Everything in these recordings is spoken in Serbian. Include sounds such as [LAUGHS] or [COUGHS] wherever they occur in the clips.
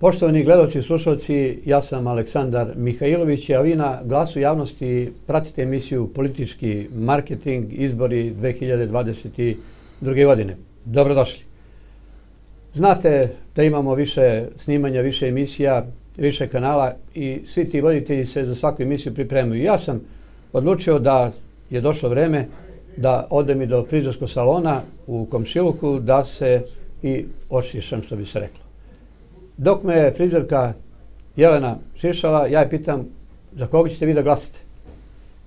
Poštovani gledalci i slušalci, ja sam Aleksandar Mihajlović, a vi na glasu javnosti pratite emisiju Politički marketing izbori 2022. godine. Dobrodošli. Znate da imamo više snimanja, više emisija, više kanala i svi ti voditelji se za svaku emisiju pripremaju. Ja sam odlučio da je došlo vreme da odem i do frizorskog salona u Komšiluku da se i očišam, što bi se reklo. Dok me je frizerka Jelena šišala, ja je pitam za koga ćete vi da glasate?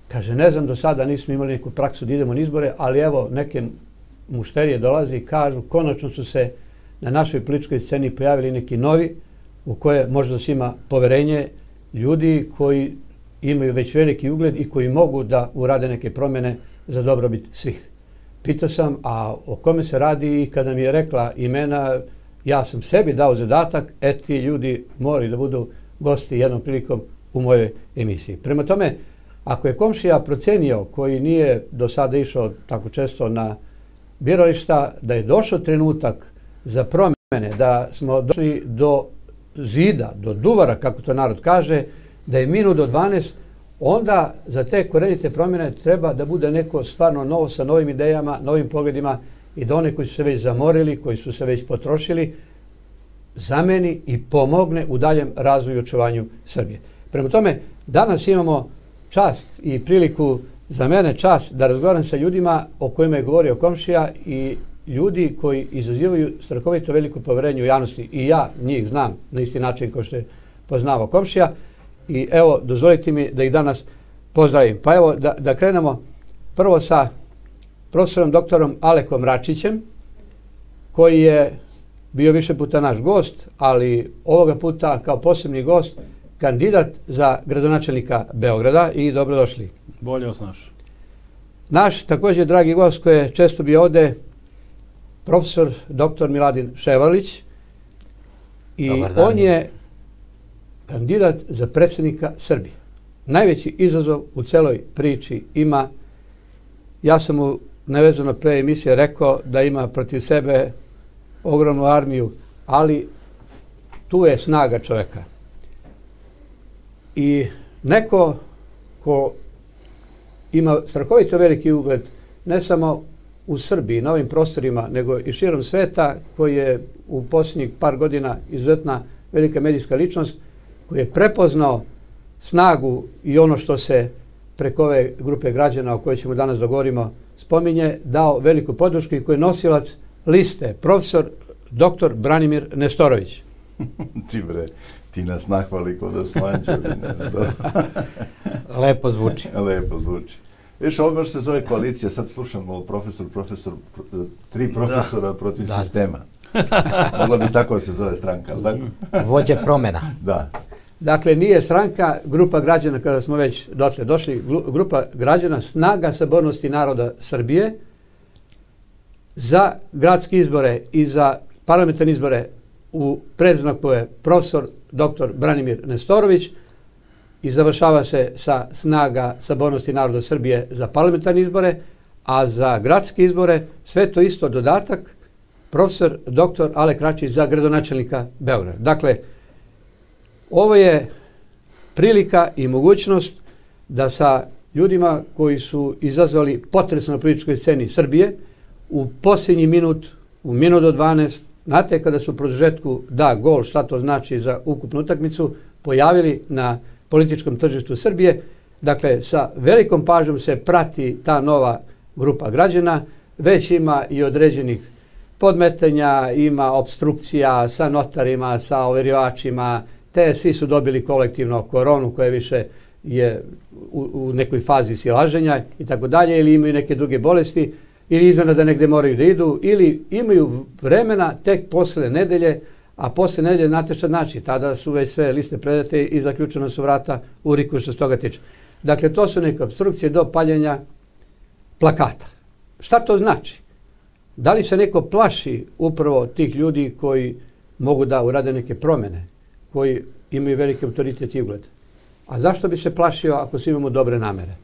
Kaže, ne znam, do sada nismo imali neku praksu da idemo na izbore, ali evo, neke mušterije dolazi i kažu, konačno su se na našoj političkoj sceni pojavili neki novi, u koje može da se ima poverenje ljudi koji imaju već veliki ugled i koji mogu da urade neke promene za dobrobit svih. Pitao sam, a o kome se radi i kada mi je rekla imena, ja sam sebi dao zadatak, e ti ljudi moraju da budu gosti jednom prilikom u mojoj emisiji. Prema tome, ako je komšija procenio, koji nije do sada išao tako često na birališta, da je došao trenutak za promene, da smo došli do zida, do duvara, kako to narod kaže, da je minut do 12, onda za te korenite promjene treba da bude neko stvarno novo sa novim idejama, novim pogledima i da one koji su se već zamorili, koji su se već potrošili, zameni i pomogne u daljem razvoju i očuvanju Srbije. Prema tome, danas imamo čast i priliku za mene čast da razgovaram sa ljudima o kojima je govorio komšija i ljudi koji izazivaju strahovito veliko poverenje u javnosti i ja njih znam na isti način kao što je poznavao komšija i evo dozvolite mi da ih danas pozdravim. Pa evo da, da krenemo prvo sa profesorom doktorom Alekom Račićem koji je bio više puta naš gost, ali ovoga puta kao posebni gost kandidat za gradonačelnika Beograda i dobrodošli. Bolje vas naš. Naš također dragi gost koji je često bio ovde profesor dr. Miladin Ševalić i on je kandidat za predsjednika Srbije. Najveći izazov u celoj priči ima, ja sam mu nevezano pre emisije rekao da ima protiv sebe ogromnu armiju, ali tu je snaga čoveka. I neko ko ima strahovito veliki ugled, ne samo u Srbiji, na ovim prostorima, nego i širom sveta, koji je u posljednjih par godina izuzetna velika medijska ličnost, koji je prepoznao snagu i ono što se preko ove grupe građana o kojoj ćemo danas dogovorimo spominje, dao veliku podršku i koji je nosilac liste, profesor dr. Branimir Nestorović. [LAUGHS] ti bre, ti nas nahvali kod [LAUGHS] da smo Lepo zvuči. Lepo zvuči. Viš, ovo se zove koalicija, sad slušamo profesor, profesor, tri profesora da. protiv da. sistema. Mogla bi tako se zove stranka, ali tako? Vođe promjena. Da. Dakle, nije stranka, grupa građana, kada smo već dotle došli, grupa građana Snaga sabornosti naroda Srbije za gradske izbore i za parlamentarne izbore u predznaku je profesor dr. Branimir Nestorović, i završava se sa snaga sabornosti naroda Srbije za parlamentarne izbore, a za gradske izbore sve to isto dodatak profesor dr. Alek Račić za gradonačelnika Beograda. Dakle, ovo je prilika i mogućnost da sa ljudima koji su izazvali potres na političkoj sceni Srbije u posljednji minut, u minut do 12, znate kada su prožetku da gol, šta to znači za ukupnu utakmicu, pojavili na političkom tržištu Srbije. Dakle, sa velikom pažnjom se prati ta nova grupa građana, već ima i određenih podmetenja, ima obstrukcija sa notarima, sa overivačima, te svi su dobili kolektivno koronu koje više je u, u nekoj fazi silaženja i tako dalje, ili imaju neke druge bolesti, ili izvana da negde moraju da idu, ili imaju vremena tek posle nedelje a posle nedelje znate znači, tada su već sve liste predate i zaključena su vrata u Riku što se toga tiče. Dakle, to su neke obstrukcije do paljenja plakata. Šta to znači? Da li se neko plaši upravo tih ljudi koji mogu da urade neke promene, koji imaju velike autoritet i ugled? A zašto bi se plašio ako svi imamo dobre namere?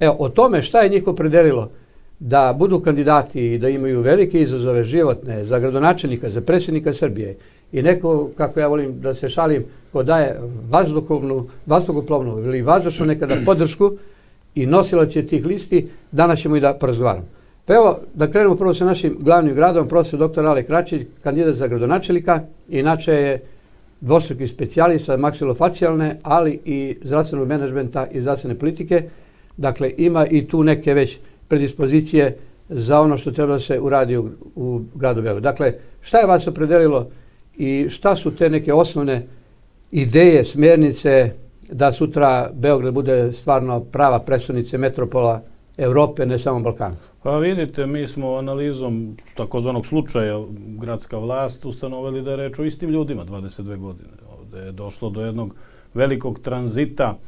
Evo, o tome šta je njih opredelilo da budu kandidati i da imaju velike izazove životne za gradonačelnika, za predsjednika Srbije i neko, kako ja volim da se šalim, ko daje vazduhovnu, vazduhoplovnu ili vazdušnu nekada [CLEARS THROAT] podršku i nosilac je tih listi, danas ćemo i da porazgovaramo. Pa evo, da krenemo prvo sa našim glavnim gradom, profesor dr. Ale Kračić, kandidat za gradonačelika, inače je dvostruki specijalista maksilofacijalne, ali i zdravstvenog menadžmenta i zdravstvene politike. Dakle, ima i tu neke već predispozicije za ono što treba da se uradi u, u gradu Beogradu. Dakle, šta je vas opredelilo i šta su te neke osnovne ideje, smjernice da sutra Beograd bude stvarno prava predstavnice metropola Evrope, ne samo Balkana? Pa vidite, mi smo analizom takozvanog slučaja gradska vlast ustanovili da je reč o istim ljudima 22 godine. Ovde je došlo do jednog velikog tranzita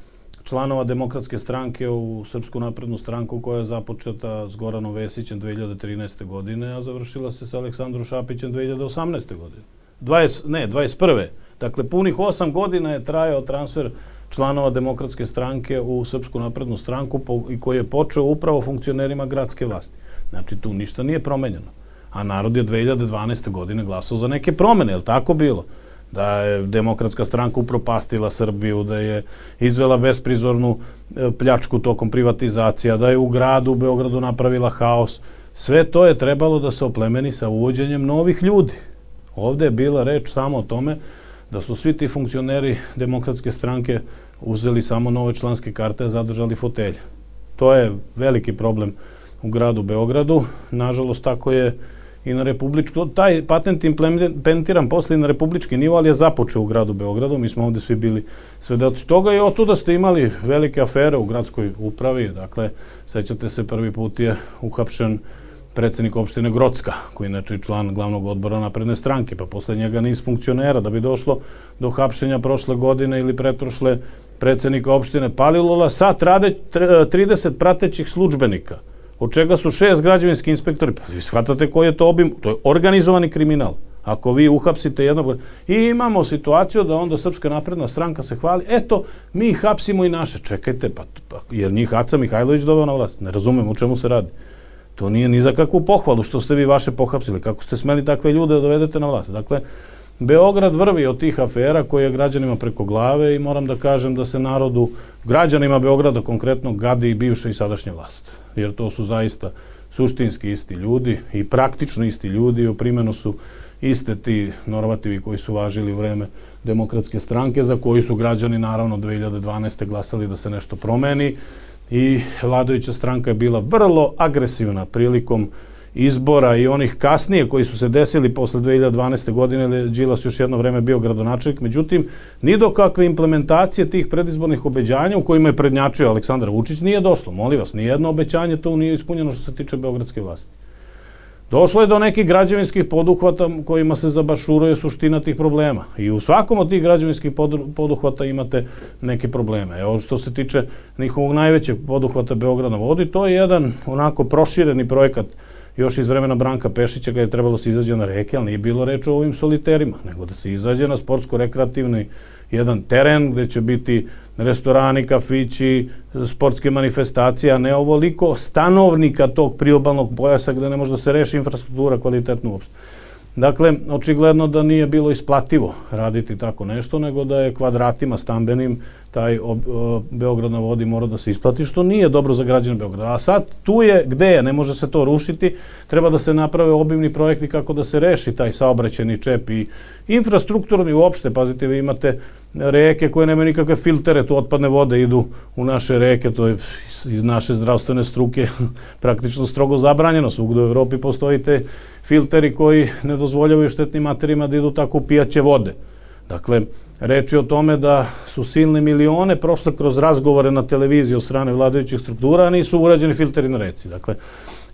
članova demokratske stranke u Srpsku naprednu stranku koja je započeta s Goranom Vesićem 2013. godine, a završila se sa Aleksandrom Šapićem 2018. godine. 20, ne, 21. Dakle, punih 8 godina je trajao transfer članova demokratske stranke u Srpsku naprednu stranku i koji je počeo upravo funkcionerima gradske vlasti. Znači, tu ništa nije promenjeno. A narod je 2012. godine glasao za neke promene, je li tako bilo? da je demokratska stranka upropastila Srbiju, da je izvela besprizornu e, pljačku tokom privatizacija, da je u gradu, u Beogradu napravila haos. Sve to je trebalo da se oplemeni sa uvođenjem novih ljudi. Ovde je bila reč samo o tome da su svi ti funkcioneri demokratske stranke uzeli samo nove članske karte, a zadržali fotelje. To je veliki problem u gradu Beogradu. Nažalost, tako je i na republičko, taj patent implementiran posle i na republički nivo, ali je započeo u gradu Beogradu, mi smo ovde svi bili svedoci toga i od tuda ste imali velike afere u gradskoj upravi, dakle, sećate se, prvi put je uhapšen predsednik opštine Grocka, koji je inače član glavnog odbora napredne stranke, pa posle njega niz funkcionera, da bi došlo do hapšenja prošle godine ili pretprošle predsednika opštine Palilola, sad rade 30 pratećih službenika – od čega su šest građevinski inspektori. Pa vi shvatate koji je to obim, to je organizovani kriminal. Ako vi uhapsite jednog... I imamo situaciju da onda Srpska napredna stranka se hvali, eto, mi hapsimo i naše. Čekajte, pa, pa jer njih Aca Mihajlović doveo na vlast. Ne razumem u čemu se radi. To nije ni za kakvu pohvalu što ste vi vaše pohapsili. Kako ste smeli takve ljude da dovedete na vlast? Dakle, Beograd vrvi od tih afera koje je građanima preko glave i moram da kažem da se narodu, građanima Beograda konkretno, gadi i bivša i sadašnja vlast jer to su zaista suštinski isti ljudi i praktično isti ljudi i u primjenu su iste ti normativi koji su važili u vreme demokratske stranke, za koji su građani naravno 2012. glasali da se nešto promeni i vladajuća stranka je bila vrlo agresivna prilikom izbora i onih kasnije koji su se desili posle 2012. godine, ili Đilas još jedno vreme bio gradonačelnik, međutim, ni do kakve implementacije tih predizbornih obećanja u kojima je prednjačio Aleksandar Vučić nije došlo. Molim vas, ni jedno obećanje to nije ispunjeno što se tiče Beogradske vlasti. Došlo je do nekih građevinskih poduhvata kojima se zabašuruje suština tih problema. I u svakom od tih građevinskih poduhvata imate neke probleme. Evo što se tiče njihovog najvećeg poduhvata Beograda vodi, to je jedan onako prošireni projekat još iz vremena Branka Pešića kada je trebalo se izađe na reke, ali nije bilo reč o ovim soliterima, nego da se izađe na sportsko-rekreativni jedan teren gde će biti restorani, kafići, sportske manifestacije, a ne ovoliko stanovnika tog priobalnog pojasa gde ne može da se reši infrastruktura kvalitetno uopšte. Dakle, očigledno da nije bilo isplativo raditi tako nešto, nego da je kvadratima stambenim taj o, Beograd na vodi mora da se isplati, što nije dobro za građane Beograda. A sad tu je, gde je, ne može se to rušiti, treba da se naprave obimni projekti kako da se reši taj saobraćeni čep i infrastrukturni uopšte, pazite, vi imate reke koje nemaju nikakve filtere, tu otpadne vode idu u naše reke, to je iz naše zdravstvene struke [LAUGHS] praktično strogo zabranjeno. Svugde u Evropi postoji te filteri koji ne dozvoljavaju štetnim materijima da idu tako u pijaće vode. Dakle, reč je o tome da su silne milione prošle kroz razgovore na televiziji od strane vladajućih struktura, a nisu urađeni filteri na reci. Dakle,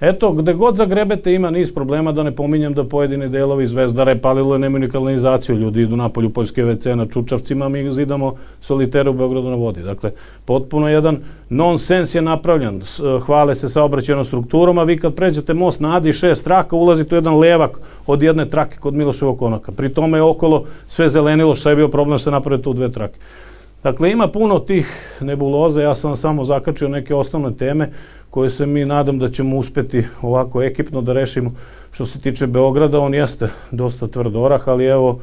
Eto, gde god zagrebete ima niz problema, da ne pominjem da pojedini delovi Zvezdare palilo nemaju ni kanalizaciju, ljudi idu napolju Poljske WC na Čučavcima, mi zidamo solitere u Beogradu na vodi. Dakle, potpuno jedan nonsens je napravljen, hvale se saobraćenom strukturom, a vi kad pređete most na Adi šest traka, ulazite u jedan levak od jedne trake kod Miloševog konaka. Pri tome je okolo sve zelenilo, šta je bio problem se napraviti u dve trake. Dakle, ima puno tih nebuloza, ja sam samo zakačio neke osnovne teme koje se mi nadam da ćemo uspeti ovako ekipno da rešimo. Što se tiče Beograda, on jeste dosta tvrd orah, ali evo,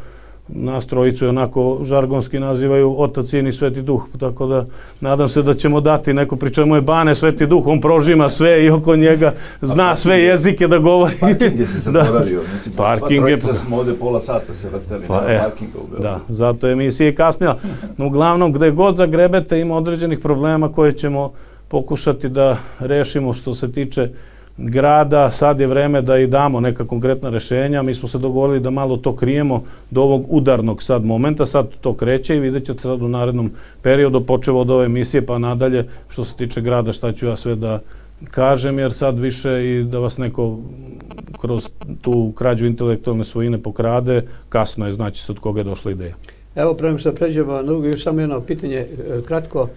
nas trojicu onako žargonski nazivaju otac i sveti duh, tako da nadam se da ćemo dati neko pri čemu je Bane sveti duh, on prožima sve i oko njega zna sve jezike da govori. Parking je se [LAUGHS] zaboravio, da. mislim, parking je... smo ovde pola sata se vrteli, pa, nema e, parkinga u Da, zato je emisija i kasnila. No, uglavnom, gde god zagrebete ima određenih problema koje ćemo pokušati da rešimo što se tiče grada, sad je vreme da i damo neka konkretna rešenja. Mi smo se dogovorili da malo to krijemo do ovog udarnog sad momenta, sad to kreće i vidjet ćete sad u narednom periodu, počevo od ove emisije pa nadalje, što se tiče grada, šta ću ja sve da kažem, jer sad više i da vas neko kroz tu krađu intelektualne svojine pokrade, kasno je, znači se od koga je došla ideja. Evo, prema što pređemo na drugo, još samo jedno pitanje, e, kratko,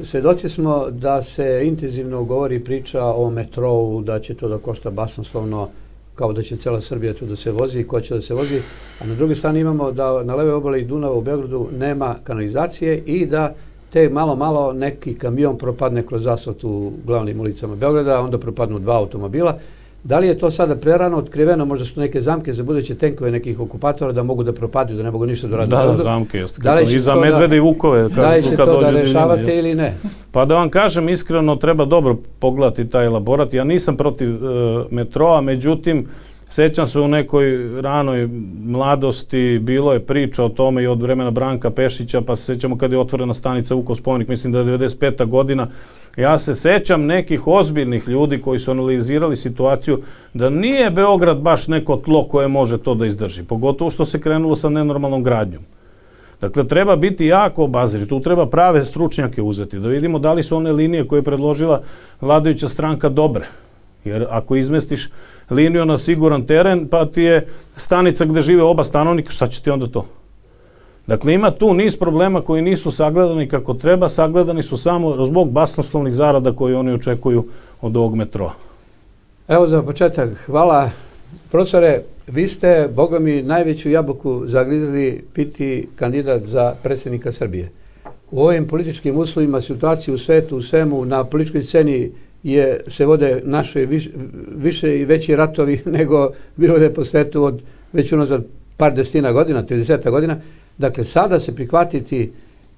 Svedoci smo da se intenzivno govori priča o metrou, da će to da košta basnoslovno, kao da će cela Srbija tu da se vozi i ko će da se vozi, a na druge strane imamo da na leve obale Dunava u Beogradu nema kanalizacije i da te malo, malo neki kamion propadne kroz asfalt u glavnim ulicama Beograda, onda propadnu dva automobila. Da li je to sada prerano otkriveno, možda su neke zamke za buduće tenkove nekih okupatora da mogu da propadaju, da ne mogu ništa da rade? Da, da, zamke, jeste. Da I za medvede da, i vukove. Kad, da li će to da rešavate ili ne? Pa da vam kažem, iskreno treba dobro pogledati taj elaborat. Ja nisam protiv uh, metroa, međutim, Sećam se u nekoj ranoj mladosti, bilo je priča o tome i od vremena Branka Pešića, pa se sećamo kada je otvorena stanica Vukov spomenik, mislim da je 95. godina, Ja se sećam nekih ozbiljnih ljudi koji su analizirali situaciju da nije Beograd baš neko tlo koje može to da izdrži, pogotovo što se krenulo sa nenormalnom gradnjom. Dakle, treba biti jako obaziri, tu treba prave stručnjake uzeti, da vidimo da li su one linije koje je predložila vladajuća stranka dobre. Jer ako izmestiš liniju na siguran teren, pa ti je stanica gde žive oba stanovnika, šta će ti onda to? Dakle, ima tu niz problema koji nisu sagledani kako treba, sagledani su samo zbog basnoslovnih zarada koje oni očekuju od ovog metroa. Evo za početak, hvala. Profesore, vi ste, boga mi, najveću jabuku zagrizli piti kandidat za predsjednika Srbije. U ovim političkim uslovima, situaciji u svetu, u svemu, na političkoj sceni je, se vode naše više, više i veći ratovi [LAUGHS] nego bilo da je po svetu od već unazad par destina godina, 30 godina. Dakle, sada se prihvatiti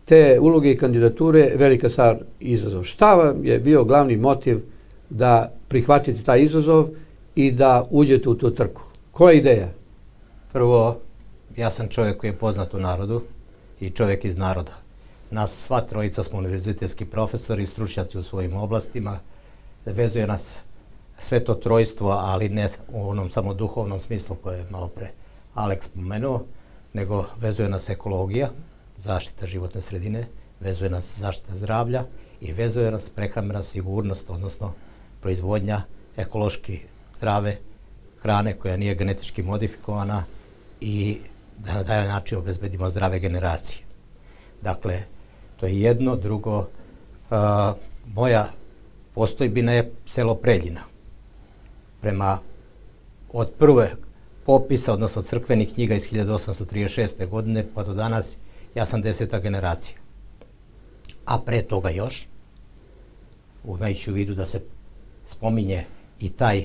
te uloge i kandidature velika stvar izazov. Šta vam je bio glavni motiv da prihvatite taj izazov i da uđete u tu trku? Koja je ideja? Prvo, ja sam čovjek koji je poznat u narodu i čovjek iz naroda. Nas sva trojica smo univerzitetski profesori i stručnjaci u svojim oblastima. Vezuje nas sve to trojstvo, ali ne u onom samo duhovnom smislu koje je malo pre Aleks spomenuo nego vezuje nas ekologija, zaštita životne sredine, vezuje nas zaštita zdravlja i vezuje nas prehrambena sigurnost, odnosno proizvodnja ekološki zdrave hrane koja nije genetički modifikovana i da na taj način obezbedimo zdrave generacije. Dakle, to je jedno, drugo, uh, moja postojbina je selo Preljina. Prema od prve popisa, odnosno crkvenih knjiga iz 1836. godine, pa do danas ja sam deseta generacija. A pre toga još, imajući u vidu da se spominje i taj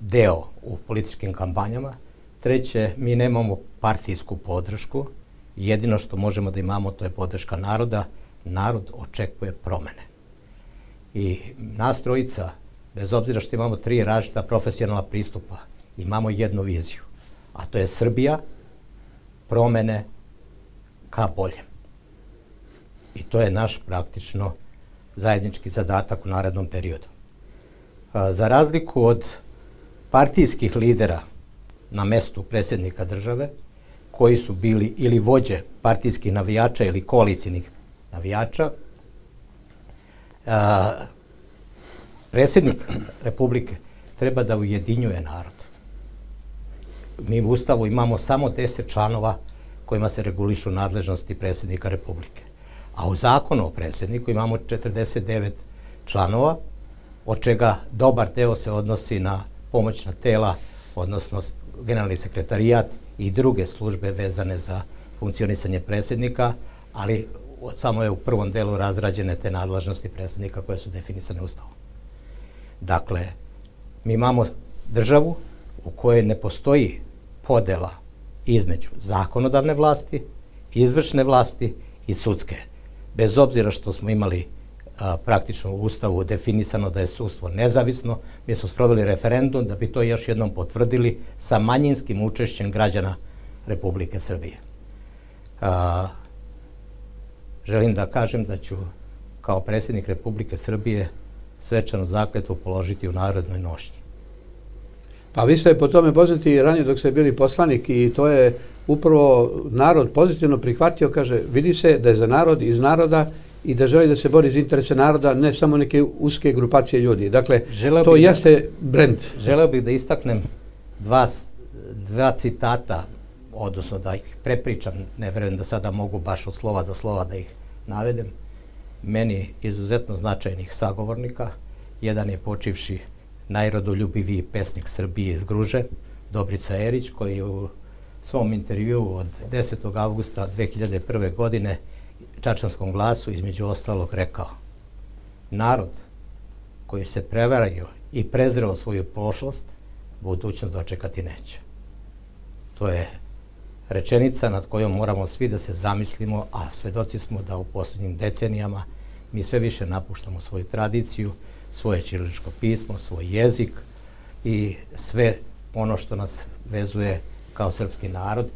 deo u političkim kampanjama. Treće, mi nemamo partijsku podršku, jedino što možemo da imamo to je podrška naroda, narod očekuje promene. I nas trojica, bez obzira što imamo tri različita profesionalna pristupa, imamo jednu viziju, a to je Srbija, promene ka boljem. I to je naš praktično zajednički zadatak u narednom periodu. Za razliku od partijskih lidera na mestu predsjednika države, koji su bili ili vođe partijskih navijača ili koalicijnih navijača, a, predsjednik Republike treba da ujedinjuje narod mi u Ustavu imamo samo 10 članova kojima se regulišu nadležnosti predsjednika Republike. A u zakonu o predsjedniku imamo 49 članova, od čega dobar deo se odnosi na pomoćna tela, odnosno generalni sekretarijat i druge službe vezane za funkcionisanje predsjednika, ali samo je u prvom delu razrađene te nadležnosti predsjednika koje su definisane Ustavom. Dakle, mi imamo državu u kojoj ne postoji podela između zakonodavne vlasti, izvršne vlasti i sudske. Bez obzira što smo imali a, praktično u Ustavu definisano da je sudstvo nezavisno, mi smo sproveli referendum da bi to još jednom potvrdili sa manjinskim učešćem građana Republike Srbije. A, želim da kažem da ću kao predsjednik Republike Srbije svečanu zakletu položiti u narodnoj nošnji. Pa vi ste po tome poznati ranije dok ste bili poslanik i to je upravo narod pozitivno prihvatio, kaže, vidi se da je za narod iz naroda i da želi da se bori za interese naroda, ne samo neke uske grupacije ljudi. Dakle, želeo to da- jeste brend. Želeo bih da istaknem dva, dva citata, odnosno da ih prepričam, ne verujem da sada mogu baš od slova do slova da ih navedem, meni izuzetno značajnih sagovornika. Jedan je počivši najrodoljubiviji pesnik Srbije iz Gruže, Dobrica Erić, koji je u svom intervju od 10. augusta 2001. godine Čačanskom glasu između ostalog rekao narod koji se prevario i prezreo svoju prošlost, budućnost dočekati neće. To je rečenica nad kojom moramo svi da se zamislimo, a svedoci smo da u poslednjim decenijama mi sve više napuštamo svoju tradiciju, svoje čiriličko pismo, svoj jezik i sve ono što nas vezuje kao srpski narod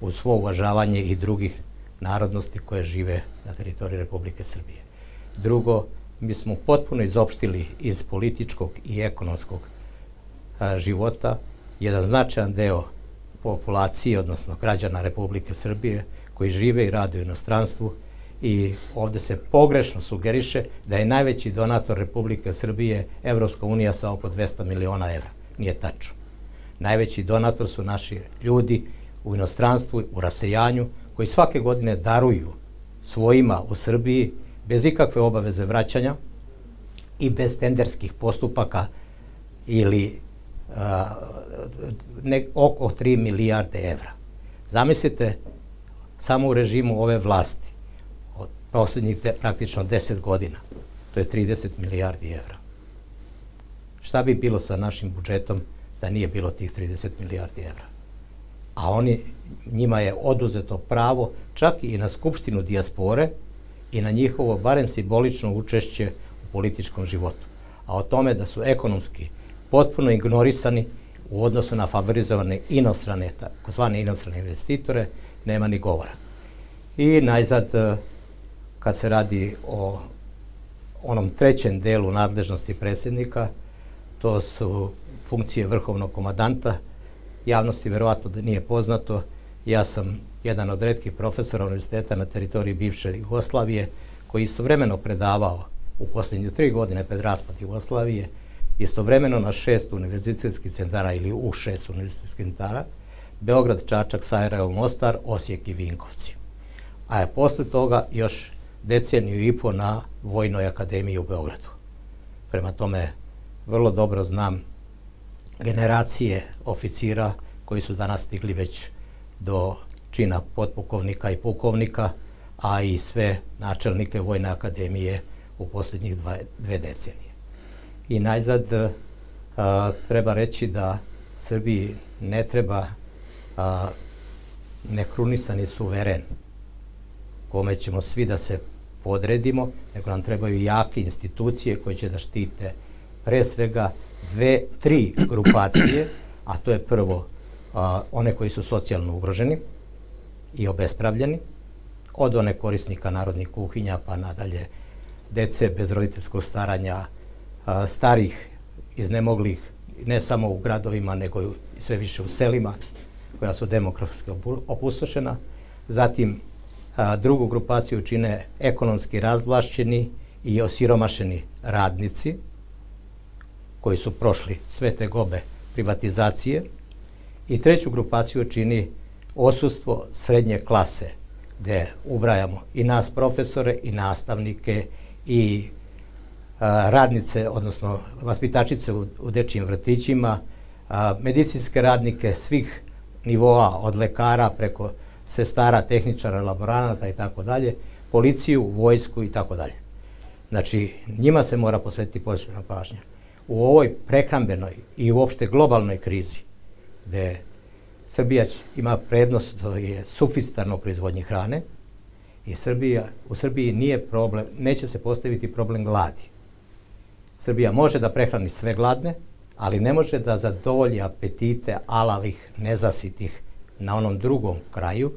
uz svo uvažavanje i drugih narodnosti koje žive na teritoriji Republike Srbije. Drugo, mi smo potpuno izopštili iz političkog i ekonomskog a, života jedan značajan deo populacije, odnosno građana Republike Srbije, koji žive i rade u inostranstvu i ovde se pogrešno sugeriše da je najveći donator Republike Srbije Evropska unija sa oko 200 miliona evra. Nije tačno. Najveći donator su naši ljudi u inostranstvu, u rasejanju, koji svake godine daruju svojima u Srbiji bez ikakve obaveze vraćanja i bez tenderskih postupaka ili ne, oko 3 milijarde evra. Zamislite samo u režimu ove vlasti od poslednjih de, praktično 10 godina, to je 30 milijardi evra. Šta bi bilo sa našim budžetom da nije bilo tih 30 milijardi evra? A oni, njima je oduzeto pravo čak i na Skupštinu dijaspore i na njihovo barem simbolično učešće u političkom životu. A o tome da su ekonomski potpuno ignorisani u odnosu na favorizovane inostrane, takozvane inostrane investitore, nema ni govora. I najzad, e, kad se radi o onom trećem delu nadležnosti predsjednika, to su funkcije vrhovnog komadanta, javnosti verovatno da nije poznato, ja sam jedan od redkih profesora univerziteta na teritoriji bivše Jugoslavije, koji istovremeno predavao u poslednje tri godine pred raspad Jugoslavije, istovremeno na šest univerzitetskih centara ili u šest univerzitetskih centara, Beograd, Čačak, Sarajevo, Mostar, Osijek i Vinkovci. A je posle toga još deceniju i po na Vojnoj akademiji u Beogradu. Prema tome, vrlo dobro znam generacije oficira koji su danas stigli već do čina potpukovnika i pukovnika, a i sve načelnike Vojne akademije u poslednjih dva, dve decenije. I najzad a, treba reći da Srbiji ne treba a, nekrunisani suveren kome ćemo svi da se podredimo, nego nam trebaju jake institucije koje će da štite pre svega dve, tri grupacije, a to je prvo a, one koji su socijalno ugroženi i obespravljeni, od one korisnika narodnih kuhinja pa nadalje dece bez roditeljskog staranja, starih iznemoglih ne samo u gradovima nego i sve više u selima koja su demokratski opustošena. Zatim drugu grupaciju čine ekonomski razvlašćeni i osiromašeni radnici koji su prošli sve te gobe privatizacije i treću grupaciju čini osustvo srednje klase gde ubrajamo i nas profesore i nastavnike i radnice, odnosno vaspitačice u, u dečijim vrtićima, a, medicinske radnike svih nivoa od lekara preko sestara, tehničara, laboranata i tako dalje. policiju, vojsku i tako dalje. Znači, njima se mora posvetiti posebna pažnja. U ovoj prehrambenoj i uopšte globalnoj krizi, gde Srbija ima prednost, to je suficitarno proizvodnje hrane, i Srbija, u Srbiji nije problem, neće se postaviti problem gladi. Srbija može da prehrani sve gladne, ali ne može da zadovolji apetite alavih, nezasitih na onom drugom kraju,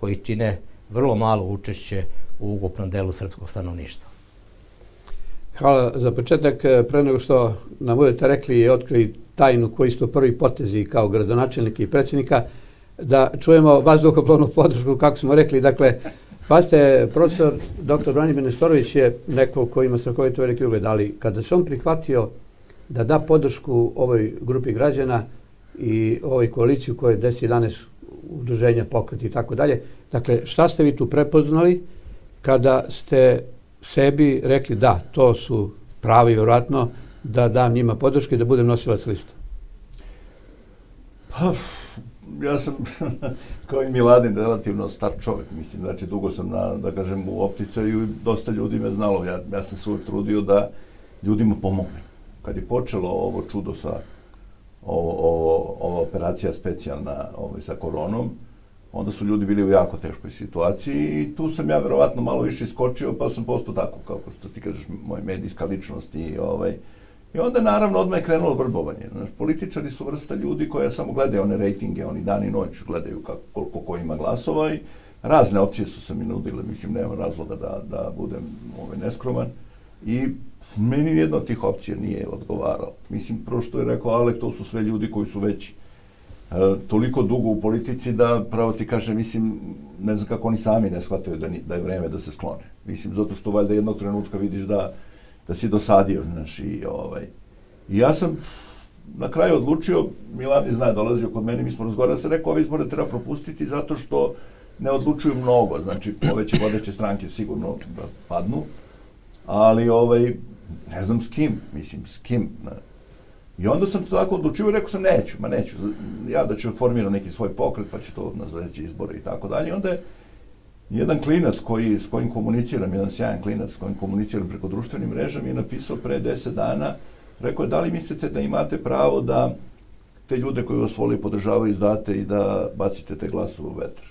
koji čine vrlo malo učešće u ukupnom delu srpskog stanovništva. Hvala za početak. Pre nego što nam budete rekli i otkrili tajnu koji su prvi potezi kao gradonačelnik i predsjednika, da čujemo vazduhoplovnu podršku, kako smo rekli, dakle, Pazite, profesor dr. Branimir Nestorović je neko ko ima strahovito veliki ugled, ali kada se on prihvatio da da podršku ovoj grupi građana i ovoj koaliciju koje je 10-11 udruženja, pokret i tako dalje, dakle, šta ste vi tu prepoznali kada ste sebi rekli da, to su pravi, vjerojatno, da dam njima podršku i da budem nosilac lista? Pa, ja sam [LAUGHS] kao i Miladin relativno star čovjek, mislim, znači dugo sam na, da kažem, u opticaju i dosta ljudi me znalo. Ja, ja sam se uvijek trudio da ljudima pomognem. Kad je počelo ovo čudo sa ovo, ovo, ova operacija specijalna ovaj, sa koronom, onda su ljudi bili u jako teškoj situaciji i tu sam ja verovatno malo više iskočio, pa sam postao tako, kao što ti kažeš, moj medijska ličnost i ovaj, I onda naravno odmah je krenulo vrbovanje. Znaš, političari su vrsta ljudi koja samo gledaju one rejtinge, oni dan i noć gledaju kako, koliko ko ima glasova i razne opcije su se mi nudile, mislim, nema razloga da, da budem ovaj, neskroman. I meni jedna od tih opcija nije odgovarala. Mislim, prvo što je rekao Alek, to su sve ljudi koji su već e, toliko dugo u politici da, pravo ti kaže, mislim, ne znam kako oni sami ne shvataju da, ni, da je vreme da se sklone. Mislim, zato što valjda jednog trenutka vidiš da da si dosadio, znaš, i ovaj. I ja sam na kraju odlučio, Milani zna, dolazio kod mene, mi smo razgovarali, se rekao, ove izbore treba propustiti zato što ne odlučuju mnogo, znači ove će vodeće stranke sigurno da padnu, ali ovaj, ne znam s kim, mislim, s kim. Ne. I onda sam se tako odlučio i rekao sam, neću, ma neću, ja da ću formirati neki svoj pokret, pa će to na sledeće izbore i tako dalje. Onda je jedan klinac koji, s kojim komuniciram, jedan sjajan klinac s kojim komuniciram preko društvenih mreža mi je napisao pre deset dana, rekao je da li mislite da imate pravo da te ljude koji vas voli podržavaju izdate i da bacite te glasove u vetar.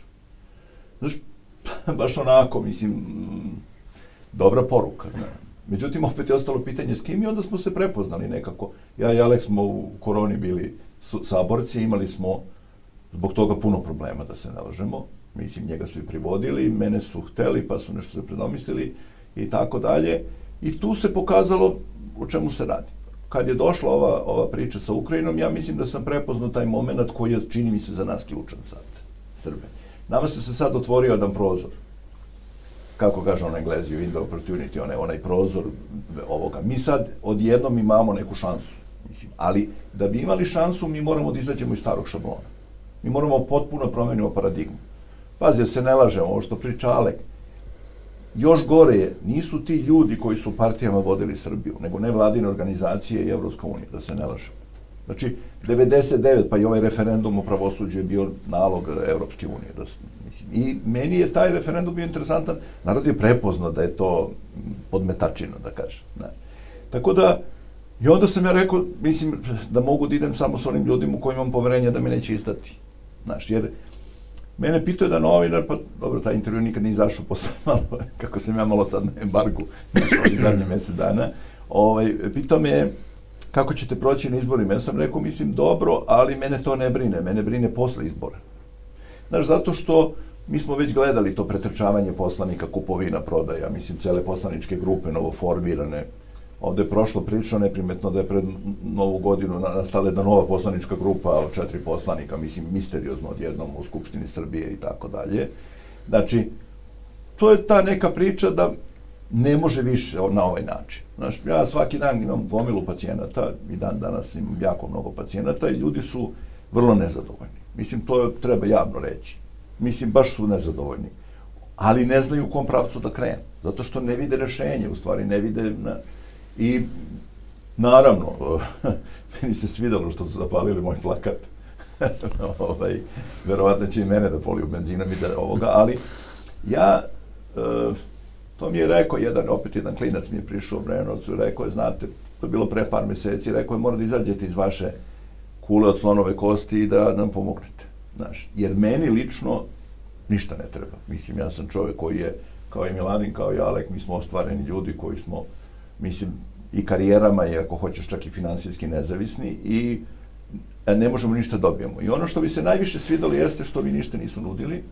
Znaš, [LAUGHS] baš onako, mislim, dobra poruka. Ne? Međutim, opet je ostalo pitanje s kim i onda smo se prepoznali nekako. Ja i Alex smo u koroni bili saborci, imali smo zbog toga puno problema, da se nalažemo mislim, njega su i privodili, mene su hteli, pa su nešto se predomislili i tako dalje. I tu se pokazalo o čemu se radi. Kad je došla ova, ova priča sa Ukrajinom, ja mislim da sam prepoznao taj moment koji je, čini mi se, za nas ključan sad, Srbe. Nama se se sad otvorio jedan prozor. Kako kaže on Englezi u Window Opportunity, onaj, onaj prozor ovoga. Mi sad odjednom imamo neku šansu. Mislim, ali da bi imali šansu, mi moramo da izađemo iz starog šablona. Mi moramo potpuno promenimo paradigmu. Pazi, se ne lažemo, ovo što priča Alek. Još gore je, nisu ti ljudi koji su partijama vodili Srbiju, nego nevladine organizacije i Evropska unija, da se ne lažemo. Znači, 99, pa i ovaj referendum o pravosuđu je bio nalog Evropske unije. Da, mislim, I meni je taj referendum bio interesantan. Narod je prepoznao da je to podmetačina, da kažem. Ne. Tako da, i onda sam ja rekao, mislim, da mogu da idem samo s onim ljudima u kojima imam poverenja da me neće izdati. Znaš, jer Mene pitao jedan novinar, pa dobro, taj intervju nikad nije izašao posle [LAUGHS] malo, kako sam ja malo sad na embargu, zadnje mesec dana, ovaj, pitao me kako ćete proći na izborima. Ja sam rekao, mislim, dobro, ali mene to ne brine, mene brine posle izbora. Znaš, zato što mi smo već gledali to pretrčavanje poslanika, kupovina, prodaja, mislim, cele poslaničke grupe novoformirane, Ovde je prošlo prilično neprimetno da je pred novu godinu nastala jedna nova poslanička grupa od četiri poslanika, mislim, misteriozno odjednom u Skupštini Srbije i tako dalje. Znači, to je ta neka priča da ne može više na ovaj način. Znaš, ja svaki dan imam gomilu pacijenata i dan danas imam jako mnogo pacijenata i ljudi su vrlo nezadovoljni. Mislim, to treba javno reći. Mislim, baš su nezadovoljni. Ali ne znaju u kom pravcu da krenu. Zato što ne vide rešenje, u stvari ne vide... Na, I naravno, [LAUGHS] meni se svidalo što su zapalili moj plakat. [LAUGHS] ovaj, verovatno će i mene da poliju benzinom i da ovoga, ali ja, e, To mi je rekao jedan, opet jedan klinac mi je prišao u Brenovcu rekao je, znate, to je bilo pre par meseci, rekao je, mora da izađete iz vaše kule od slonove kosti i da nam pomognete. Znaš, jer meni lično ništa ne treba. Mislim, ja sam čovjek koji je, kao i Miladin, kao i Alek, mi smo ostvareni ljudi koji smo, mislim, i karijerama i ako hoćeš čak i finansijski nezavisni i e, ne možemo ništa da dobijemo. I ono što bi se najviše svidalo jeste što vi ništa nisu nudili,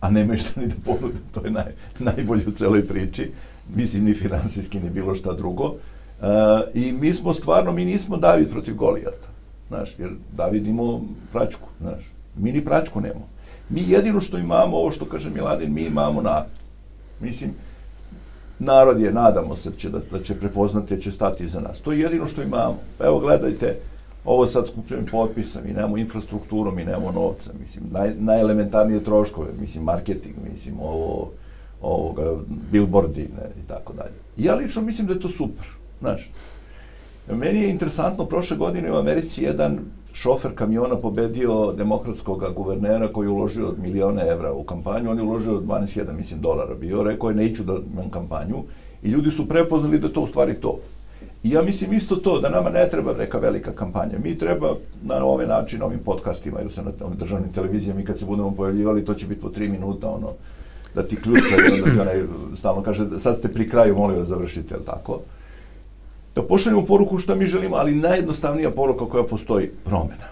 a nemaju šta ni da ponude, to je naj, najbolje u celoj priči, mislim ni finansijski ni bilo šta drugo. Uh, I mi smo stvarno, mi nismo David protiv Golijata, znaš, jer David imao praćku, znaš, mi ni praćku nemamo. Mi jedino što imamo, ovo što kaže Miladin, mi imamo na, mislim, narod je, nadamo se, će da, da će prepoznati, da će stati iza nas. To je jedino što imamo. Evo, gledajte, ovo sad skupljamo potpisa, mi nemamo infrastrukturu, mi nemamo novca, mislim, naj, najelementarnije troškove, mislim, marketing, mislim, ovo, ovoga, billboardi ne, i tako dalje. Ja lično mislim da je to super, znaš. Meni je interesantno, prošle godine u Americi jedan šofer kamiona pobedio demokratskog guvernera koji je uložio milione evra u kampanju, on je uložio 12.000, mislim, dolara bio, rekao je neću da imam kampanju i ljudi su prepoznali da to u stvari to. I ja mislim isto to, da nama ne treba neka velika kampanja. Mi treba na ovaj način, ovim podcastima ili sa na državnim televizijama i kad se budemo pojavljivali, to će biti po tri minuta, ono, da ti ključa, da ti onaj stalno kaže, sad ste pri kraju, molim vas, završite, ali tako? Da pošaljemo poruku što mi želimo, ali najjednostavnija poruka koja postoji, promena.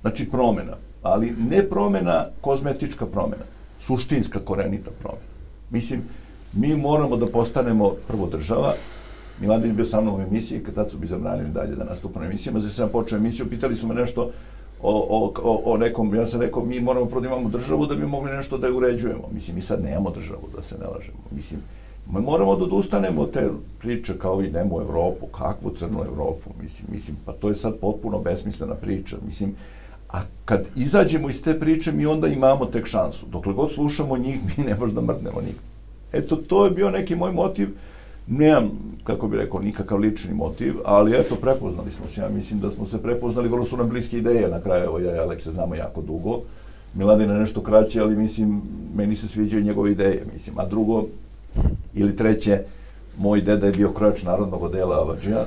Znači promena, ali ne promena, kozmetička promena, suštinska, korenita promena. Mislim, mi moramo da postanemo prvo država, Miladin je bio sa mnom u emisiji, kad tad su bi zabranili dalje da nastupa na emisijama, znači sam počeo emisiju, pitali su me nešto o, o, o, nekom, ja sam rekao, mi moramo prvo da imamo državu da bi mogli nešto da je uređujemo. Mislim, mi sad nemamo državu, da se ne lažemo. Mislim, mi moramo da odustanemo od te priče kao idemo u Evropu, kakvu crnu Evropu, mislim, mislim, pa to je sad potpuno besmislena priča, mislim, a kad izađemo iz te priče, mi onda imamo tek šansu. Dokle god slušamo njih, mi ne možda mrdnemo nikad. Eto, to je bio neki moj motiv, nemam, kako bi rekao, nikakav lični motiv, ali eto, prepoznali smo se. Ja mislim da smo se prepoznali, vrlo su nam bliske ideje na kraju, evo ja i Aleksa znamo jako dugo. Miladina nešto kraće, ali mislim, meni se sviđaju njegove ideje, mislim. A drugo, ili treće, moj deda je bio krojač narodnog odela Avadžija,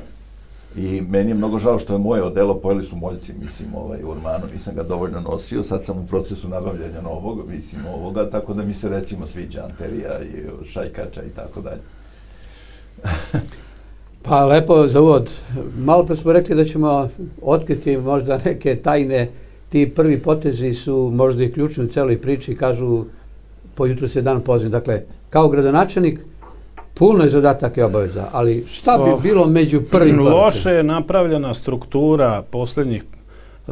I meni je mnogo žao što je moje odelo, pojeli su moljci, mislim, ovaj, u nisam ga dovoljno nosio, sad sam u procesu nabavljanja novog, mislim, ovoga, tako da mi se recimo sviđa Anterija i Šajkača i tako dalje. [LAUGHS] Pa lepo za uvod. Malo pre smo rekli da ćemo otkriti možda neke tajne. Ti prvi potezi su možda i ključni u celoj priči, kažu po jutru se dan poziv. Dakle, kao gradonačelnik, puno je zadatak i obaveza, ali šta bi bilo među prvim? [CLEARS THROAT] Loše je napravljena struktura poslednjih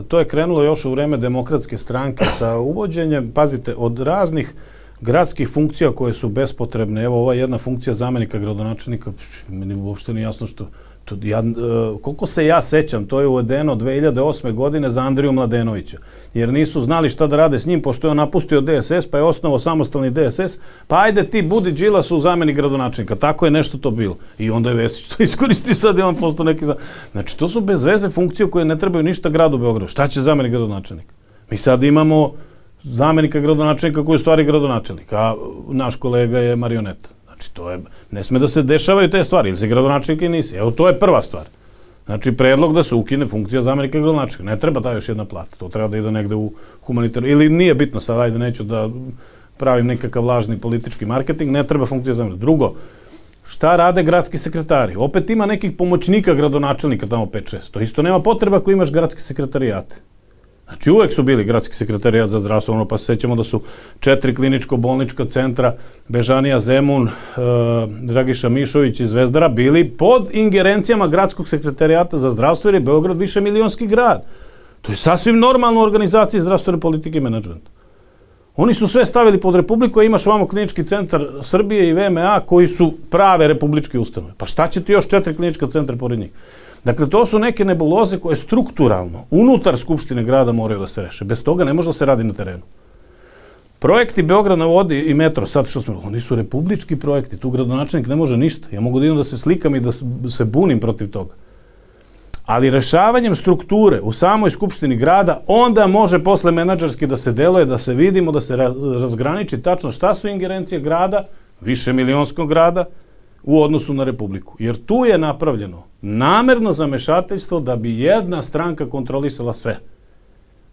To je krenulo još u vreme demokratske stranke sa uvođenjem, pazite, od raznih gradskih funkcija koje su bespotrebne. Evo ova jedna funkcija zamenika gradonačelnika, meni uopšte nije jasno što to, ja, uh, koliko se ja sećam, to je uvedeno 2008. godine za Andriju Mladenovića. Jer nisu znali šta da rade s njim, pošto je on napustio DSS, pa je osnovao samostalni DSS, pa ajde ti budi Đilas u zameni gradonačelnika. Tako je nešto to bilo. I onda je Vesić to [LAUGHS] iskoristi sad i on postao neki za... Znači, to su bez veze funkcije koje ne trebaju ništa gradu Beogradu. Šta će zameni gradonačelnika? Mi sad imamo zamenika gradonačelnika koji je stvari gradonačelnik, a naš kolega je marioneta. Znači, to je, ne sme da se dešavaju te stvari, ili se gradonačelnik i nisi. Evo, to je prva stvar. Znači, predlog da se ukine funkcija zamenika gradonačelnika. Ne treba ta još jedna plata. To treba da ide negde u humanitarno, ili nije bitno sad, ajde, neću da pravim nekakav lažni politički marketing, ne treba funkcija zamenika. Drugo, šta rade gradski sekretari? Opet ima nekih pomoćnika gradonačelnika tamo 5-6. To isto nema potreba ako imaš gradski sekretarijate. Znači uvek su bili gradski sekretarijat za zdravstvo, ono pa se sećamo da su četiri kliničko-bolnička centra, Bežanija Zemun, e, Dragiša Mišović i Zvezdara bili pod ingerencijama gradskog sekretarijata za zdravstvo jer je Beograd više milionski grad. To je sasvim normalno u organizaciji zdravstvene politike i menadžmenta. Oni su sve stavili pod Republiku, a imaš ovamo klinički centar Srbije i VMA koji su prave republičke ustanove. Pa šta će ti još četiri klinička centra pored njih? Dakle, to su neke nebuloze koje strukturalno, unutar Skupštine grada moraju da se reše. Bez toga ne može da se radi na terenu. Projekti Beograd na vodi i metro, sad što smo, oni su republički projekti, tu gradonačelnik ne može ništa. Ja mogu da idem da se slikam i da se bunim protiv toga. Ali rešavanjem strukture u samoj skupštini grada, onda može posle menadžerski da se deluje, da se vidimo, da se razgraniči tačno šta su ingerencije grada, više milionskog grada u odnosu na Republiku. Jer tu je napravljeno namerno zamešateljstvo da bi jedna stranka kontrolisala sve.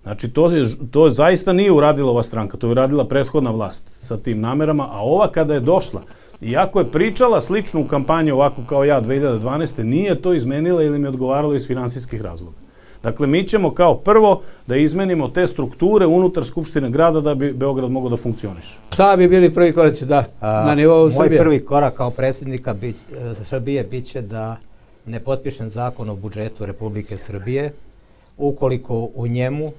Znači, to, je, to zaista nije uradila ova stranka, to je uradila prethodna vlast sa tim namerama, a ova kada je došla, iako je pričala sličnu kampanju ovako kao ja 2012. nije to izmenila ili mi odgovarala iz finansijskih razloga. Dakle, mi ćemo kao prvo da izmenimo te strukture unutar Skupštine grada da bi Beograd mogao da funkcioniše. Šta bi bili prvi koraci, da, A, na nivou Srbije? Moj prvi korak kao predsjednika bi, e, Srbije biće da ne potpišem zakon o budžetu Republike Srbije, ukoliko u njemu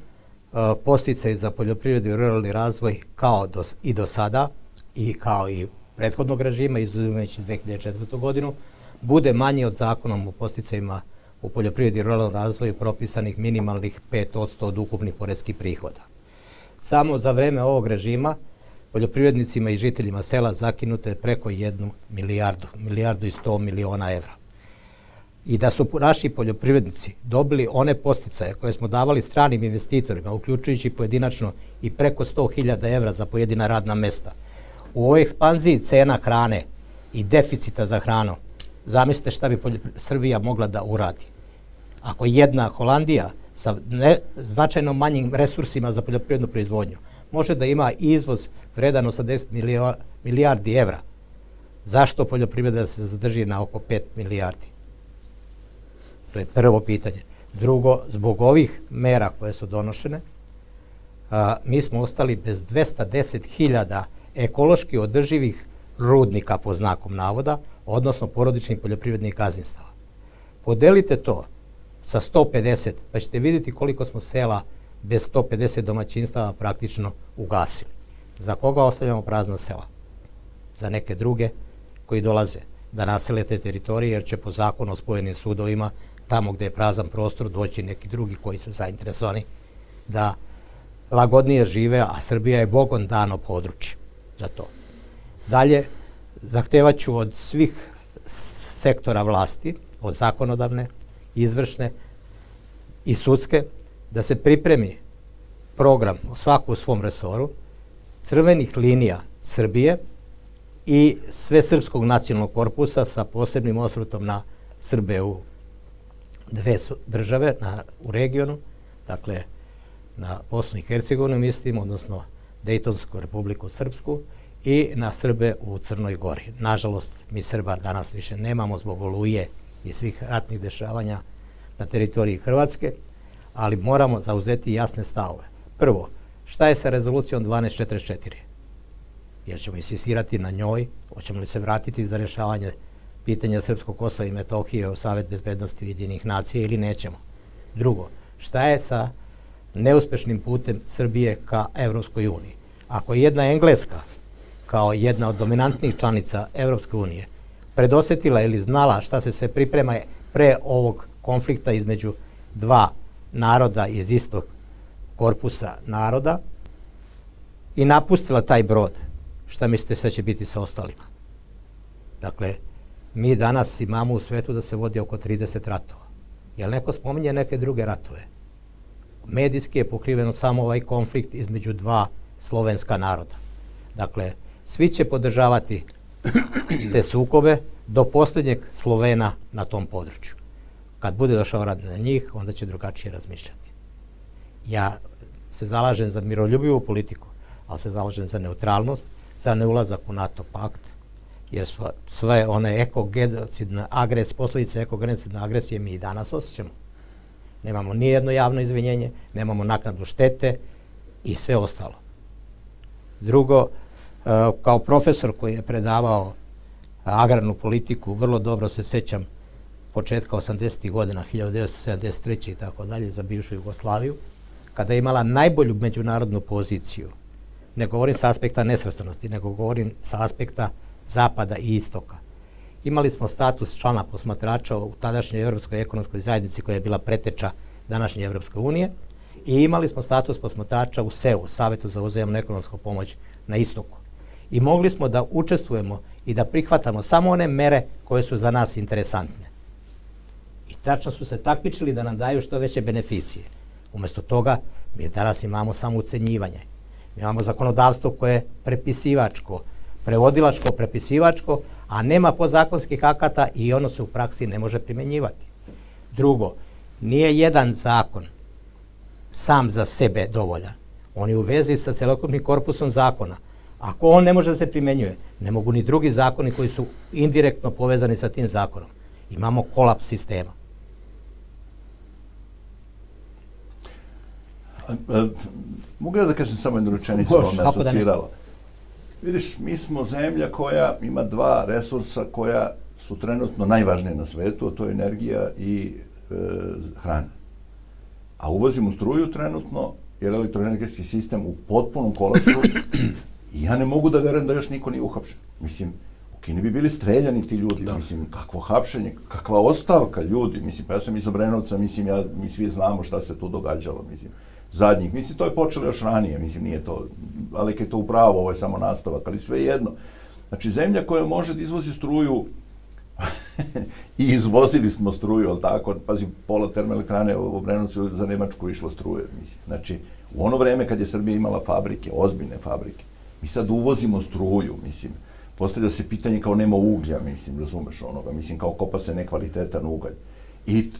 posticaj za poljoprivredu i ruralni razvoj kao do, i do sada i kao i prethodnog režima, izuzimajući 2004. godinu, bude manji od zakonom o posticajima u poljoprivredi i ruralnom razvoju propisanih minimalnih 5% od ukupnih poreskih prihoda. Samo za vreme ovog režima poljoprivrednicima i žiteljima sela zakinute preko jednu milijardu, milijardu i sto miliona evra i da su naši poljoprivrednici dobili one posticaje koje smo davali stranim investitorima, uključujući pojedinačno i preko 100.000 evra za pojedina radna mesta. U ovoj ekspanziji cena hrane i deficita za hranu, zamislite šta bi Srbija mogla da uradi. Ako jedna Holandija sa ne, značajno manjim resursima za poljoprivrednu proizvodnju može da ima izvoz vredan 80 milijardi evra, zašto poljoprivreda se zadrži na oko 5 milijardi? To je prvo pitanje. Drugo, zbog ovih mera koje su donošene, a, mi smo ostali bez 210.000 ekološki održivih rudnika po znakom navoda, odnosno porodičnih poljoprivrednih gazinstava. Podelite to sa 150, pa ćete vidjeti koliko smo sela bez 150 domaćinstava praktično ugasili. Za koga ostavljamo prazna sela? Za neke druge koji dolaze da nasele te teritorije, jer će po zakonu o spojenim sudovima tamo gde je prazan prostor doći neki drugi koji su zainteresovani da lagodnije žive, a Srbija je Bogom dano područje za to. Dalje, zahtevaću od svih sektora vlasti, od zakonodavne, izvršne i sudske, da se pripremi program o svaku u svom resoru, crvenih linija Srbije i sve srpskog nacionalnog korpusa sa posebnim osvrtom na Srbe u dve države na, u regionu, dakle na Bosnu i Hercegovinu mislim, odnosno Dejtonsku republiku Srpsku i na Srbe u Crnoj Gori. Nažalost, mi Srba danas više nemamo zbog oluje i svih ratnih dešavanja na teritoriji Hrvatske, ali moramo zauzeti jasne stavove. Prvo, šta je sa rezolucijom 1244? Jer ćemo insistirati na njoj, hoćemo li se vratiti za rešavanje pitanja Srpskog Kosova i Metohije u Savet bezbednosti Ujedinih nacija ili nećemo. Drugo, šta je sa neuspešnim putem Srbije ka Evropskoj uniji? Ako je jedna Engleska, kao jedna od dominantnih članica Evropske unije, predosetila ili znala šta se sve priprema pre ovog konflikta između dva naroda iz istog korpusa naroda i napustila taj brod, šta mislite sve će biti sa ostalima? Dakle, mi danas imamo u svetu da se vodi oko 30 ratova. Jel neko spominje neke druge ratove? Medijski je pokriveno samo ovaj konflikt između dva slovenska naroda. Dakle, svi će podržavati te sukobe do posljednjeg Slovena na tom području. Kad bude došao rad na njih, onda će drugačije razmišljati. Ja se zalažem za miroljubivu politiku, ali se zalažem za neutralnost, za neulazak u NATO pakt, jer sve one ekogenocidne agres, posljedice ekogenocidne agresije mi i danas osjećamo. Nemamo ni jedno javno izvinjenje, nemamo naknadu štete i sve ostalo. Drugo, kao profesor koji je predavao agrarnu politiku, vrlo dobro se sećam početka 80. godina, 1973. i tako dalje, za bivšu Jugoslaviju, kada je imala najbolju međunarodnu poziciju. Ne govorim sa aspekta nesvrstanosti, nego govorim sa aspekta zapada i istoka. Imali smo status člana posmatrača u tadašnjoj Evropskoj ekonomskoj zajednici koja je bila preteča današnje Evropske unije i imali smo status posmatrača u SEU, Savetu za uzajemnu ekonomsku pomoć na istoku. I mogli smo da učestvujemo i da prihvatamo samo one mere koje su za nas interesantne. I tačno su se takmičili da nam daju što veće beneficije. Umesto toga, mi danas imamo samo ucenjivanje. Mi imamo zakonodavstvo koje je prepisivačko, prevodilačko, prepisivačko, a nema podzakonskih akata i ono se u praksi ne može primjenjivati. Drugo, nije jedan zakon sam za sebe dovoljan. On je u vezi sa celokupnim korpusom zakona. Ako on ne može da se primenjuje, ne mogu ni drugi zakoni koji su indirektno povezani sa tim zakonom. Imamo kolaps sistema. Mogu ja da kažem samo jednu rečenicu, Može, me kako da asocirala. Vidiš, mi smo zemlja koja ima dva resursa koja su trenutno najvažnije na svetu, a to je energija i e, hrana. A uvozimo struju trenutno, jer je elektroenergetski sistem u potpunom kolapsu i ja ne mogu da verujem da još niko nije uhapšen. Mislim, u Kini bi bili streljani ti ljudi, da. mislim, kakvo hapšenje, kakva ostavka ljudi, mislim, pa ja sam iz Obrenovca, mislim, ja, mi svi znamo šta se tu događalo, mislim, zadnjih, mislim, to je počelo još ranije, mislim, nije to, ali je to upravo, ovo je samo nastavak, ali sve jedno. Znači, zemlja koja može da izvozi struju, [LAUGHS] i izvozili smo struju, ali tako, pazi, pola termoelektrane u Obrenovcu za Nemačku išlo struje, mislim. Znači, u ono vreme kad je Srbija imala fabrike, ozbiljne fabrike, mi sad uvozimo struju, mislim, postavlja se pitanje kao nema uglja, mislim, razumeš onoga, mislim, kao kopa se nekvalitetan ugalj. I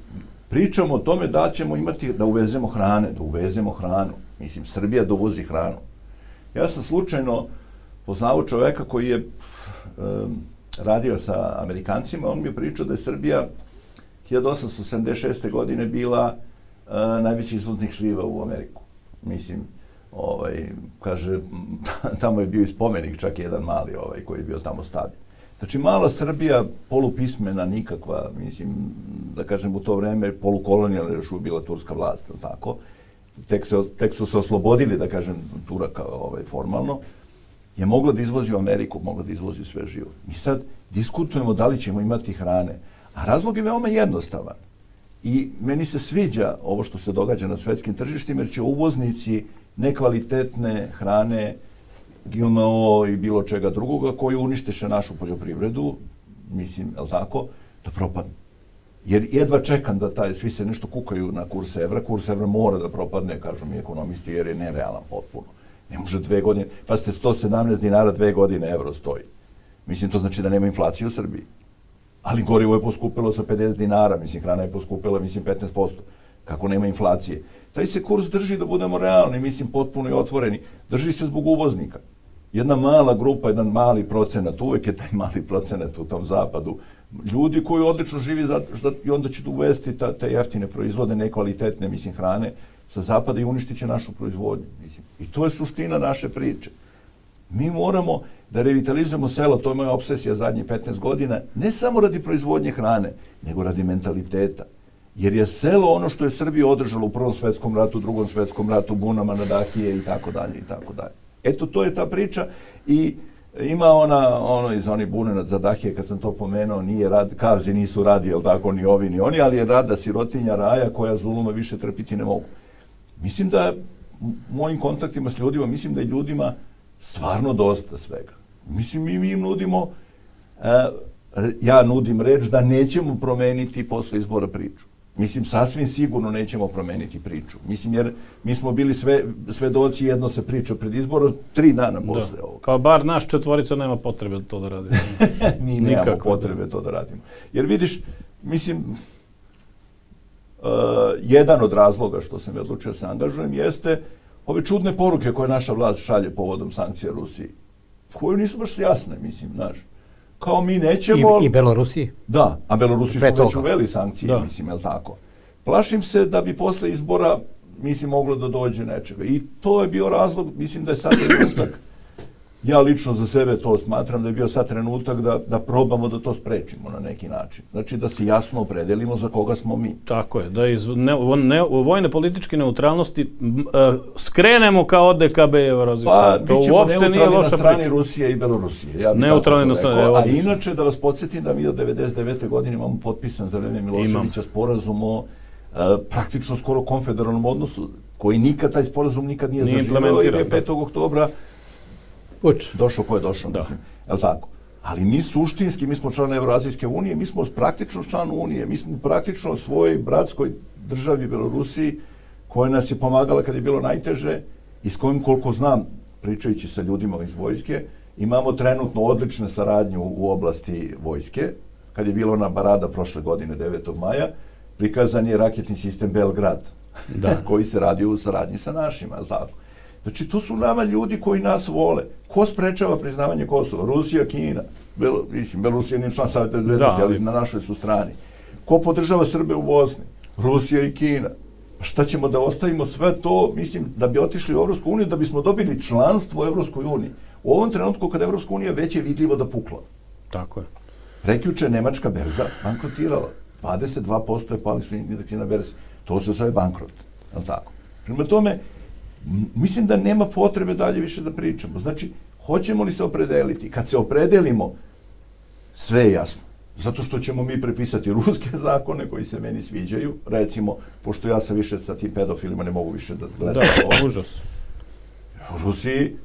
pričamo o tome da ćemo imati, da uvezemo hrane, da uvezemo hranu. Mislim, Srbija dovozi hranu. Ja sam slučajno poznao čoveka koji je um, radio sa Amerikancima, on mi je pričao da je Srbija 1876. godine bila uh, najveći izvoznik šljiva u Ameriku. Mislim, ovaj, kaže, [LAUGHS] tamo je bio i spomenik, čak jedan mali ovaj, koji je bio tamo stavljen. Znači, mala Srbija, polupismena, nikakva, mislim, da kažem, u to vreme polukolonijalna još bila turska vlast, tako? Tek, se, tek su se oslobodili, da kažem, Turaka ovaj, formalno, je mogla da izvozi u Ameriku, mogla da izvozi sve živo. Mi sad diskutujemo da li ćemo imati hrane, a razlog je veoma jednostavan. I meni se sviđa ovo što se događa na svetskim tržištima, jer će uvoznici nekvalitetne hrane, GMO i bilo čega drugoga, koji uništeše našu poljoprivredu, mislim, je tako, da propadnu. Jer jedva čekam da taj, svi se nešto kukaju na kurs evra, kurs evra mora da propadne, kažu mi ekonomisti, jer je nerealan potpuno. Ne može dve godine, pa ste 117 dinara dve godine evro stoji. Mislim, to znači da nema inflacije u Srbiji. Ali gorivo je poskupilo sa 50 dinara, mislim, hrana je poskupila, mislim, 15%. Kako nema inflacije? Taj se kurs drži da budemo realni, mislim, potpuno i otvoreni. Drži se zbog uvoznika. Jedna mala grupa, jedan mali procenat, uvek je taj mali procenat u tom zapadu, ljudi koji odlično živi zato što i onda će da uvesti ta, te jeftine proizvode, nekvalitetne, mislim, hrane sa zapada i uništit će našu proizvodnju. Mislim. I to je suština naše priče. Mi moramo da revitalizujemo selo, to je moja obsesija zadnjih 15 godina, ne samo radi proizvodnje hrane, nego radi mentaliteta. Jer je selo ono što je Srbija održala u Prvom svetskom ratu, Drugom svetskom ratu, bunama na Dahije i tako dalje i tako dalje. Eto, to je ta priča i ima ona, ono iz oni bune za Dahije, kad sam to pomenuo, nije rad, kavzi nisu radi, jel tako, ni ovi, ni oni, ali je rada sirotinja raja koja zuluma više trpiti ne mogu. Mislim da mojim kontaktima s ljudima, mislim da je ljudima stvarno dosta svega. Mislim, mi, mi im nudimo, e, ja nudim reč da nećemo promeniti posle izbora priču. Mislim, sasvim sigurno nećemo promeniti priču. Mislim, jer mi smo bili sve, svedoci, jedno se priča pred izborom, tri dana posle Da. ovoga. Pa bar naš četvorica nema potrebe da to da radi. [LAUGHS] Mi nemamo potrebe to da radimo. Jer vidiš, mislim, uh, jedan od razloga što sam odlučio da se angažujem jeste ove čudne poruke koje naša vlast šalje povodom sankcija Rusiji, koje nisu baš jasne, mislim, znaš. Kao mi nećemo... I, I Belorusiji. Da, a Belorusi Pre su već toga. uveli sankcije, Da. mislim, je li tako? Plašim se da bi posle izbora, mislim, moglo da dođe nečega. I to je bio razlog, mislim da je sad trenutak, ja lično za sebe to smatram da je bio sad trenutak da, da probamo da to sprečimo na neki način. Znači da se jasno opredelimo za koga smo mi. Tako je, da iz ne, ne, vojne političke neutralnosti m, e, skrenemo kao od DKB i. Pa, to uopšte nije neutralni na loša strani priča. Rusije i Belorusije. Ja Neutralni na strani, evo, A inače, da vas podsjetim da mi od 99. godine imamo potpisan za vreme Miloševića sporazum o e, praktično skoro konfederalnom odnosu, koji nikad, taj sporazum nikad nije, Nije zaživeo i implementiran, je 5. oktobra Puč. došao ko je došao, Da. Je tako? Ali mi suštinski, mi smo član Evroazijske unije, mi smo praktično član unije, mi smo praktično svojoj bratskoj državi Belorusiji, koja nas je pomagala kad je bilo najteže i s kojim, koliko znam, pričajući sa ljudima iz vojske, Imamo trenutno odlične saradnju u oblasti vojske. Kad je bila ona barada prošle godine, 9. maja, prikazan je raketni sistem Belgrad, da. [LAUGHS] koji se radi u saradnji sa našima, je li tako? Znači, to su nama ljudi koji nas vole. Ko sprečava priznavanje Kosova? Rusija, Kina. Belo, mislim, Belorusija nije član Savjeta bezbednosti, da, ali na našoj su strani. Ko podržava Srbe u Bosni? Rusija i Kina. Šta ćemo da ostavimo sve to, mislim, da bi otišli u Evropsku uniju, da bismo dobili članstvo u Evropskoj uniji. U ovom trenutku kad Evropska unija već je vidljivo da pukla. Tako je. Rekjuče Nemačka berza bankrotirala. 22% je pali su indeksi na berzi. To se zove bankrot. Je tako? Prema tome, mislim da nema potrebe dalje više da pričamo. Znači, hoćemo li se opredeliti? Kad se opredelimo, sve je jasno. Zato što ćemo mi prepisati ruske [LAUGHS] zakone koji se meni sviđaju, recimo, pošto ja sam više sa tim pedofilima ne mogu više da gledam. Da, užas. U Rusiji,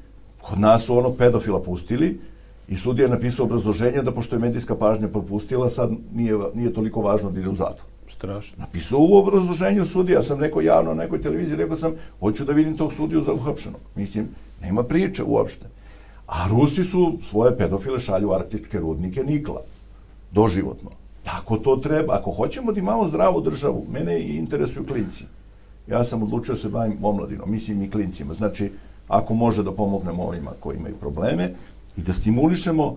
kod nas su ono pedofila pustili i sudija je napisao obrazloženje da pošto je medijska pažnja propustila, sad nije, nije toliko važno da ide u zatvor. Strašno. Napisao u obrazloženju sudija, ja sam rekao javno na nekoj televiziji, rekao sam, hoću da vidim tog sudiju za uhapšenog. Mislim, nema priče uopšte. A Rusi su svoje pedofile šalju arktičke rudnike nikla. Doživotno. Tako to treba. Ako hoćemo da imamo zdravu državu, mene i interesuju klinci. Ja sam odlučio da se bavim omladinom, mislim i klincima. Znači, ako može da pomognemo ovima koji imaju probleme i da stimulišemo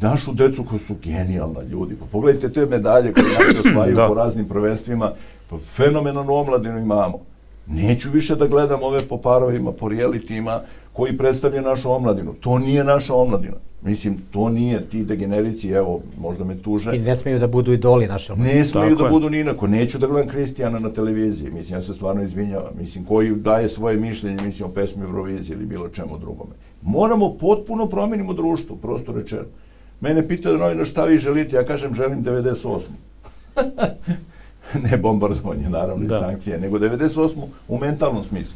našu decu koji su genijalna ljudi. Pa pogledajte te medalje koje naši [CLEARS THROAT] osvajaju da. po raznim prvenstvima. Pa fenomenalnu omladinu imamo. Neću više da gledam ove po parovima, po realitima koji predstavlja našu omladinu. To nije naša omladina. Mislim, to nije ti degenerici, evo, možda me tuže. I ne smeju da budu idoli naše omladine. Ne smeju Tako da je. budu ni inako. Neću da gledam Kristijana na televiziji. Mislim, ja se stvarno izvinjavam. Mislim, koji daje svoje mišljenje, mislim, o pesmi Euroviziji ili bilo čemu drugome. Moramo potpuno promenimo društvo, prosto rečeno. Mene pitaju novina šta vi želite, ja kažem želim 98. [LAUGHS] ne bombardovanje, naravno, da. i sankcije, nego 98. u mentalnom smislu.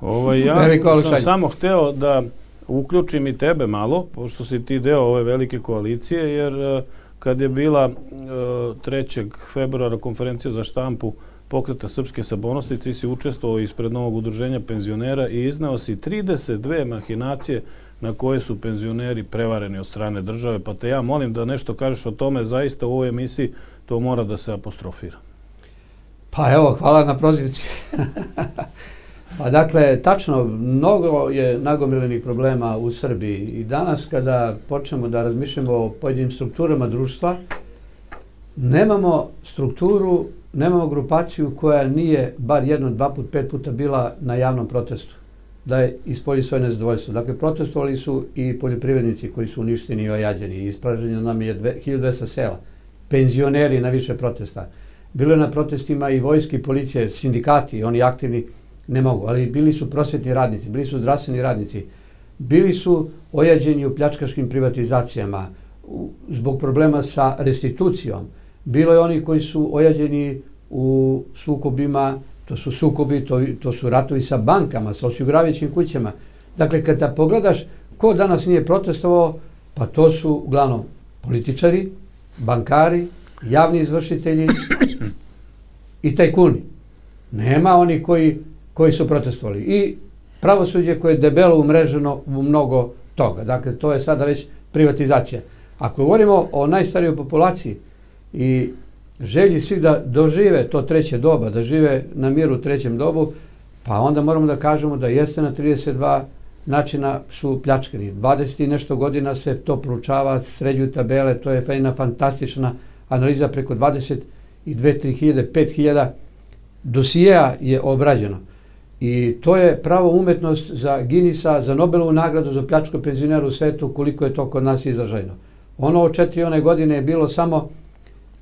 Ovo, [LAUGHS] ja sam samo hteo da uključim i tebe malo, pošto si ti deo ove velike koalicije, jer e, kad je bila 3. E, februara konferencija za štampu pokreta Srpske sabonosti, ti si učestvovao ispred novog udruženja penzionera i iznao si 32 mahinacije na koje su penzioneri prevareni od strane države, pa te ja molim da nešto kažeš o tome, zaista u ovoj emisiji to mora da se apostrofira. Pa evo, hvala na prozivci. [LAUGHS] pa dakle, tačno, mnogo je nagomilenih problema u Srbiji i danas kada počnemo da razmišljamo o pojedinim strukturama društva, nemamo strukturu, nemamo grupaciju koja nije bar jedno, dva put, pet puta bila na javnom protestu da je ispolji svoje nezadovoljstvo. Dakle, protestovali su i poljoprivrednici koji su uništeni i ojađeni. Ispraženo nam je 1200 sela. Penzioneri na više protesta. Bilo je na protestima i vojski, policije, sindikati, oni aktivni ne mogu, ali bili su prosvetni radnici, bili su zdravstveni radnici, bili su ojađeni u pljačkaškim privatizacijama zbog problema sa restitucijom. Bilo je oni koji su ojađeni u sukobima To su sukobi, to, to su ratovi sa bankama, sa osiguravajućim kućama. Dakle, kada pogledaš ko danas nije protestovao, pa to su uglavnom političari, bankari, javni izvršitelji i tajkuni. Nema oni koji, koji su protestovali. I pravosuđe koje je debelo umreženo u mnogo toga. Dakle, to je sada već privatizacija. Ako govorimo o najstarijoj populaciji i želji svi da dožive to treće doba, da žive na miru u trećem dobu, pa onda moramo da kažemo da jeste na 32 načina su pljačkani. 20 i nešto godina se to proučava, sređuju tabele, to je jedna fantastična analiza preko 22, 3 hiljade, 5 hiljada dosijeja je obrađeno. I to je pravo umetnost za Ginisa, za Nobelovu nagradu za pljačko penzionera u svetu, koliko je to kod nas izražajno. Ono od četiri one godine je bilo samo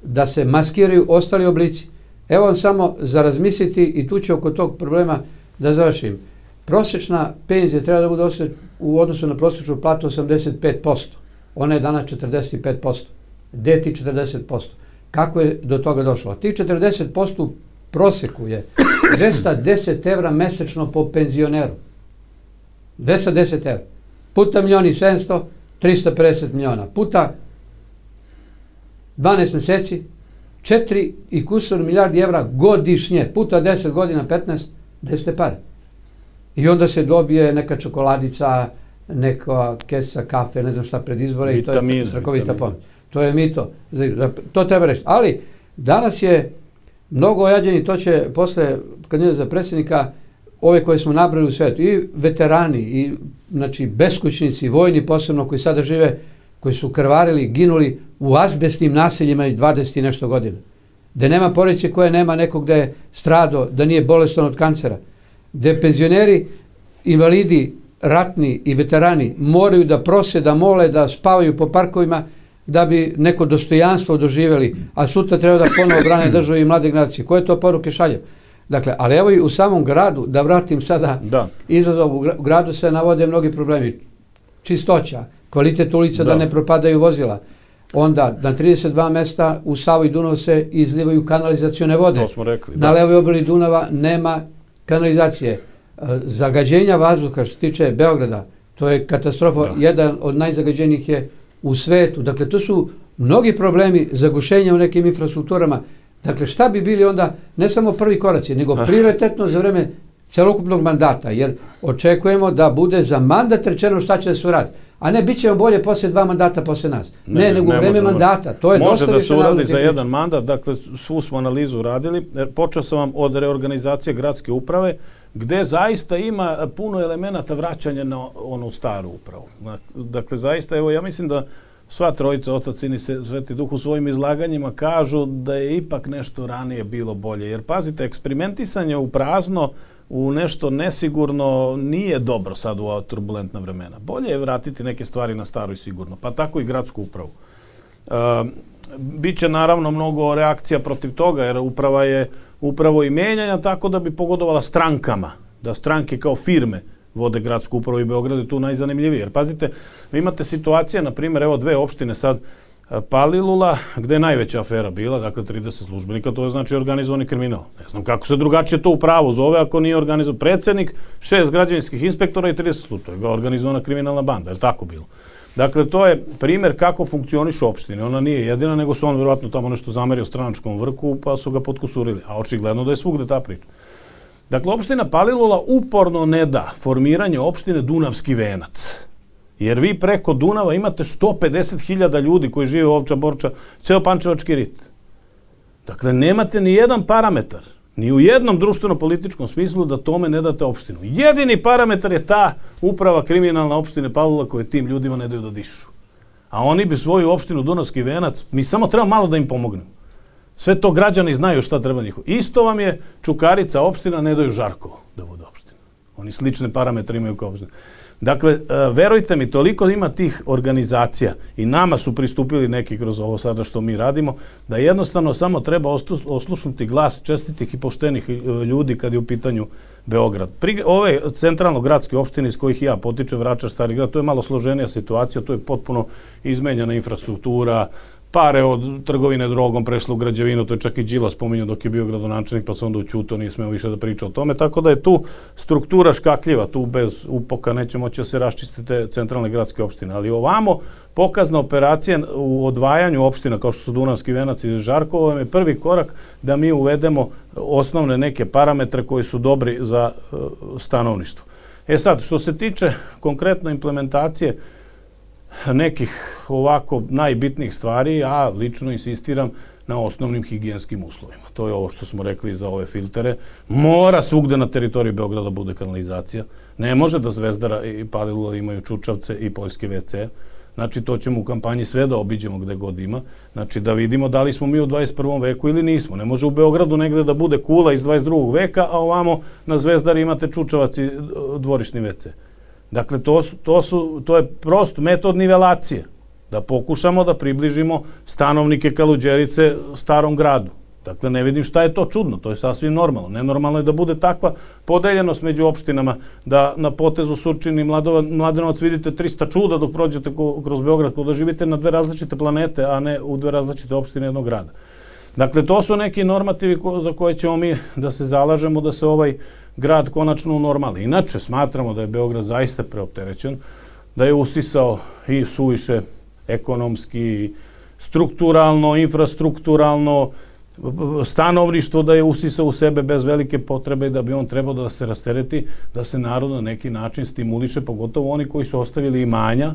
da se maskiraju ostali oblici. Evo samo za razmisliti i tu ću oko tog problema da završim. Prosječna penzija treba da bude u odnosu na prosječnu platu 85%. Ona je dana 45%. Gde ti 40%? Kako je do toga došlo? Ti 40% u proseku je 210 evra mesečno po penzioneru. 210 evra. Puta milioni 700, 350 miliona. Puta 12 meseci, 4 i kusor milijardi evra godišnje, puta 10 godina, 15, gde su te pare? I onda se dobije neka čokoladica, neka kesa kafe, ne znam šta pred izbore i to je strakovita pomoć. To je mito. To treba reći. Ali danas je mnogo ojađeni, to će posle kandidata za predsjednika ove koje smo nabrali u svetu, i veterani, i znači beskućnici, vojni posebno koji sada žive, koji su krvarili, ginuli u azbestnim naseljima iz 20 i nešto godina. Da nema porodice koje nema nekog gde je strado, da nije bolestan od kancera. Gde penzioneri, invalidi, ratni i veterani moraju da prose, da mole, da spavaju po parkovima, da bi neko dostojanstvo doživjeli, a sutra treba da ponovo brane državu i mlade generacije. Koje to poruke šalje? Dakle, ali evo i u samom gradu, da vratim sada Da. izazov, u gradu se navode mnogi problemi. Čistoća, kvalitet ulica da, Da. ne propadaju vozila. Onda na 32 mesta u Savu i Dunav se izlivaju kanalizacione vode. To smo rekli. Na da. levoj obali Dunava nema kanalizacije. E, Zagađenja vazduha što se tiče Beograda, to je katastrofa. Da. Jedan od najzagađenijih je u svetu. Dakle, to su mnogi problemi zagušenja u nekim infrastrukturama. Dakle, šta bi bili onda ne samo prvi koraci, nego Ah. prioritetno za vreme celokupnog mandata, jer očekujemo da bude za mandat rečeno šta će da se uradi. A ne, bit će vam bolje posle dva mandata posle nas. Ne, Ne, nego ne vreme mandata. To je Može da se uradi za jedan mandat, dakle svu smo analizu uradili. Jer Počeo sam vam od reorganizacije gradske uprave, gde zaista ima puno elemenata vraćanja na onu staru upravu. Dakle, zaista, evo, ja mislim da sva trojica, Otac, Sin i Se- Sveti Duh u svojim izlaganjima kažu da je ipak nešto ranije bilo bolje. Jer, pazite, eksperimentisanje u prazno, u nešto nesigurno nije dobro sad u ova turbulentna vremena. Bolje je vratiti neke stvari na staro i sigurno, pa tako i gradsku upravu. Uh, Biće naravno mnogo reakcija protiv toga, jer uprava je upravo i menjanja tako da bi pogodovala strankama, da stranke kao firme vode gradsku upravu i Beograd je tu najzanimljivije. Jer pazite, vi imate situacije, na primjer, evo dve opštine sad, e, Palilula, gde je najveća afera bila, dakle 30 službenika, to je znači organizovani kriminal. Ne znam kako se drugačije to u pravu zove ako nije organizovan predsednik, šest građevinskih inspektora i 30 službenika. To je ga organizovana kriminalna banda, je tako bilo? Dakle, to je primjer kako funkcionišu opštine. Ona nije jedina, nego su on vjerojatno tamo nešto zamerio stranačkom vrku, pa su ga potkusurili. A očigledno da je svugde ta priča. Dakle, opština Palilula uporno ne da formiranje opštine Dunavski venac. Jer vi preko Dunava imate 150.000 ljudi koji žive u Ovča, Borča, ceo Pančevački rit. Dakle, nemate ni jedan parametar, ni u jednom društveno-političkom smislu da tome ne date opštinu. Jedini parametar je ta uprava kriminalna opštine Palilula koje tim ljudima ne daju da dišu. A oni bi svoju opštinu Dunavski venac, mi samo treba malo da im pomognemo. Sve to građani znaju šta treba njihovo. Isto vam je Čukarica opština, ne daju Žarkovo da bude opština. Oni slične parametre imaju kao opština. Dakle, e, verujte mi, toliko ima tih organizacija i nama su pristupili neki kroz ovo sada što mi radimo, da jednostavno samo treba oslušnuti glas čestitih i poštenih e, ljudi kad je u pitanju Beograd. Ove centralno gradske opštine iz kojih ja potičem, Vračar, Stari grad, to je malo složenija situacija, to je potpuno izmenjena infrastruktura, pare od trgovine drogom prešle u građevinu, to je čak i Đila spominjao dok je bio gradonačelnik, pa se onda učuto, nije smeo više da priča o tome, tako da je tu struktura škakljiva, tu bez upoka neće moći da se raščistite centralne gradske opštine, ali ovamo pokazna operacija u odvajanju opština kao što su Dunavski venac i Žarkovo je prvi korak da mi uvedemo osnovne neke parametre koji su dobri za e, stanovništvo. E sad, što se tiče konkretno implementacije nekih ovako najbitnijih stvari, ja lično insistiram na osnovnim higijenskim uslovima. To je ovo što smo rekli za ove filtere. Mora svugde na teritoriji Beograda bude kanalizacija. Ne može da Zvezdara i Palilula imaju čučavce i poljske WC. Znači, to ćemo u kampanji sve da obiđemo gde god ima. Znači, da vidimo da li smo mi u 21. veku ili nismo. Ne može u Beogradu negde da bude kula iz 22. veka, a ovamo na Zvezdari imate čučavac i e, dvorišni WC. Dakle, to, su, to, su, to je prost metod nivelacije. Da pokušamo da približimo stanovnike Kaluđerice starom gradu. Dakle, ne vidim šta je to čudno, to je sasvim normalno. Nenormalno je da bude takva podeljenost među opštinama, da na potezu Surčin i Mladenovac vidite 300 čuda dok prođete kroz Beograd, da živite na dve različite planete, a ne u dve različite opštine jednog grada. Dakle, to su neki normativi ko, za koje ćemo mi da se zalažemo da se ovaj grad konačno unormali. Inače, smatramo da je Beograd zaista preopterećen, da je usisao i suviše ekonomski, strukturalno, infrastrukturalno, stanovništvo da je usisa u sebe bez velike potrebe da bi on trebao da se rastereti, da se narod na neki način stimuliše, pogotovo oni koji su ostavili imanja,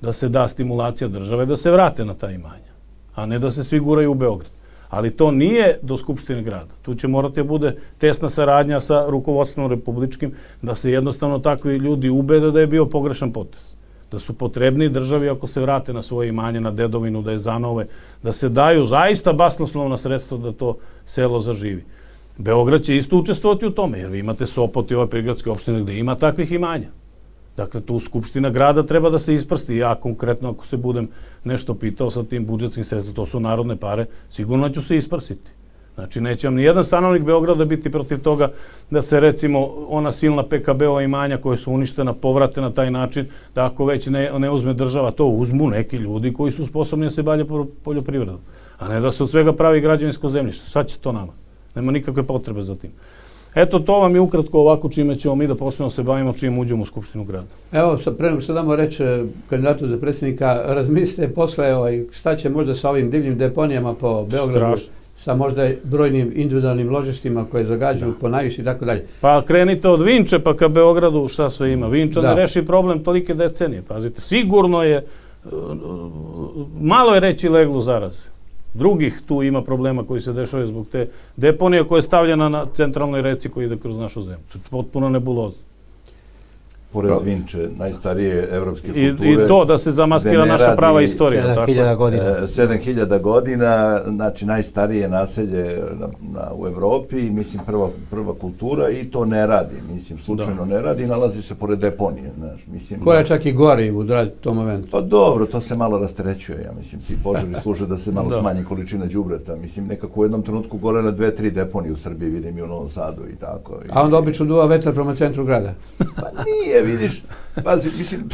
da se da stimulacija države, da se vrate na ta imanja, a ne da se svi guraju u Beograd. Ali to nije do Skupštine grada. Tu će morati da bude tesna saradnja sa rukovodstvom republičkim, da se jednostavno takvi ljudi ubede da je bio pogrešan potez da su potrebni državi ako se vrate na svoje imanje, na dedovinu, da je zanove, da se daju zaista basnoslovna sredstva da to selo zaživi. Beograd će isto učestvovati u tome, jer vi imate Sopot i ove prigradske opštine gde ima takvih imanja. Dakle, tu Skupština grada treba da se isprsti. Ja konkretno, ako se budem nešto pitao sa tim budžetskim sredstvom, to su narodne pare, sigurno ću se isprsiti. Znači, neće vam ni jedan stanovnik Beograda biti protiv toga da se, recimo, ona silna PKB-ova imanja koje su uništena povrate na taj način, da ako već ne, ne uzme država, to uzmu neki ljudi koji su sposobni da se balje poljoprivredom. A ne da se od svega pravi građevinsko zemljište. Sad će to nama. Nema nikakve potrebe za tim. Eto, to vam je ukratko ovako čime ćemo mi da počnemo da se bavimo čim uđemo u Skupštinu grada. Evo, sa pre nego što damo reč e, kandidatu za predsjednika, razmislite posle ovaj, šta će možda sa ovim divljim deponijama po Beogradu. Strašno sa možda brojnim individualnim ložištima koje zagađuju po najviše i tako dalje. Pa krenite od Vinče pa ka Beogradu šta sve ima. Vinča da. ne reši problem tolike decenije. Pazite, sigurno je, malo je reći leglo zaraze. Drugih tu ima problema koji se dešavaju zbog te deponije koja je stavljena na centralnoj reci koji ide kroz našu zemlju. To je potpuno nebuloza pored Vinče, najstarije evropske kulture. I, I to da se zamaskira naša prava istorija. 7000 godina. E, 7000 godina, znači najstarije naselje na, na, u Evropi, mislim prva, prva kultura i to ne radi, mislim slučajno da. ne radi, nalazi se pored deponije. Znaš, mislim, Koja je čak i gori u tom momentu? Pa dobro, to se malo rasterećuje, ja mislim, ti požari [LAUGHS] služe da se malo da. smanji količina đubreta, mislim nekako u jednom trenutku gore na dve, tri deponije u Srbiji, vidim i u Novom Sadu i tako. I, A onda obično duva vetar prema centru grada? Pa nije, vidiš, pazi, mislim,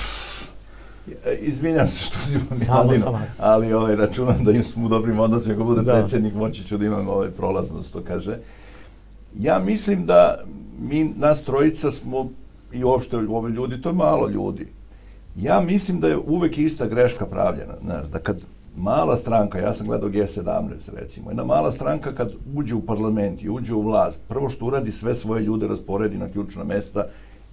izvinjam se što si Miladino, ali ovaj, računam da im smo u dobrim odnosima, ako bude da. predsjednik, moći ću da imam ovaj prolaznost, to kaže. Ja mislim da mi, nas trojica smo, i uopšte ove ljudi, to je malo ljudi. Ja mislim da je uvek ista greška pravljena, znaš, da kad mala stranka, ja sam gledao G17 recimo, jedna mala stranka kad uđe u parlament i uđe u vlast, prvo što uradi sve svoje ljude rasporedi na ključna mesta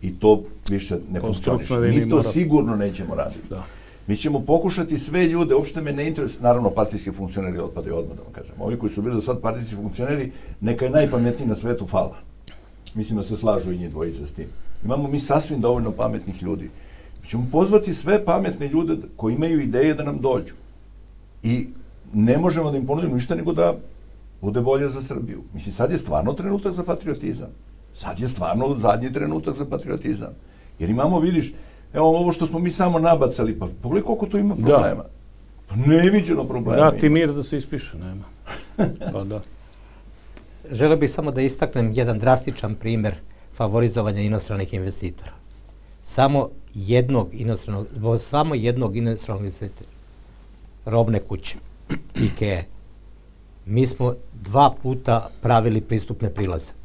i to više ne funkcioniše. Mi to sigurno nećemo raditi. Da. Mi ćemo pokušati sve ljude, uopšte me ne interesuje, naravno partijski funkcioneri otpadaju odmah da vam kažem. Ovi koji su bili do sad partijski funkcioneri, neka je najpametniji na svetu fala. Mislim da se slažu i njih dvojice s tim. Imamo mi sasvim dovoljno pametnih ljudi. Mi ćemo pozvati sve pametne ljude koji imaju ideje da nam dođu. I ne možemo da im ponudimo ništa nego da bude bolje za Srbiju. Mislim, sad je stvarno trenutak za patriotizam. Sad je stvarno zadnji trenutak za patriotizam. Jer imamo, vidiš, evo ovo što smo mi samo nabacali, pa pogledaj koliko tu ima da. problema. Da. Pa neviđeno problema Da, ti mir da se ispiše, nema. [LAUGHS] pa da. Želeo bih samo da istaknem jedan drastičan primer favorizovanja inostranih investitora. Samo jednog inostranog, samo jednog inostranog investitora, robne kuće, [CLEARS THROAT] IKEA. Mi smo dva puta pravili pristupne prilaze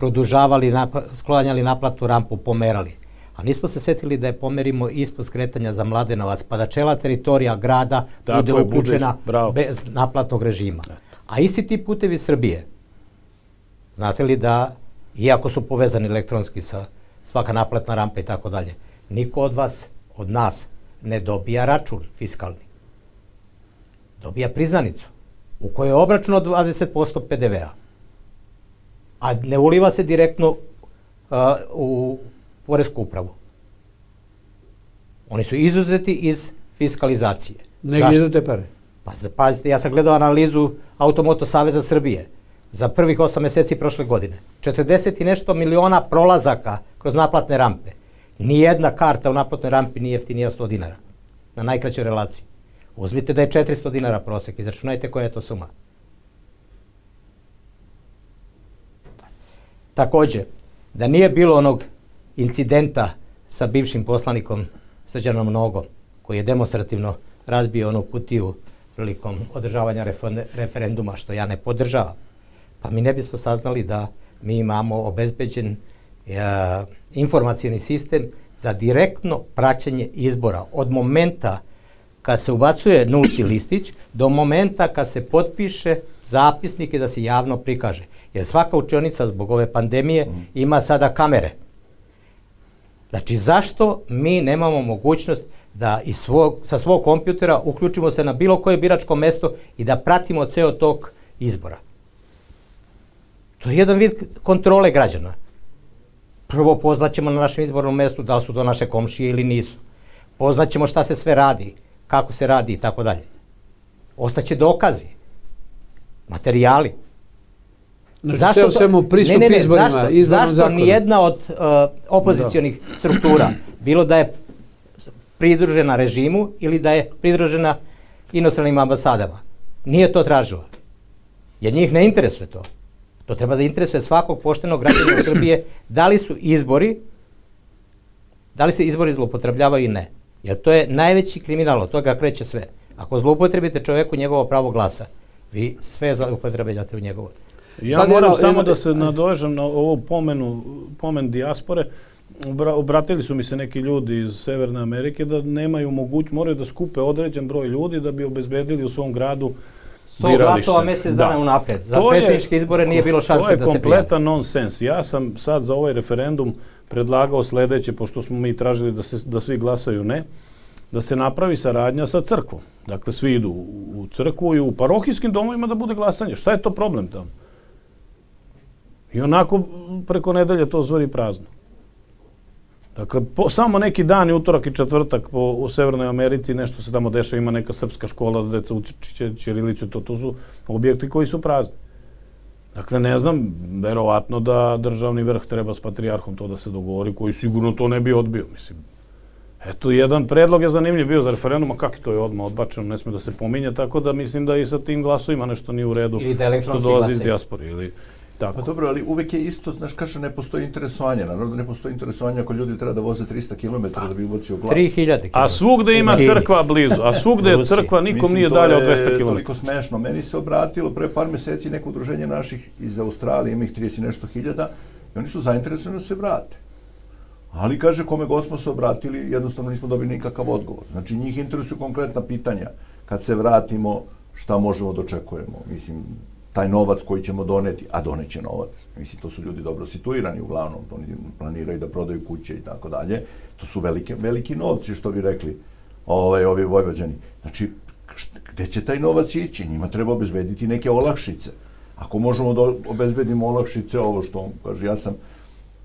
produžavali, sklanjali naplatu rampu, pomerali. A nismo se setili da je pomerimo ispod skretanja za Mladenovac, pa da čela teritorija grada Tako bude uključena bez naplatnog režima. A isti ti putevi Srbije, znate li da, iako su povezani elektronski sa svaka naplatna rampa i tako dalje, niko od vas, od nas, ne dobija račun fiskalni. Dobija priznanicu u kojoj je obračun od 20% PDV-a a ne uliva se direktno uh, u Poresku upravu. Oni su izuzeti iz fiskalizacije. Ne gledu te pare? Pa, pazite, ja sam gledao analizu Automoto Saveza Srbije za prvih 8 meseci prošle godine. 40 i nešto miliona prolazaka kroz naplatne rampe. Nijedna karta u naplatnoj rampi nije jeftinija 100 dinara na najkraćoj relaciji. Uzmite da je 400 dinara prosek, izračunajte koja je to suma. Takođe, da nije bilo onog incidenta sa bivšim poslanikom Srđanom Nogom, koji je demonstrativno razbio onu kutiju prilikom održavanja referenduma, što ja ne podržavam, pa mi ne bismo saznali da mi imamo obezbeđen e, informacijani sistem za direktno praćenje izbora od momenta kad se ubacuje nulti listić do momenta kad se potpiše zapisnik i da se javno prikaže. Jer svaka učionica zbog ove pandemije ima sada kamere. Znači, zašto mi nemamo mogućnost da iz svog, sa svog kompjutera uključimo se na bilo koje biračko mesto i da pratimo ceo tok izbora? To je jedan vid kontrole građana. Prvo poznaćemo na našem izbornom mestu da li su to naše komšije ili nisu. Poznaćemo šta se sve radi, kako se radi i tako dalje. Ostaće dokazi, materijali. Znači, sve u svemu pristup ne, ne, ne, izborima, zašto, zašto zakonu. nijedna od uh, opozicijonih struktura, bilo da je pridružena režimu ili da je pridružena inostranim ambasadama, nije to tražila. Jer njih ne interesuje to. To treba da interesuje svakog poštenog građana [COUGHS] Srbije da li su izbori, da li se izbori zloupotrebljavaju i ne. Jer to je najveći kriminal, od toga kreće sve. Ako zloupotrebite čoveku njegovo pravo glasa, vi sve zloupotrebljate u njegovo. Ja Sad moram jedno- samo jedno- da se nadovežem na ovu pomenu, pomen dijaspore. Obra, obratili su mi se neki ljudi iz Severne Amerike da nemaju moguć, moraju da skupe određen broj ljudi da bi obezbedili u svom gradu 100 glasova mesec dana unapred. Za To je- predsjedničke izbore nije bilo šanse da se To je prijavi. kompletan nonsens. Ja sam sad za ovaj referendum predlagao sledeće, pošto smo mi tražili da, se, da svi glasaju ne, da se napravi saradnja sa crkvom. Dakle, svi idu u u crkvu i u parohijskim domovima da bude glasanje. Šta je to problem tamo? I onako preko nedelje to zvori prazno. Dakle, po, samo neki dan i utorak i četvrtak po, u Severnoj Americi nešto se tamo dešava, ima neka srpska škola da deca uči će- ćirilicu, to, to su objekti koji su prazni. Dakle, ne znam, verovatno da državni vrh treba s patrijarhom to da se dogovori, koji sigurno to ne bi odbio, mislim. Eto, jedan predlog je zanimljiv bio za referendum, a kako to je odmah odbačeno, ne sme da se pominje, tako da mislim da i sa tim glasovima nešto nije u redu. Ili da što elektronski dolazi iz glasaju. dijaspore, ili tako. Pa dobro, ali uvek je isto, znaš, kaže, ne postoji interesovanje. Naravno da ne postoji interesovanje ako ljudi treba da voze 300 km da bi ubacio glas. 3000 km. A svugde ima crkva blizu, a svugde je crkva, nikom Mislim, nije to dalje od je 200 km. toliko smešno. Meni se obratilo pre par meseci neko udruženje naših iz Australije, ima ih 30 i nešto hiljada, i oni su zainteresovani da se vrate. Ali, kaže, kome god smo se obratili, jednostavno nismo dobili nikakav odgovor. Znači, njih interesuju konkretna pitanja. Kad se vratimo, šta možemo da očekujemo? Mislim, taj novac koji ćemo doneti, a doneće novac. Mislim, to su ljudi dobro situirani uglavnom, oni planiraju da prodaju kuće i tako dalje. To su velike, veliki novci, što bi rekli ovaj, ovi vojvođani. Znači, gde će taj novac ići? Njima treba obezbediti neke olakšice. Ako možemo da obezbedimo olakšice, ovo što on kaže, ja sam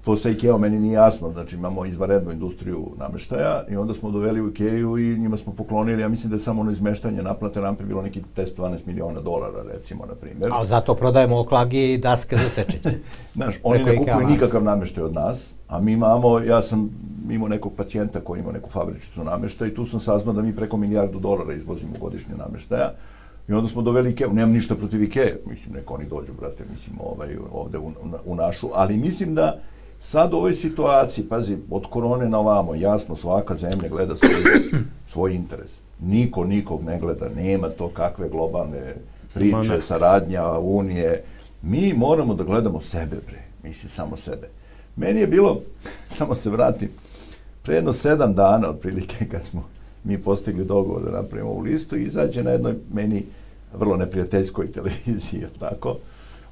to sa meni nije jasno, znači imamo izvanrednu industriju nameštaja i onda smo doveli u Ikeju i njima smo poklonili, ja mislim da je samo ono izmeštanje naplate rampe bilo neki 10-12 miliona dolara, recimo, na primjer. Ali zato prodajemo oklagi i daske za sečenje. [LAUGHS] Znaš, oni ne kupuju nikakav nameštaj od nas, a mi imamo, ja sam imao nekog pacijenta koji ima neku fabričicu nameštaja i tu sam saznao da mi preko milijardu dolara izvozimo godišnje nameštaja. I onda smo doveli Ikea, nemam ništa protiv Ikea, mislim, neko oni dođu, brate, mislim, ovaj, ovde u, u našu, ali mislim da sad u ovoj situaciji, pazi, od korone na ovamo, jasno, svaka zemlja gleda svoj, [CLEARS THROAT] svoj interes. Niko nikog ne gleda, nema to kakve globalne priče, saradnja, unije. Mi moramo da gledamo sebe, bre, mislim, samo sebe. Meni je bilo, [LAUGHS] samo se vratim, pre jedno sedam dana, otprilike, kad smo mi postigli dogovor da napravimo ovu listu, izađe na jednoj meni vrlo neprijateljskoj [LAUGHS] televiziji, tako,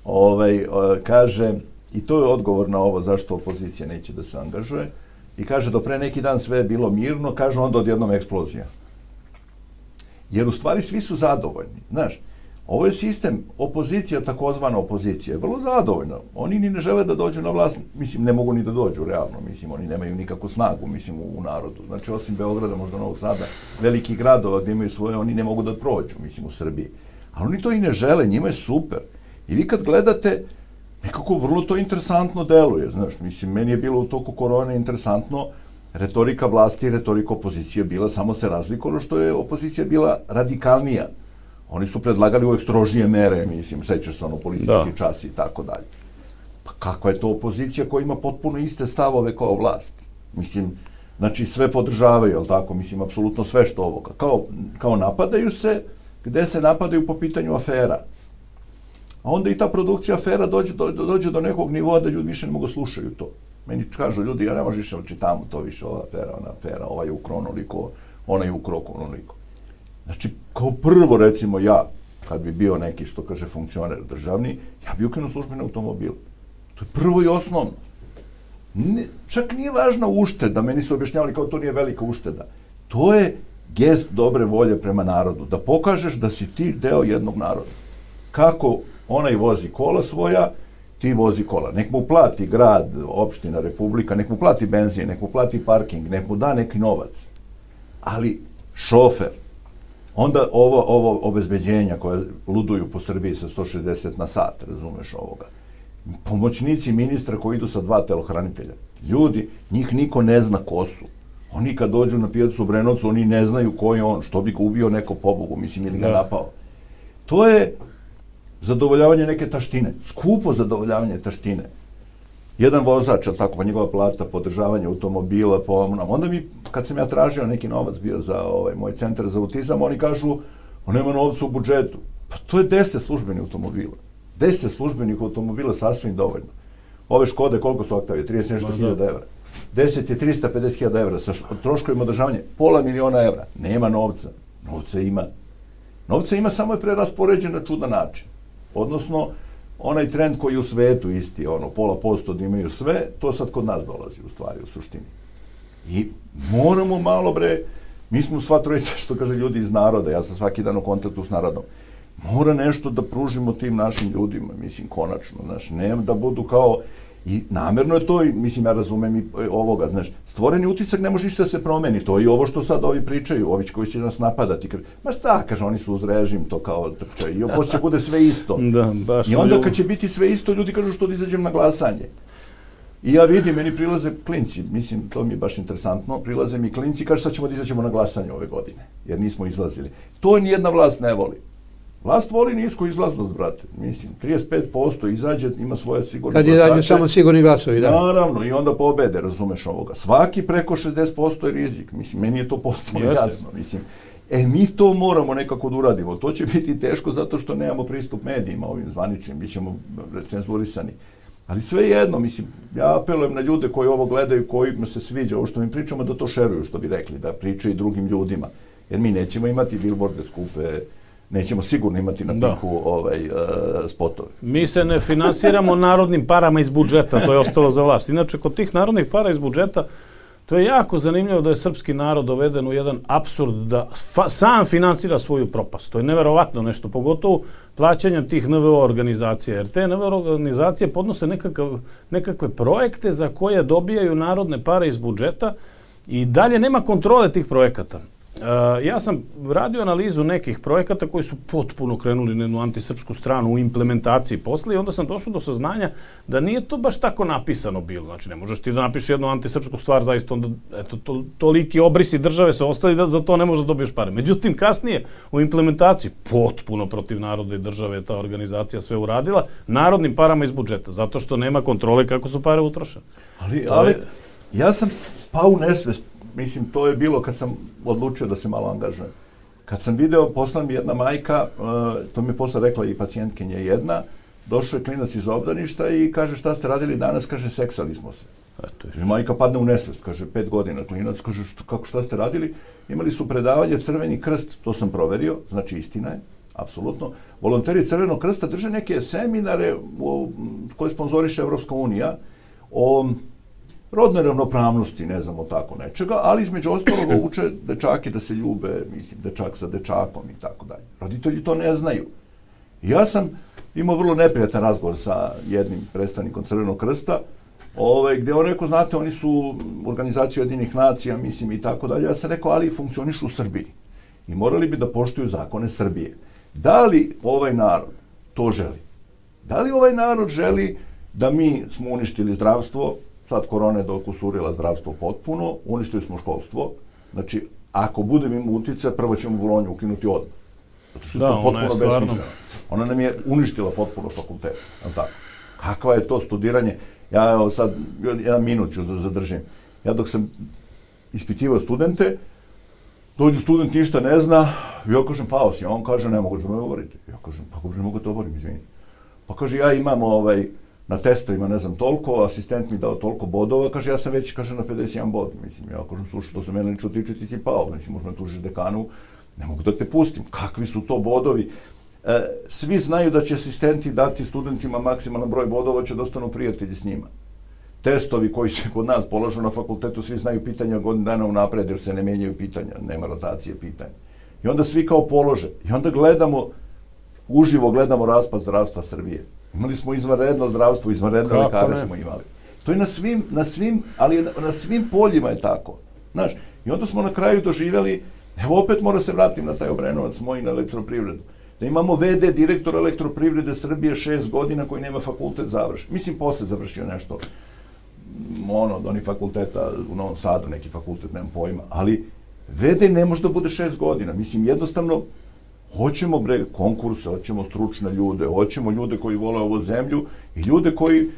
ovaj, kaže, i to je odgovor na ovo zašto opozicija neće da se angažuje, i kaže, do pre neki dan sve je bilo mirno, kaže, onda odjednom eksplozija. Jer u stvari svi su zadovoljni. Znaš, ovo je sistem opozicija, takozvana opozicija, je vrlo zadovoljna. Oni ni ne žele da dođu na vlast, mislim, ne mogu ni da dođu, realno, mislim, oni nemaju nikakvu snagu, mislim, u, u narodu. Znači, osim Beograda, možda Novog Sada, velikih gradova gdje imaju svoje, oni ne mogu da prođu, mislim, u Srbiji. Ali oni to i ne žele, njima je super. I vi kad gledate, nekako vrlo to interesantno deluje, znaš, mislim, meni je bilo u toku korone interesantno, retorika vlasti i retorika opozicije bila, samo se razlikovalo što je opozicija bila radikalnija. Oni su predlagali uvek strožije mere, mislim, sećaš se ono policijski Da. čas i tako dalje. Pa kakva je to opozicija koja ima potpuno iste stavove kao vlast? Mislim, znači sve podržavaju, jel tako? Mislim, apsolutno sve što ovoga. Kao, kao napadaju se, gde se napadaju po pitanju afera. A onda i ta produkcija afera dođe do, do, dođe do nekog nivoa da ljudi više ne mogu slušaju to. Meni kažu ljudi, ja ne možeš više da čitamo to više, ova afera, ona afera, ovaj je ukro onoliko, ona je ukro onoliko. Znači, kao prvo, recimo, ja, kad bi bio neki, što kaže, funkcioner državni, ja bi ukinuo službene automobile. To je prvo i osnovno. Ne, čak nije važna ušteda, meni su objašnjavali kao to nije velika ušteda. To je gest dobre volje prema narodu, da pokažeš da si ti deo jednog naroda. Kako onaj vozi kola svoja, ti vozi kola. Nek mu plati grad, opština, republika, nek mu plati benzin, nek mu plati parking, nek mu da neki novac. Ali šofer, onda ovo, ovo obezbeđenja koje luduju po Srbiji sa 160 na sat, razumeš ovoga, pomoćnici ministra koji idu sa dva telohranitelja. Ljudi, njih niko ne zna ko su. Oni kad dođu na pijacu u Brenovcu, oni ne znaju ko je on, što bi ga ubio neko pobogu, mislim, ili ga da. napao. To je zadovoljavanje neke taštine, skupo zadovoljavanje taštine. Jedan vozač, tako, pa njegova plata, podržavanje automobila, po onda mi, kad sam ja tražio neki novac bio za ovaj, moj centar za autizam, oni kažu, on nema novca u budžetu. Pa to je 10 službenih automobila. 10 službenih automobila sasvim dovoljno. Ove Škode, koliko su oktavije? 30 nešto hiljada evra. 10 je 350.000 evra sa troškovima održavanja, pola miliona evra. Nema novca. Novca ima. Novca ima, samo je preraspoređen na čudan način. Odnosno, onaj trend koji je u svetu isti, ono, pola posto da imaju sve, to sad kod nas dolazi u stvari, u suštini. I moramo malo, bre, mi smo sva trojica, [LAUGHS] što kaže ljudi iz naroda, ja sam svaki dan u kontaktu s narodom, mora nešto da pružimo tim našim ljudima, mislim, konačno, znaš, ne da budu kao, I namerno je to, mislim, ja razumem i e, ovoga, znaš, stvoreni utisak ne može ništa da se promeni, to je i ovo što sad ovi pričaju, ovi koji će nas napadati, kaže, ma šta, kaže, oni su uz režim, to kao trče, i će bude sve isto. [LAUGHS] Da, baš. I onda kad će biti sve isto, ljudi kažu što da izađem na glasanje. I ja vidim, meni prilaze klinci, mislim, to mi je baš interesantno, prilaze mi klinci i kaže sad ćemo da izađemo na glasanje ove godine, jer nismo izlazili. To nijedna vlast ne voli. Vlast voli nisku izlaznost, brate. Mislim, 35% izađe, ima svoje sigurne Kad izađu samo sigurni glasovi, da. Naravno, i onda pobede, razumeš ovoga. Svaki preko 60% je rizik. Mislim, meni je to postalo jasno. Mislim, E, mi to moramo nekako da uradimo. To će biti teško zato što nemamo pristup medijima ovim zvaničnim, bit ćemo recenzurisani. Ali sve jedno, mislim, ja apelujem na ljude koji ovo gledaju, kojima se sviđa ovo što mi pričamo, da to šeruju, što bi rekli, da pričaju drugim ljudima. Jer mi nećemo imati billboarde skupe, nećemo sigurno imati na da. piku ovaj, uh, spotove. Mi se ne finansiramo narodnim parama iz budžeta, to je ostalo za vlast. Inače, kod tih narodnih para iz budžeta, to je jako zanimljivo da je srpski narod doveden u jedan absurd da fa, sam finansira svoju propast. To je neverovatno nešto, pogotovo plaćanjem tih NVO organizacija, jer te NVO organizacije podnose nekakav, nekakve projekte za koje dobijaju narodne pare iz budžeta i dalje nema kontrole tih projekata. Uh, ja sam radio analizu nekih projekata koji su potpuno krenuli na jednu antisrpsku stranu u implementaciji posle i onda sam došao do saznanja da nije to baš tako napisano bilo. Znači, ne možeš ti da napišeš jednu antisrpsku stvar, zaista onda, eto, to, toliki obrisi države se ostali da za to ne možeš da dobiješ pare. Međutim, kasnije u implementaciji, potpuno protiv naroda i države ta organizacija sve uradila, narodnim parama iz budžeta, zato što nema kontrole kako su pare utrošene. Ali, ali, ja sam pao u nesvest mislim, to je bilo kad sam odlučio da se malo angažujem. Kad sam video, poslan mi jedna majka, uh, to mi je posle rekla i pacijentkinja jedna, došao je klinac iz obdaništa i kaže šta ste radili danas, kaže seksali smo se. Eto, I majka padne u nesvest, kaže pet godina klinac, kaže što, kako šta ste radili, imali su predavanje Crveni krst, to sam proverio, znači istina je, apsolutno. Volonteri Crvenog krsta drže neke seminare o, koje sponzoriše Evropska unija o rodne ravnopravnosti, ne znamo tako nečega, ali između ostalog [CLEARS THROAT] uče dečake da se ljube, mislim, dečak sa dečakom i tako dalje. Roditelji to ne znaju. Ja sam imao vrlo neprijatan razgovor sa jednim predstavnikom Crvenog krsta, ovaj, gde on rekao, znate, oni su organizacija jedinih nacija, mislim, i tako dalje. Ja sam rekao, ali funkcionišu u Srbiji. I morali bi da poštuju zakone Srbije. Da li ovaj narod to želi? Da li ovaj narod želi da mi smo uništili zdravstvo, sad korona je dokusurila zdravstvo potpuno, uništili smo školstvo, znači, ako budemo imamo utice, prvo ćemo Bolonju ukinuti odmah. Zato što da, je to potpuno besmisleno. Ona nam je uništila potpuno fakultet. Tako. Kakva je to studiranje? Ja evo sad, jedan minut ću da zadržim. Ja dok sam ispitivao studente, dođu student ništa ne zna, ja kažem pao si, on kaže ne mogu da me govoriti. Ja kažem pa kako ne mogu da govorim, izvini. Pa kaže ja imam ovaj, na testovima ne znam toliko, asistent mi dao toliko bodova, kaže ja sam već kaže na 51 bod, mislim ja kažem slušaj to se mene lično tiče ti si pao, znači možda me tužiš dekanu, ne mogu da te pustim, kakvi su to bodovi, e, svi znaju da će asistenti dati studentima maksimalan broj bodova, će da prijatelji s njima. Testovi koji se kod nas polažu na fakultetu, svi znaju pitanja godin dana unapred, jer se ne menjaju pitanja, nema rotacije pitanja. I onda svi kao polože. I onda gledamo, uživo gledamo raspad zdravstva Srbije. Imali smo izvanredno zdravstvo, izvanredne lekare smo imali. To je na svim, na svim, ali na, na svim poljima je tako. Znaš, i onda smo na kraju doživjeli, evo opet mora se vratim na taj obrenovac moj na elektroprivredu, da imamo VD direktor elektroprivrede Srbije šest godina koji nema fakultet završen. Mislim, posle završio nešto, ono, od onih fakulteta u Novom Sadu, neki fakultet, nemam pojma, ali VD ne može da bude šest godina. Mislim, jednostavno, hoćemo bre konkurse, hoćemo stručne ljude, hoćemo ljude koji vole ovu zemlju i ljude koji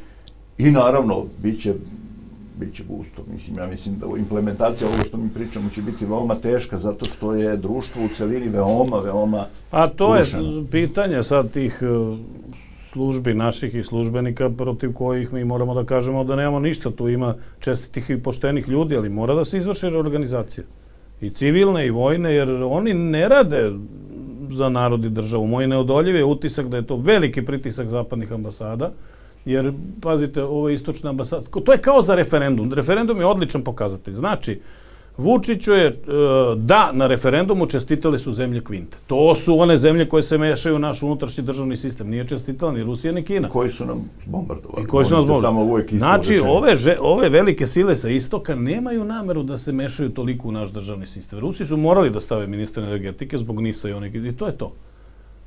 i naravno biće biće gusto. Mislim, ja mislim da implementacija ovoga što mi pričamo će biti veoma teška zato što je društvo u celini veoma, veoma A to urušeno. je pitanje sad tih e, službi naših i službenika protiv kojih mi moramo da kažemo da nemamo ništa. Tu ima čestitih i poštenih ljudi, ali mora da se izvrši reorganizacija. I civilne i vojne, jer oni ne rade za narod i državu. Moj neodoljiv je utisak da je to veliki pritisak zapadnih ambasada, jer, pazite, ovo je istočna ambasada, to je kao za referendum. Referendum je odličan pokazatelj. Znači, Vučiću je e, da na referendumu čestitali su zemlje Kvinta. To su one zemlje koje se mešaju u naš unutrašnji državni sistem. Nije čestitala ni Rusija ni Kina. I koji su nam bombardovali. I koji su nas bombardovali. Znači, ove, že, ove velike sile sa istoka nemaju nameru da se mešaju toliko u naš državni sistem. Rusi su morali da stave ministra energetike zbog NISA i onih. I to je to.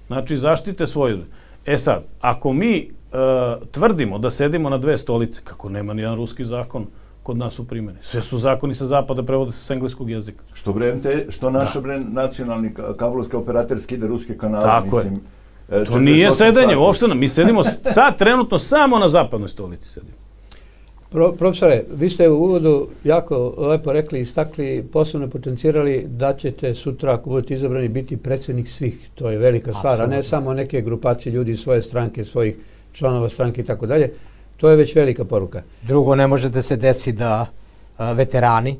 Znači, zaštite svoje. E sad, ako mi uh, tvrdimo da sedimo na dve stolice, kako nema ni jedan ruski zakon, kod nas u primjeni. Sve su zakoni sa zapada, prevode se s engleskog jezika. Što brem te, što da. brem nacionalni kablovski operator skide ruske kanale, Tako mislim. Je. To nije sedenje, uopšte mi sedimo [LAUGHS] sad trenutno samo na zapadnoj stolici sedimo. Pro, profesore, vi ste u uvodu jako lepo rekli i stakli, posebno potencirali da ćete sutra, ako budete izabrani, biti predsednik svih. To je velika stvar, a ne samo neke grupacije ljudi iz svoje stranke, svojih članova stranke i tako dalje. To je već velika poruka. Drugo, ne može da se desi da a, veterani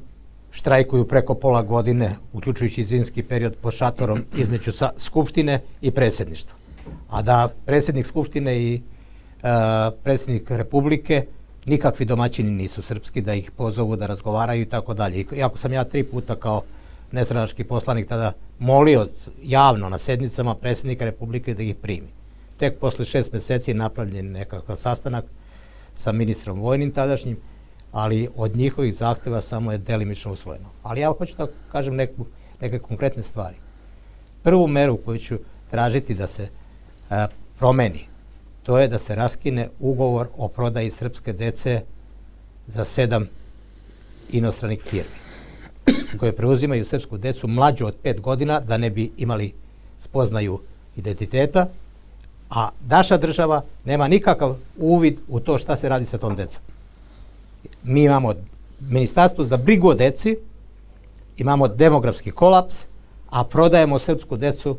štrajkuju preko pola godine, uključujući zimski period pod šatorom između sa, Skupštine i predsjedništva. A da predsjednik Skupštine i a, predsjednik Republike nikakvi domaćini nisu srpski, da ih pozovu da razgovaraju i tako dalje. Iako sam ja tri puta kao nestranački poslanik tada molio javno na sednicama predsjednika Republike da ih primi. Tek posle šest meseci je napravljen nekakav sastanak sa ministrom vojnim tadašnjim, ali od njihovih zahteva samo je delimično usvojeno. Ali ja hoću da kažem neku, neke konkretne stvari. Prvu meru koju ću tražiti da se a, promeni, to je da se raskine ugovor o prodaji srpske dece za sedam inostranih firmi koje preuzimaju srpsku decu mlađu od pet godina da ne bi imali spoznaju identiteta a naša država nema nikakav uvid u to šta se radi sa tom decom. Mi imamo ministarstvo za brigu o deci, imamo demografski kolaps, a prodajemo srpsku decu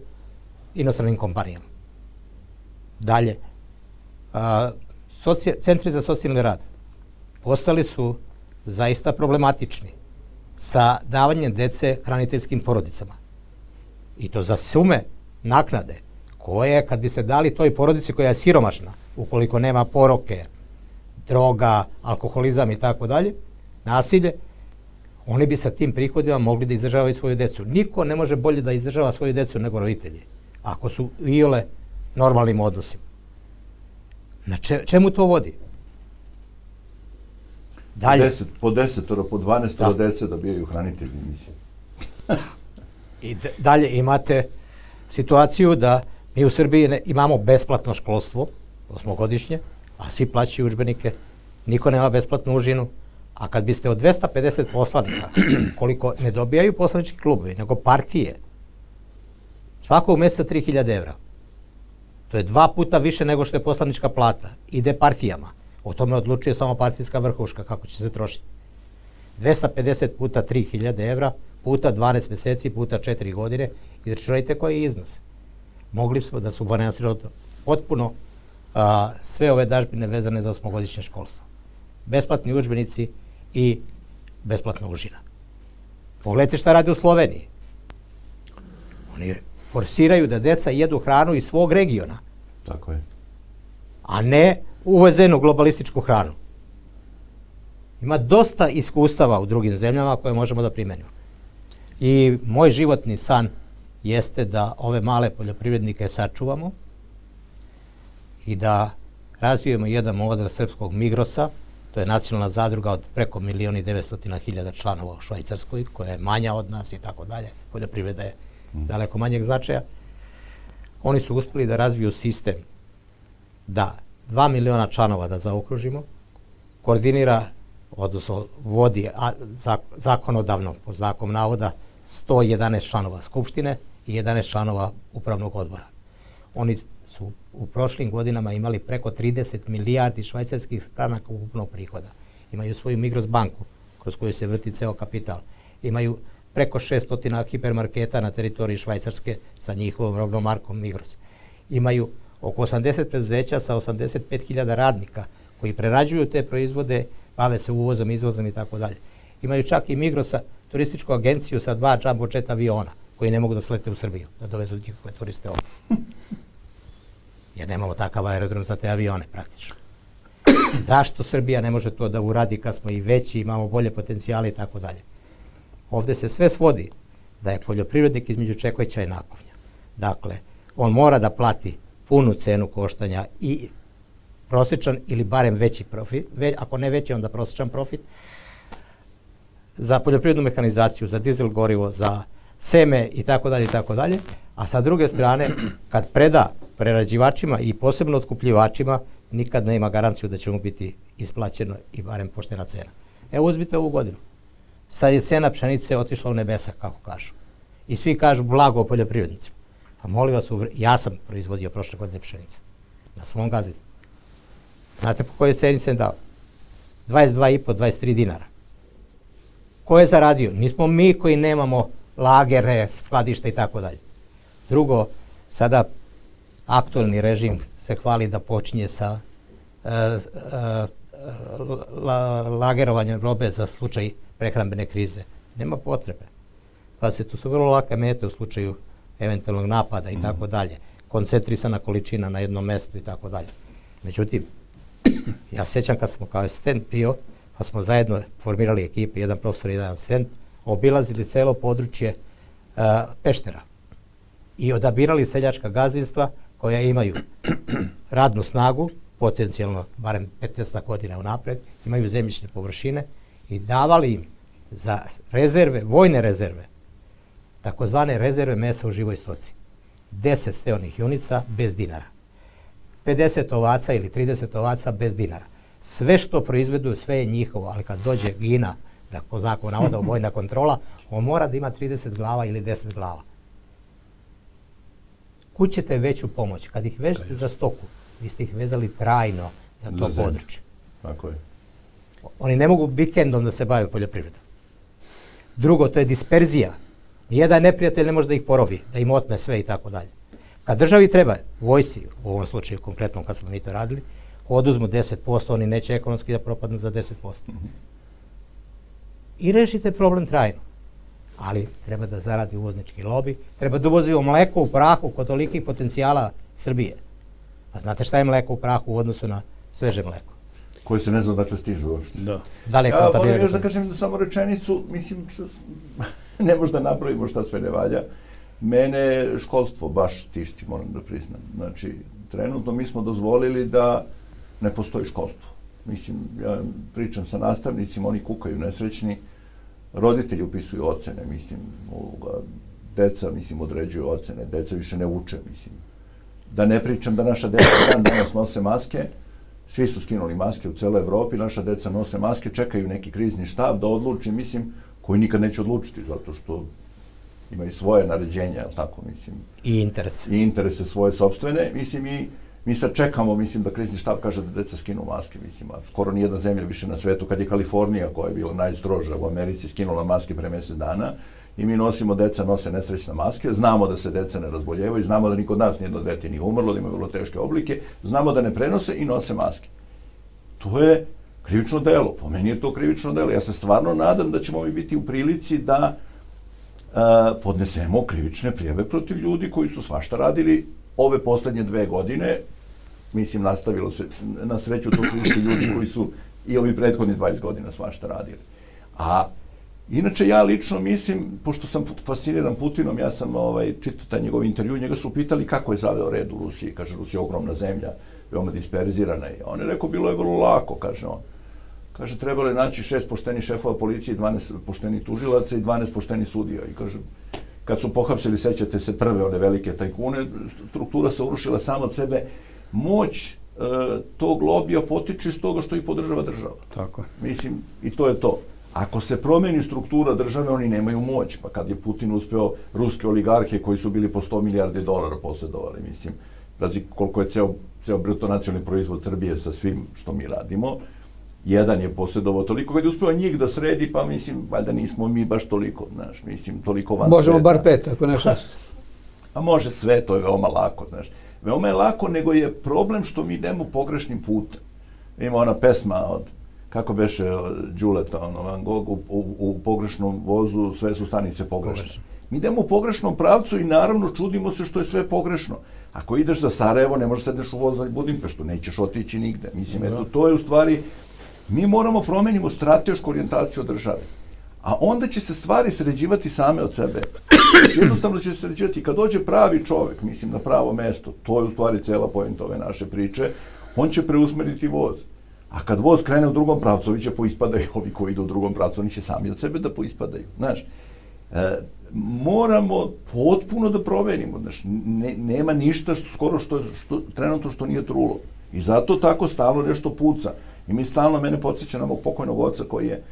inostranim kompanijama. Dalje, a, socija, centri za socijalni rad postali su zaista problematični sa davanjem dece hraniteljskim porodicama. I to za sume naknade koje kad biste dali toj porodici koja je siromašna, ukoliko nema poroke, droga, alkoholizam i tako dalje, nasilje, oni bi sa tim prihodima mogli da izdržavaju svoju decu. Niko ne može bolje da izdržava svoju decu nego roditelji, ako su iole normalnim odnosima. Na če, čemu to vodi? Dalje. Po, deset, po desetoro, po dvanestoro da. dece dobijaju hranitelji, mislim. I dalje imate situaciju da Mi u Srbiji ne, imamo besplatno školstvo, osmogodišnje, a svi plaćaju učbenike, niko nema besplatnu užinu, a kad biste od 250 poslanika, koliko ne dobijaju poslanički klubovi, nego partije, svakog meseca 3000 evra. To je dva puta više nego što je poslanička plata. Ide partijama. O tome odlučuje samo partijska vrhuška kako će se trošiti. 250 puta 3000 evra, puta 12 meseci, puta 4 godine, izračunajte koji je iznos mogli smo da subvencioniramo potpuno a, sve ove dažbine vezane za osmogodišnje školstvo. Besplatni učbenici i besplatna užina. Pogledajte šta rade u Sloveniji. Oni forsiraju da deca jedu hranu iz svog regiona, Tako je. a ne uvezenu globalističku hranu. Ima dosta iskustava u drugim zemljama koje možemo da primenimo. I moj životni san jeste da ove male poljoprivrednike sačuvamo i da razvijemo jedan model srpskog Migrosa, to je nacionalna zadruga od preko milioni 900 hiljada članova u Švajcarskoj, koja je manja od nas i tako dalje. Poljoprivreda je daleko manjeg značaja. Oni su uspeli da razviju sistem da 2 miliona članova da zaokružimo, koordinira, odnosno vodi a, zak, zakonodavno, po znakom navoda, 111 članova Skupštine i 11 članova upravnog odbora. Oni su u prošlim godinama imali preko 30 milijardi švajcarskih stranaka ukupnog prihoda. Imaju svoju Migros banku, kroz koju se vrti ceo kapital. Imaju preko 600 hipermarketa na teritoriji Švajcarske sa njihovom robnom markom Migros. Imaju oko 80 preduzeća sa 85.000 radnika koji prerađuju te proizvode, bave se uvozom, izvozom i tako dalje. Imaju čak i Migrosa turističku agenciju sa dva jumbo jet aviona koji ne mogu da slete u Srbiju, da dovezu njihove turiste ovdje. [LAUGHS] Jer nemamo takav aerodrom za te avione praktično. Zašto Srbija ne može to da uradi kad smo i veći, imamo bolje potencijale i tako dalje? Ovde se sve svodi da je poljoprivrednik između Čekveća i Nakovnja. Dakle, on mora da plati punu cenu koštanja i prosječan ili barem veći profit, ve, ako ne veći, onda prosječan profit, za poljoprivrednu mehanizaciju, za dizel gorivo, za seme i tako dalje i tako dalje, a sa druge strane, kad preda prerađivačima i posebno otkupljivačima, nikad ne ima garanciju da će mu biti isplaćeno i barem poštena cena. Evo uzmite ovu godinu. Sad je cena pšenice otišla u nebesa, kako kažu. I svi kažu blago poljoprivrednicima. Pa molim vas, ja sam proizvodio prošle godine pšenice. Na svom gazdinstvu. Znate po kojoj ceni sam dao? 22,5, 23 dinara. Ko je zaradio? Nismo mi koji nemamo lagere, skladišta i tako dalje. Drugo, sada aktualni režim se hvali da počinje sa uh, uh, la, lagerovanjem robe za slučaj prehrambene krize. Nema potrebe. Pa se tu su vrlo lake mete u slučaju eventualnog napada i mm. tako dalje. Koncentrisana količina na jednom mestu i tako dalje. Međutim, ja sećam kad smo kao asistent bio, pa smo zajedno formirali ekipe, jedan profesor i jedan asistent, obilazili celo područje uh, Peštera i odabirali seljačka gazdinstva koja imaju radnu snagu, potencijalno barem 15 godina unapred, imaju zemljišne površine i davali im za rezerve, vojne rezerve, takozvane rezerve mesa u živoj stoci. 10 steonih junica bez dinara. 50 ovaca ili 30 ovaca bez dinara. Sve što proizvedu, sve je njihovo, ali kad dođe Gina, da po znaku navoda vojna kontrola, on mora da ima 30 glava ili 10 glava. Kud ćete veću pomoć? Kad ih vežete za stoku, vi ste ih vezali trajno za to za područje. Tako je. Oni ne mogu vikendom da se bave poljoprivredom. Drugo, to je disperzija. Nijedan neprijatelj ne može da ih porobi, da im otme sve i tako dalje. Kad državi treba, vojsi, u ovom slučaju konkretno kad smo mi to radili, oduzmu 10%, oni neće ekonomski da propadnu za 10%. I rešite problem trajno. Ali treba da zaradi uvoznički lobi, treba da uvozimo mleko u prahu kod tolikih potencijala Srbije. Pa znate šta je mleko u prahu u odnosu na sveže mleko? Koji se ne zna dakle stižu uopšte. Da. Da li je ja, moram još da kažem samo rečenicu, mislim, [LAUGHS] ne možda napravimo šta sve ne valja. Mene školstvo baš tišti, moram da priznam. Znači, trenutno mi smo dozvolili da ne postoji školstvo. Mislim, ja pričam sa nastavnicima, oni kukaju nesrećni, roditelji upisuju ocene, mislim, ovoga, deca, mislim, određuju ocene, deca više ne uče, mislim. Da ne pričam da naša deca dan danas nose maske, svi su skinuli maske u celoj Evropi, naša deca nose maske, čekaju neki krizni štab da odluči, mislim, koji nikad neće odlučiti, zato što imaju svoje naređenja, tako mislim. I interese. I interese svoje sobstvene, mislim i mi sad čekamo, mislim da krizni štab kaže da deca skinu maske, mislim, a skoro nijedna zemlja više na svetu, kad je Kalifornija koja je bila najstroža u Americi skinula maske pre mesec dana, i mi nosimo, deca nose nesrećne maske, znamo da se deca ne razboljevaju, znamo da niko od nas nijedno dete nije umrlo, da ima vrlo teške oblike, znamo da ne prenose i nose maske. To je krivično delo, po meni je to krivično delo. Ja se stvarno nadam da ćemo mi biti u prilici da podnesemo krivične prijeve protiv ljudi koji su svašta radili ove poslednje dve godine, mislim, nastavilo se, na sreću to su isti ljudi koji su i ovi prethodni 20 godina svašta radili. A Inače, ja lično mislim, pošto sam fasciniran Putinom, ja sam ovaj, čitao taj njegov intervju, njega su pitali kako je zaveo red u Rusiji. Kaže, Rusija je ogromna zemlja, veoma disperzirana. I on je rekao, bilo je vrlo lako, kaže on. Kaže, trebalo je naći šest poštenih šefova policije, 12 poštenih tužilaca i 12 poštenih sudija. I kaže, kad su pohapsili, sećate se, prve one velike tajkune, struktura se urušila sama od sebe. Moć e, tog lobija potiče iz toga što ih podržava država. Tako. Mislim, i to je to. Ako se promeni struktura države, oni nemaju moć. Pa kad je Putin uspeo ruske oligarhe koji su bili po 100 milijardi dolara posjedovali, mislim, pazi koliko je ceo, ceo bruto nacionalni proizvod Srbije sa svim što mi radimo, jedan je posjedovao toliko, kad je uspeo njih da sredi, pa mislim, valjda nismo mi baš toliko, znaš, mislim, toliko van Možemo sveta. bar pet, ako ne šest. [LAUGHS] A može sve, to je veoma lako, znaš. Veoma je lako, nego je problem što mi idemo pogrešnim putem. Ima ona pesma od kako beše Đuleta, ono, Van Gogh, u, u, u pogrešnom vozu sve su stanice pogrešne. Pogrešno. Mi idemo u pogrešnom pravcu i naravno čudimo se što je sve pogrešno. Ako ideš za Sarajevo, ne možeš da sedneš u voz za Budimpeštu, nećeš otići nigde. Mislim, eto, to je u stvari, mi moramo promenimo stratešku orijentaciju države. A onda će se stvari sređivati same od sebe. Jednostavno će se sređivati. Kad dođe pravi čovek, mislim, na pravo mesto, to je u stvari cela pojenta ove naše priče, on će preusmeriti voz. A kad voz krene u drugom pravcu, ovi će poispadaju, [LAUGHS] ovi koji idu u drugom pravcu, oni će sami od sebe da poispadaju. Znaš, e, moramo potpuno da promenimo. Znaš, ne, nema ništa što, skoro što, što, trenutno što nije trulo. I zato tako stalno nešto puca. I mi stalno, mene podsjeća na mog pokojnog oca koji je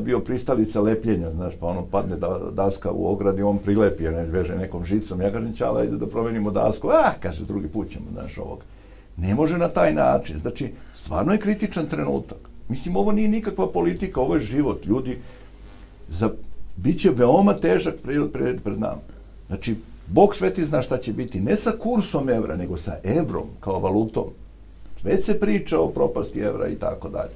bio pristalica lepljenja, znaš, pa ono padne da, daska u ogradi, on prilepi, ne veže nekom žicom. Ja kažem, čala, ajde da promenimo dasku. Ah, kaže, drugi put ćemo, znaš, ovog. Ne može na taj način. Znači, stvarno je kritičan trenutak. Mislim, ovo nije nikakva politika, ovo je život. Ljudi, za, bit će veoma težak pred, pred, pred nama. Znači, Bog sveti zna šta će biti, ne sa kursom evra, nego sa evrom kao valutom. Već se priča o propasti evra i tako dalje.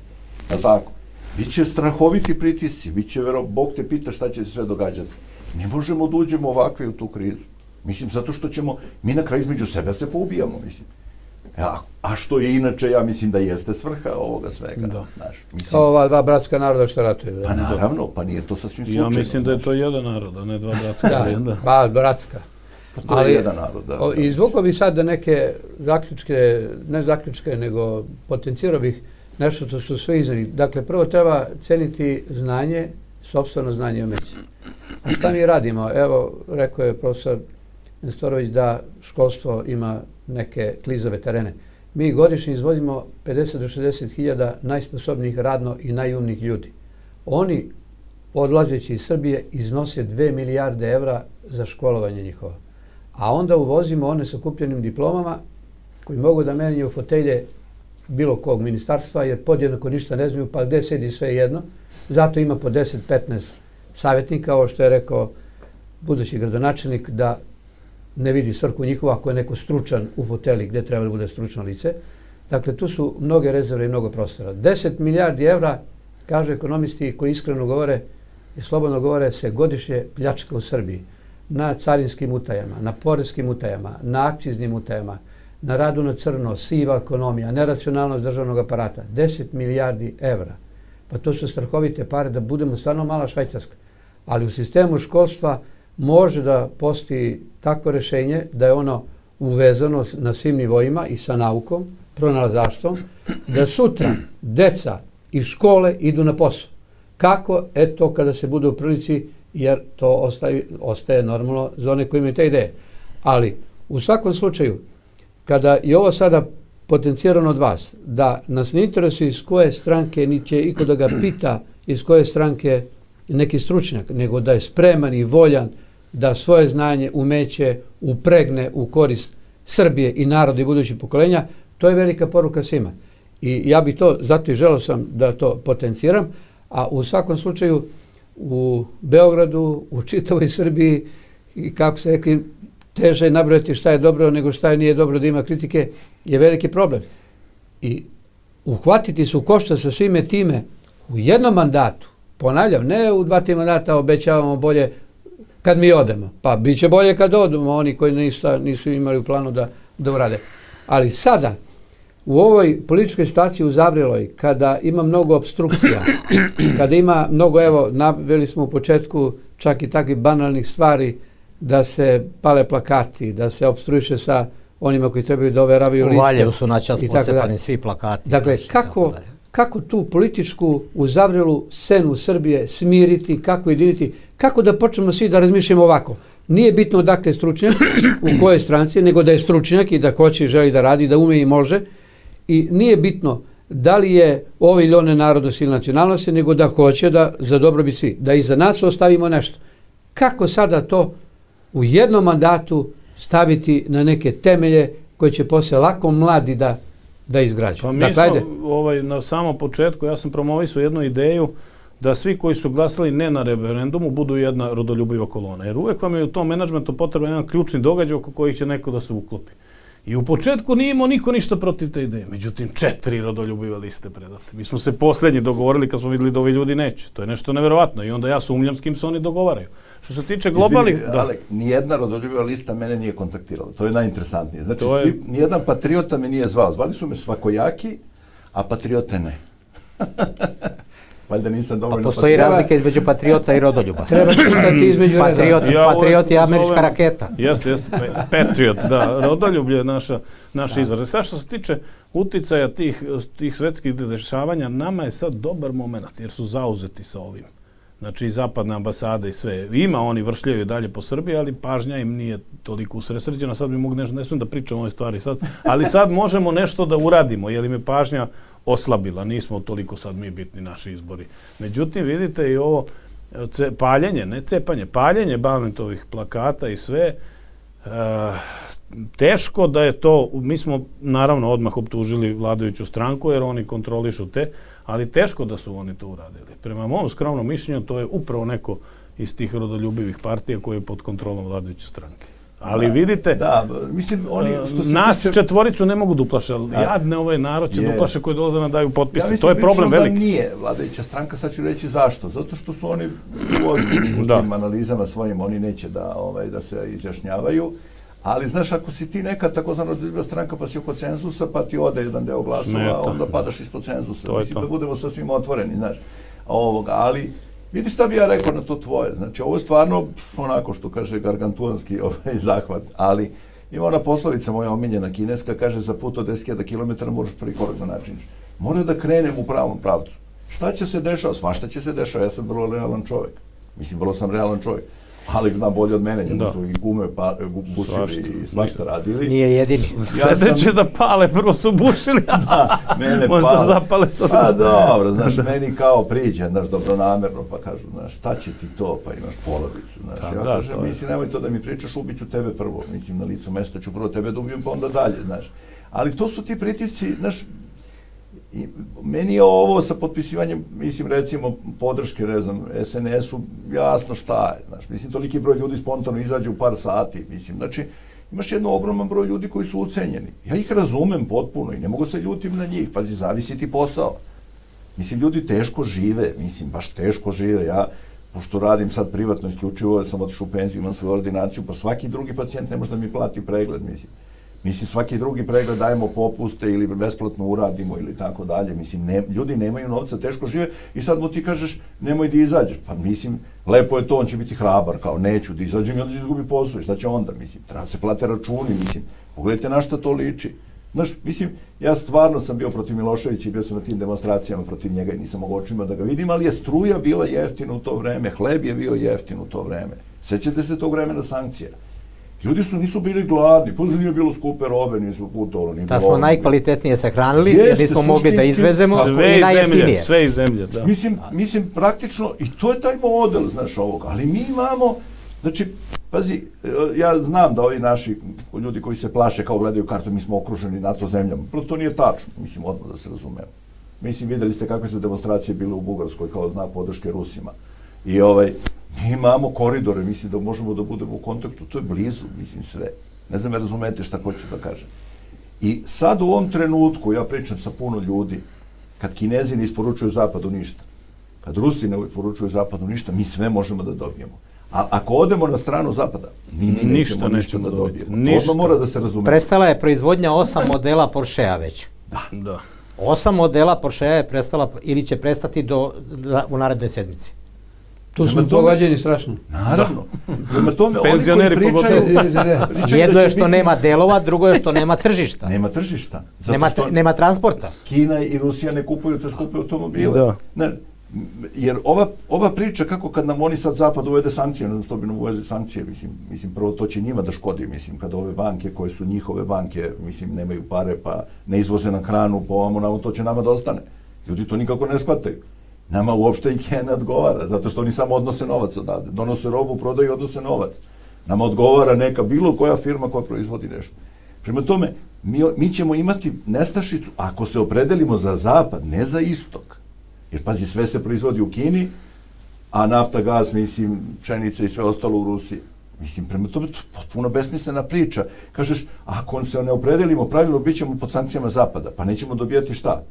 Je tako? Biće strahoviti pritisci, biće vero, Bog te pita šta će se sve događati. Ne možemo da uđemo ovakve u tu krizu. Mislim, zato što ćemo, mi na kraju između sebe se poubijamo, mislim. A, a što je inače, ja mislim da jeste svrha ovoga svega. Da. Znaš, mislim, ova dva bratska naroda što ratuju. Da. Pa naravno, pa nije to sasvim slučajno. Ja mislim da je to jedan narod, a ne dva bratska. da, da. ba, bratska. Ali, je jedan narod, da. O, izvukao bih sad da neke zaključke, ne zaključke, nego potencirao bih nešto što su sve iznani. Dakle, prvo treba ceniti znanje, sobstveno znanje i umeće. A šta mi radimo? Evo, rekao je profesor Nestorović da školstvo ima neke klizave terene. Mi godišnje izvodimo 50 do 60 hiljada najsposobnijih radno i najumnijih ljudi. Oni, odlazeći iz Srbije, iznose 2 milijarde evra za školovanje njihova. A onda uvozimo one sa kupljenim diplomama koji mogu da menjaju fotelje bilo kog ministarstva, jer podjednako ništa ne znaju, pa gde sedi sve jedno. Zato ima po 10-15 savjetnika, ovo što je rekao budući gradonačelnik, da ne vidi svrhu njihova ako je neko stručan u foteli gde treba da bude stručno lice. Dakle, tu su mnoge rezerve i mnogo prostora. 10 milijardi evra, kažu ekonomisti koji iskreno govore i slobodno govore, se godišnje pljačka u Srbiji na carinskim utajama, na porezkim utajama, na akciznim utajama, na radu na crno, siva ekonomija, neracionalnost državnog aparata. 10 milijardi evra. Pa to su strahovite pare da budemo stvarno mala švajcarska. Ali u sistemu školstva može da postoji takvo rešenje da je ono uvezano na svim nivoima i sa naukom, pronalazaštvom, da sutra deca iz škole idu na posao. Kako? Eto, kada se bude u prilici, jer to ostaje, ostaje normalno za one koji imaju te ideje. Ali, u svakom slučaju, kada je ovo sada potencijirano od vas, da nas ne interesuje iz koje stranke, ni će iko da ga pita iz koje stranke neki stručnjak, nego da je spreman i voljan da svoje znanje, umeće upregne u korist Srbije i naroda i budućih pokolenja, to je velika poruka svima. I ja bih to, zato i želeo sam da to potenciram, a u svakom slučaju u Beogradu, u čitavoj Srbiji i kako se rekli, teže je nabrojati šta je dobro nego šta je nije dobro da ima kritike, je veliki problem. I uhvatiti se u košta sa svime time u jednom mandatu, ponavljam, ne u dva, tri mandata obećavamo bolje kad mi odemo. Pa bit će bolje kad odemo, oni koji nisu, nisu imali u planu da, da urade. Ali sada, u ovoj političkoj situaciji u Zavriloj, kada ima mnogo obstrukcija, [CLEARS THROAT] kada ima mnogo, evo, naveli smo u početku čak i takvih banalnih stvari, da se pale plakati, da se obstruiše sa onima koji trebaju da overavaju liste. U Valjevu su načas posepani svi plakati. Dakle, naši, kako, kako tu političku uzavrilu scenu Srbije smiriti, kako jediniti, kako da počnemo svi da razmišljamo ovako. Nije bitno dakle je stručnjak, u kojoj stranci, nego da je stručnjak i da hoće i želi da radi, da ume i može. I nije bitno da li je ove ili one narodnosti ili nacionalnosti, nego da hoće da za dobro bi svi, da iza nas ostavimo nešto. Kako sada to u jednom mandatu staviti na neke temelje koje će posle lako mladi da da izgrađuju. Pa mi dakle, smo, ovaj, na samom početku, ja sam promovisao jednu ideju da svi koji su glasali ne na referendumu budu jedna rodoljubiva kolona. Jer uvek vam je u tom menadžmentu potreban jedan ključni događaj oko kojih će neko da se uklopi. I u početku nije imao niko ništa protiv te ideje. Međutim, četiri rodoljubive liste predate. Mi smo se poslednji dogovorili kad smo videli da ovi ljudi neće. To je nešto neverovatno. I onda ja sumnjam s kim se oni dogovaraju. Što se tiče globalnih... Izvini, da. Alek, nijedna rodoljubiva lista mene nije kontaktirala. To je najinteresantnije. Znači, je... svi, nijedan patriota me nije zvao. Zvali su me svakojaki, a patriote ne. [LAUGHS] Valjda nisam dovoljno... Pa postoji patriota. razlika između patriota i rodoljuba. Treba čitati između Patriot, ja, patriot je američka zovem, raketa. Jeste, jeste. Patriot, da. Rodoljublje je naša, naš da. izraz. Sad što se tiče uticaja tih, tih svetskih dešavanja, nama je sad dobar moment, jer su zauzeti sa ovim znači i zapadna ambasada i sve. Ima oni vršljaju dalje po Srbiji, ali pažnja im nije toliko usresređena. Sad bi mogu nešto, ne smijem da pričam o ovoj stvari sad, ali sad možemo nešto da uradimo, jer im je pažnja oslabila. Nismo toliko sad mi bitni naši izbori. Međutim, vidite i ovo paljenje, ne cepanje, paljenje Balentovih plakata i sve, e, teško da je to, mi smo naravno odmah optužili vladajuću stranku jer oni kontrolišu te, ali teško da su oni to uradili. Prema mom skromnom mišljenju, to je upravo neko iz tih rodoljubivih partija koji je pod kontrolom vladajuće stranke. Ali da, vidite, da, mislim, oni, što se nas tiče... četvoricu ne mogu duplaše, ali da. jadne ovaj narod će je. duplaše koji dolaze na daju potpise. Ja mislim, to je problem da veliki. Da nije vladajuća stranka, sad ću reći zašto. Zato što su oni u [CLEARS THROAT] da. tim analizama svojim, oni neće da, ovaj, da se izjašnjavaju. Ali, znaš, ako si ti neka takozvana druga stranka pa si oko cenzusa, pa ti ode jedan deo glasova, Smeta. onda padaš ispod cenzusa. To Mislim, da budemo sasvim otvoreni, znaš. Ovoga, ali, vidi šta bi ja rekao na to tvoje. Znači, ovo je stvarno, onako što kaže, gargantuanski [LAUGHS] ovaj zahvat, ali ima ona poslovica moja omiljena kineska, kaže za put od 10.000 km moraš prvi korak da načiniš. Mora da krenem u pravom pravcu. Šta će se dešava? Svašta će se dešava. Ja sam vrlo realan čovjek. Mislim, vrlo sam realan čovjek. Alek zna bolje od mene, njemu da. su i gume, pa, bušili i svašta radili. Nije jedini. Ja Sledeće da pale, prvo su bušili, [LAUGHS] da, mene možda pale. zapale sa Pa dobro, znaš, da. meni kao priđe, znaš, dobronamerno, pa kažu, znaš, šta će ti to, pa imaš porodicu, znaš. Da, ja da, kažem, mislim, nemoj to da mi pričaš, ubiću tebe prvo, mislim, na licu mesta ću prvo tebe da ubijem, pa onda dalje, znaš. Ali to su ti pritisci, znaš, I meni je ovo sa potpisivanjem, mislim, recimo, podrške, ne znam, SNS-u, jasno šta je, znaš, mislim, toliki broj ljudi spontano izađe u par sati, mislim, znači, imaš jedno ogroman broj ljudi koji su ucenjeni. Ja ih razumem potpuno i ne mogu se ljutim na njih, pazi, zavisi ti posao. Mislim, ljudi teško žive, mislim, baš teško žive, ja, pošto radim sad privatno isključivo, sam otišao u penziju, imam svoju ordinaciju, pa svaki drugi pacijent ne može da mi plati pregled, mislim. Mislim, svaki drugi pregled dajemo popuste ili besplatno uradimo ili tako dalje. Mislim, ne, ljudi nemaju novca, teško žive i sad mu ti kažeš nemoj da izađeš. Pa mislim, lepo je to, on će biti hrabar, kao neću da izađem i onda će izgubi posao. Šta će onda? Mislim, treba se plate računi, mislim. Pogledajte na šta to liči. Znaš, mislim, ja stvarno sam bio protiv Miloševića i bio sam na tim demonstracijama protiv njega i nisam mogao očima da ga vidim, ali je struja bila jeftina u to vreme, hleb je bio jeftin u to vreme. Sećate se tog vremena sankcija? Ljudi su nisu bili gladni, pa nije bilo skupe robe, nismo putovali, ni Da smo najkvalitetnije se hranili, Jeste, jer nismo mogli da izvezemo sve iz zemlje, sve iz zemlje, da. Mislim, mislim, praktično, i to je taj model, znaš, ovog, ali mi imamo, znači, pazi, ja znam da ovi naši ljudi koji se plaše kao gledaju kartu, mi smo okruženi NATO zemljama, prvo to nije tačno, mislim, odmah da se razumemo. Mislim, videli ste kakve su demonstracije bile u Bugarskoj kao znak podrške Rusima. I ovaj, Mi imamo koridore, mislim da možemo da budemo u kontaktu, to je blizu, mislim sve. Ne znam, razumete šta hoću da kažem. I sad u ovom trenutku, ja pričam sa puno ljudi, kad Kinezi ne isporučuju Zapadu ništa, kad Rusi ne isporučuju Zapadu ništa, mi sve možemo da dobijemo. A ako odemo na stranu zapada, mi ni Ništa nećemo ništa nećemo da dobijemo. Ništa. odmah mora da se razume. Prestala je proizvodnja osam modela Porschea već. Da. Osam modela Porschea je prestala ili će prestati do, da, u narednoj sedmici. Tu smo pogađeni strašno. Naravno. Prema tome, oni Penzioneri koji pričaju, pričaju Jedno da je će što biti- nema delova, drugo je što nema tržišta. Nema tržišta. Zato Nema, što nema transporta. Kina i Rusija ne kupuju te skupe automobile. Da. Ne, jer ova, ova priča kako kad nam oni sad zapad uvede sankcije, ne znam što bi nam uvede sankcije, mislim, mislim prvo to će njima da škodi, mislim, kada ove banke koje su njihove banke, mislim, nemaju pare pa ne izvoze na hranu, po ovamo, namo, to će nama da ostane. Ljudi to nikako ne shvataju. Nama uopšte IKEA odgovara, zato što oni samo odnose novac odavde. Donose robu, prodaju i odnose novac. Nama odgovara neka bilo koja firma koja proizvodi nešto. Prema tome, mi, mi ćemo imati nestašicu ako se opredelimo za zapad, ne za istok. Jer pazi, sve se proizvodi u Kini, a nafta, gaz, mislim, pšenica i sve ostalo u Rusiji. Mislim, prema tome, to je potpuno besmislena priča. Kažeš, ako se ne opredelimo pravilno, bit ćemo pod sankcijama zapada, pa nećemo dobijati šta?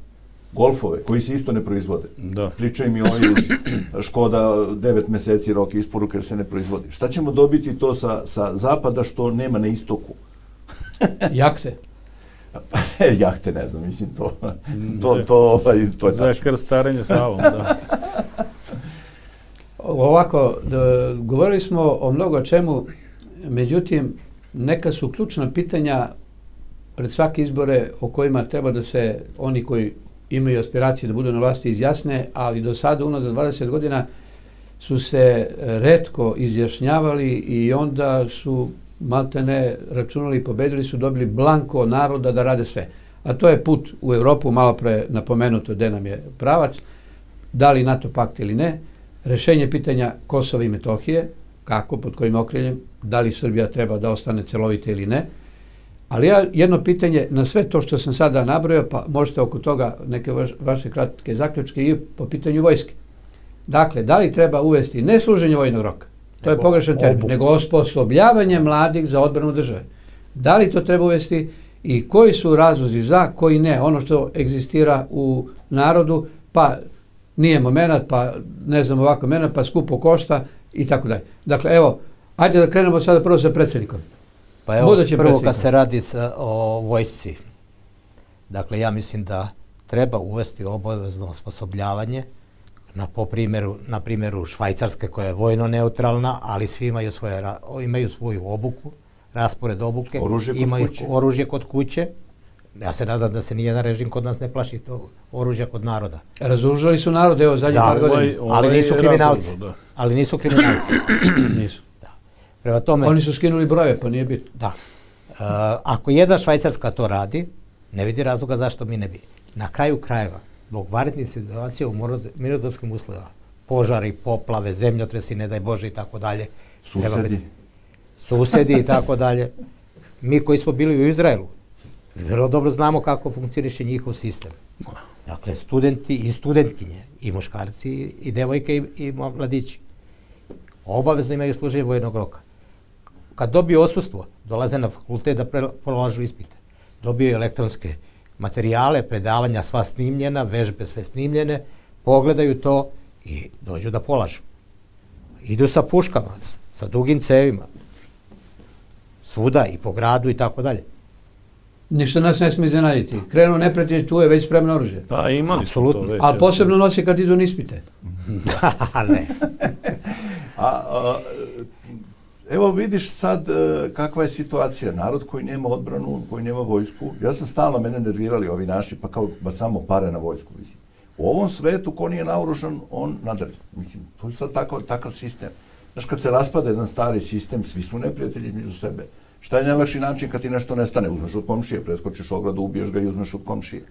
Golfove, koji se isto ne proizvode. Da. Pričaju mi ovi Škoda 9 meseci rok isporuke jer se ne proizvodi. Šta ćemo dobiti to sa, sa zapada što nema na istoku? [LAUGHS] Jahte. Jahte, ne znam, mislim, to, to, to, ovaj, to je Za krstarenje Savom, da. [LAUGHS] Ovako, da, govorili smo o mnogo čemu, međutim, neka su ključna pitanja pred svake izbore o kojima treba da se oni koji imaju aspiracije da budu na vlasti izjasne, ali do sada, unazad 20 godina, su se redko izjašnjavali i onda su maltene računali pobedili su, dobili blanko naroda da rade sve. A to je put u Evropu, malo pre napomenuto gde nam je pravac, da li NATO pakt ili ne, rešenje pitanja Kosova i Metohije, kako, pod kojim okriljem, da li Srbija treba da ostane celovita ili ne, ali ja jedno pitanje na sve to što sam sada nabrojao, pa možete oko toga neke vaš, vaše kratke zaključke i po pitanju vojske. Dakle, da li treba uvesti ne služenje vojnog roka, to je pogrešan termin, obuku. nego osposobljavanje mladih za odbranu države. Da li to treba uvesti i koji su razlozi za, koji ne, ono što egzistira u narodu, pa nije moment, pa ne znam ovako moment, pa skupo košta i tako dalje. Dakle, evo, ajde da krenemo sada prvo sa predsjednikom. Pa evo, Budućim prvo kad predsjednikom. se radi sa, o vojsci, dakle ja mislim da treba uvesti obavezno osposobljavanje na, po primjeru, na primjeru Švajcarske koja je vojno neutralna, ali svi imaju, svoje, imaju svoju obuku, raspored obuke, Oružje kod imaju kuće. oružje kod kuće. Ja se nadam da se nijedan režim kod nas ne plaši to oružja kod naroda. Razoružali su narod, evo, zadnje Da, par godina. ovaj- ali ovaj nisu kriminalci. da. Ali nisu kriminalci. [CLEARS THROAT] Nisu. Prema tome, Oni su skinuli brojeve, pa nije bitno. Da. E, ako jedna Švajcarska to radi, ne vidi razloga zašto mi ne bi. Na kraju krajeva, zbog varetnih situacija u mirnodopskim uslovima, požari, poplave, zemljotresi, ne daj Bože i tako dalje. Susedi. biti- Susedi i tako dalje. Mi koji smo bili u Izraelu, vrlo dobro znamo kako funkcioniše njihov sistem. Dakle, studenti i studentkinje, i muškarci, i devojke, i, i mladići. Obavezno imaju služenje vojnog roka kad dobiju osustvo, dolaze na fakultet da pre- polažu ispite. Dobiju elektronske materijale, predavanja sva snimljena, vežbe sve snimljene, pogledaju to i dođu da polažu. Idu sa puškama, sa dugim cevima, svuda i po gradu i tako dalje. Ništa nas ne smije iznenaditi. Krenu neprijatelj, tu je već spremno oružje. Pa imali smo Apsolutno. to već. A posebno nosi kad idu na ispite. [LAUGHS] ne. [LAUGHS] A, a, evo vidiš sad e, kakva je situacija. Narod koji nema odbranu, koji nema vojsku. Ja sam stalno, mene nervirali ovi naši, pa kao bacamo pare na vojsku. Mislim. U ovom svetu, ko nije naoružan, on nadari. Mislim, to je sad takav, takav sistem. Znaš, kad se raspada jedan stari sistem, svi su neprijatelji među sebe. Šta je najlakši način kad ti nešto nestane? Uzmeš od komšije, preskočiš ogradu, ubiješ ga i uzmeš od komšije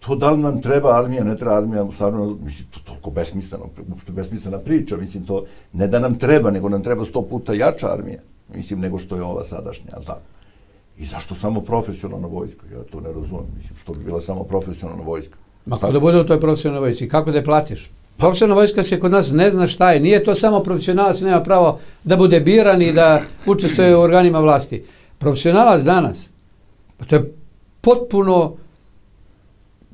to da li nam treba armija, ne treba armija, stvarno, mislim, to toliko besmisleno, uopšte besmislena priča, mislim, to ne da nam treba, nego nam treba sto puta jača armija, mislim, nego što je ova sadašnja, da. I zašto samo profesionalna vojska? Ja to ne razumem, mislim, što bi bila samo profesionalna vojska. Ma kako da bude u toj profesionalnoj vojsci? Kako da je platiš? Profesionalna vojska se kod nas ne zna šta je. Nije to samo profesionalac, nema pravo da bude biran i da učestvuje u organima vlasti. Profesionalac danas, pa to je potpuno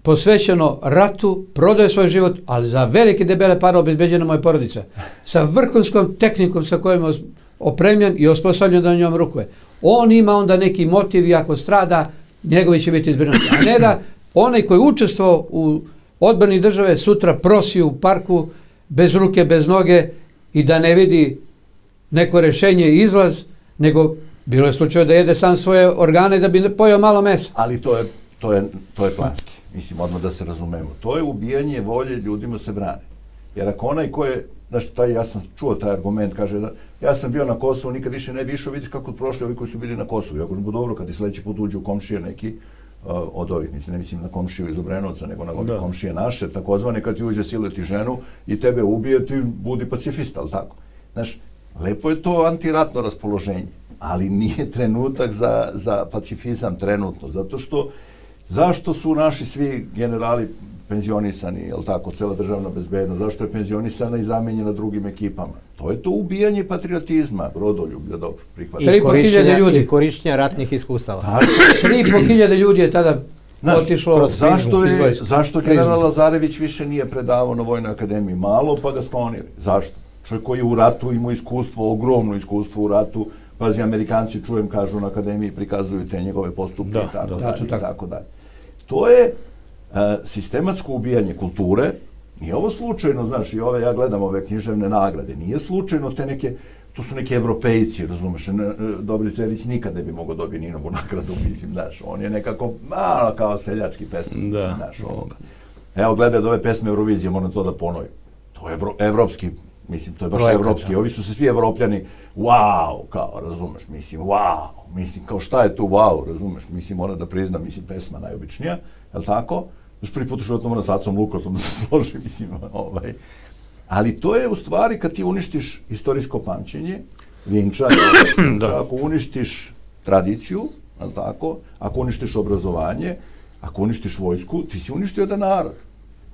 posvećeno ratu, prodaje svoj život, ali za velike debele pare obezbeđena moja porodica. Sa vrhunskom tehnikom sa kojom je opremljen i osposobljen da njom rukuje. On ima onda neki motiv i ako strada, njegovi će biti izbrinuti. A ne da onaj koji učestvo u odbrani države sutra prosi u parku bez ruke, bez noge i da ne vidi neko rešenje i izlaz, nego bilo je slučaj da jede sam svoje organe da bi pojao malo mesa. Ali to je, to je, to je planski. Mislim, odmah da se razumemo. To je ubijanje volje ljudima se brane. Jer ako onaj ko je, znaš, taj, ja sam čuo taj argument, kaže da ja sam bio na Kosovu, nikad više ne bi išao, vidiš kako prošli ovi koji su bili na Kosovu. Jako bi dobro kad ti sledeći put uđe u komšije neki, uh, od ovih, mislim, ne mislim na komšiju iz Obrenovca, nego na da. komšije naše, takozvane, kad ti uđe sileti ženu i tebe ubije, ti budi pacifista, ali tako? Znaš, lepo je to antiratno raspoloženje, ali nije trenutak za, za pacifizam trenutno, zato što zašto su naši svi generali penzionisani, je tako, cela državna bezbednost, zašto je penzionisana i zamenjena drugim ekipama? To je to ubijanje patriotizma, rodoljublja, dobro, prihvatno. I korišćenja, ljudi. I korišćenja ratnih iskustava. Tako. Tri po hiljade ljudi je tada Znaš, otišlo zašto je, zašto general Lazarević više nije predavao na Vojnoj akademiji? Malo, pa ga sklonili. Zašto? Čovjek koji je u ratu ima iskustvo, ogromno iskustvo u ratu, pazi, Amerikanci, čujem, kažu na akademiji, prikazuju te njegove postupke da, i tako da, dalje, da, tako dalje. To je E, sistematsko ubijanje kulture, nije ovo slučajno, znaš, i ove, ja gledam ove književne nagrade, nije slučajno te neke, to su neki evropejci, razumeš, ne, Dobri Cerić nikad ne bi mogao dobiti Ninovu nagradu, [LAUGHS] mislim, znaš, on je nekako malo kao seljački pesnik, da. znaš, ovoga. Evo, gledaj od ove pesme Eurovizije, moram to da ponovim. To je evro, evropski, mislim, to je baš Projekat, evropski, da. ovi su se svi evropljani, wow, kao, razumeš, mislim, wow, mislim, kao šta je tu wow, razumeš, mislim, mora da priznam, mislim, pesma najobičnija, je li tako? Još prvi put u životu moram s Acom Lukasom da se [LAUGHS] složi, mislim, ovaj. Ali to je u stvari kad ti uništiš istorijsko pamćenje, Vinča, [CLEARS THROAT] da. ako uništiš tradiciju, ali tako, ako uništiš obrazovanje, ako uništiš vojsku, ti si uništio jedan narod.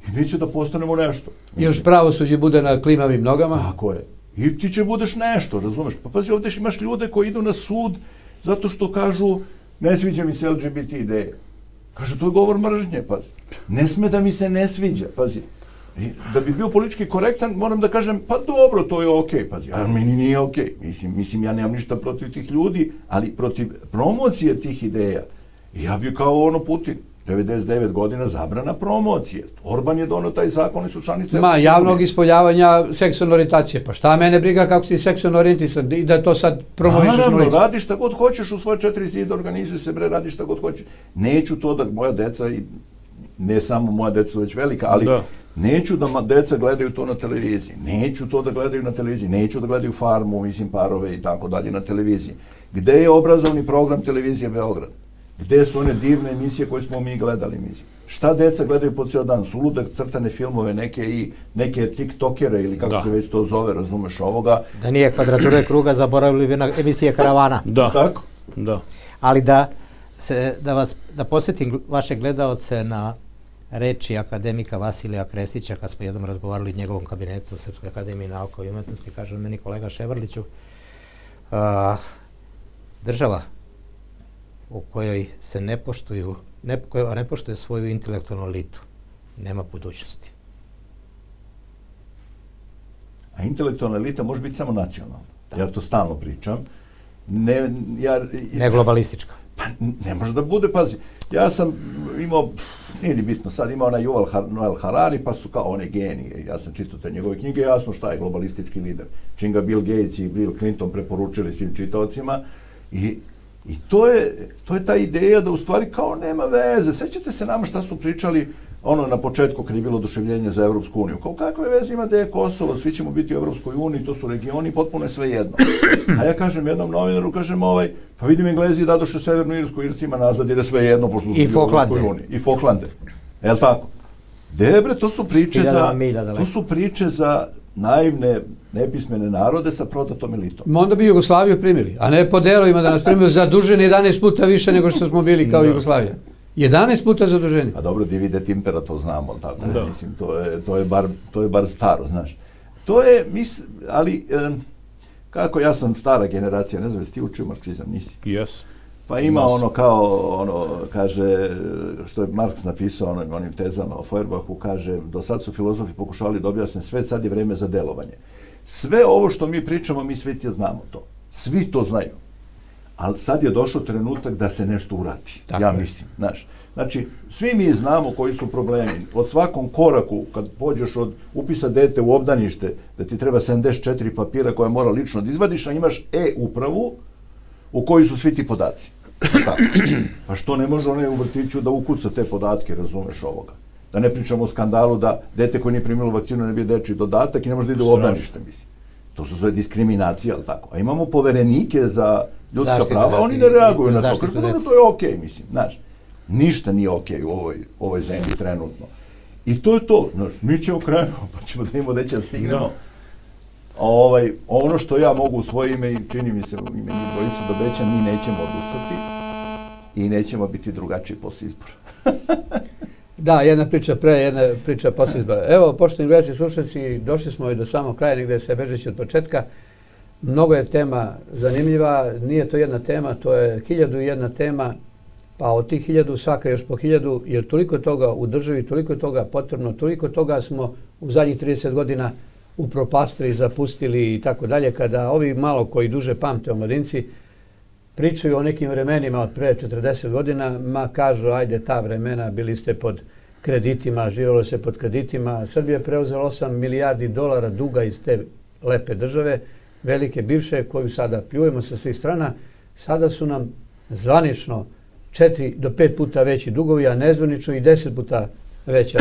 I mi će da postanemo nešto. Mislim. Još pravosuđe bude na klimavim nogama. Tako je. I ti će budeš nešto, razumeš? Pa pazi, ovdje imaš ljude koji idu na sud zato što kažu ne sviđa mi se LGBT ideje. Kaže, to je govor mržnje, pazi. Ne sme da mi se ne sviđa, pazi. I da bi bio politički korektan, moram da kažem, pa dobro, to je okej, okay, pazi, a meni nije okej. Okay. Mislim, mislim, ja nemam ništa protiv tih ljudi, ali protiv promocije tih ideja. Ja bi kao ono Putin. 99 godina zabrana promocije. Orban je donao taj zakon i su članice... Ma, javnog ispoljavanja seksualne orijentacije. Pa šta mene briga kako si seksualno orijentisan i da to sad promoviš Naravno, radi šta god hoćeš u svoje četiri zida, organizuj se, bre, radi šta god hoćeš. Neću to da moja deca, i ne samo moja deca već velika, ali da. neću da deca gledaju to na televiziji. Neću to da gledaju na televiziji. Neću da gledaju farmu, mislim, parove i tako dalje na televiziji. Gde je obrazovni program televizije Beograd? Gde su one divne emisije koje smo mi gledali, mislim? Šta deca gledaju po cijel dan? Suludak crtane filmove, neke i neke tiktokere ili kako da. se već to zove, razumeš ovoga. Da nije kvadrature kruga, zaboravili bi na emisije Karavana. Da. Tako? Da. Ali da, se, da vas, da posjetim vaše gledaoce na reči akademika Vasilija Krestića, kad smo jednom razgovarali u njegovom kabinetu u Srpskoj akademiji nauka i umetnosti, kaže meni kolega Ševrliću, uh, država u kojoj se ne poštuju, ne, koja ne poštuje svoju intelektualnu elitu, nema budućnosti. A intelektualna elita može biti samo nacionalna. Da. Ja to stalno pričam. Ne, ja, ne globalistička. Pa ne može da bude, pazi. Ja sam imao, nije ni bitno, sad imao onaj Yuval Noel Harari, pa su kao one genije. Ja sam čitao te njegove knjige, jasno šta je globalistički lider. Čim ga Bill Gates i Bill Clinton preporučili svim čitaocima i I to je, to je ta ideja da u stvari kao nema veze. Sećate se nama šta su pričali ono na početku kad je bilo oduševljenje za Evropsku uniju. Kao kakve veze ima da je Kosovo, svi ćemo biti u Evropskoj uniji, to su regioni, potpuno je sve jedno. [CLEARS THROAT] A ja kažem jednom novinaru, kažem ovaj, pa vidim Englezi dadoše Severnu Irsku, Ircima nazad, jer je sve jedno, pošto su I u Evropskoj uniji. I Foklande. Je li tako? Debre, to su priče za, to su priče za naivne, nepismene narode sa prodatom elitom. Onda bi Jugoslaviju primili, a ne po delovima da nas primili zaduženi 11 puta više nego što smo bili kao da. Jugoslavija. 11 puta zaduženi. A dobro, divide timpera, to znamo, tako da. mislim, to je, to, je bar, to je bar staro, znaš. To je, mis, ali, eh, kako ja sam stara generacija, ne znam, jesi ti učio marksizam, nisi? Yes. Pa ima ono kao, ono, kaže, što je Marks napisao onim, onim tezama o Feuerbachu, kaže, do sad su filozofi pokušavali da objasne sve, sad je vreme za delovanje. Sve ovo što mi pričamo, mi svi znamo to. Svi to znaju. Ali sad je došao trenutak da se nešto uradi. Tako ja je. mislim, znaš. Znači, svi mi znamo koji su problemi. Od svakom koraku, kad pođeš od upisa dete u obdanište, da ti treba 74 papira koje mora lično da izvadiš, a imaš e-upravu u kojoj su svi ti podaci. Tako. Pa što ne može onaj u vrtiću da ukuca te podatke, razumeš ovoga? Da ne pričamo o skandalu da dete koje nije primilo vakcinu ne bi deči dodatak i ne može da ide u obdanište, mislim. To su sve diskriminacije, ali tako. A imamo poverenike za ljudska Zaštite, prava, oni ne reaguju na to. Kažu, da to je okej, okay, mislim, znaš. Ništa nije okej okay u ovoj, ovoj zemlji trenutno. I to je to, znaš, mi ćemo krenuti, [LAUGHS] pa ćemo da imamo da će da stignemo. No. Ovaj, ono što ja mogu u svoje ime i čini mi se u ime njih dvojice da obećam, mi nećemo odustati i nećemo biti drugačiji posle izbora. [LAUGHS] da, jedna priča pre, jedna priča posle izbora. Evo, poštovni gledači, slušalci, došli smo i do samog kraja, negde se bežeći od početka. Mnogo je tema zanimljiva, nije to jedna tema, to je hiljadu i jedna tema, pa od tih hiljadu svaka još po hiljadu, jer toliko toga u državi, toliko toga potrebno, toliko toga smo u zadnjih 30 godina upropastili, zapustili i tako dalje, kada ovi malo koji duže pamte omladinci pričaju o nekim vremenima od pre 40 godina, ma kažu, ajde ta vremena, bili ste pod kreditima, živjelo se pod kreditima. Srbija je preuzela 8 milijardi dolara duga iz te lepe države, velike bivše, koju sada pljujemo sa svih strana. Sada su nam zvanično 4 do 5 puta veći dugovi, a nezvanično i 10 puta veća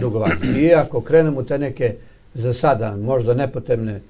dugovanja. I ako krenemo te neke za sada možda nepotrebne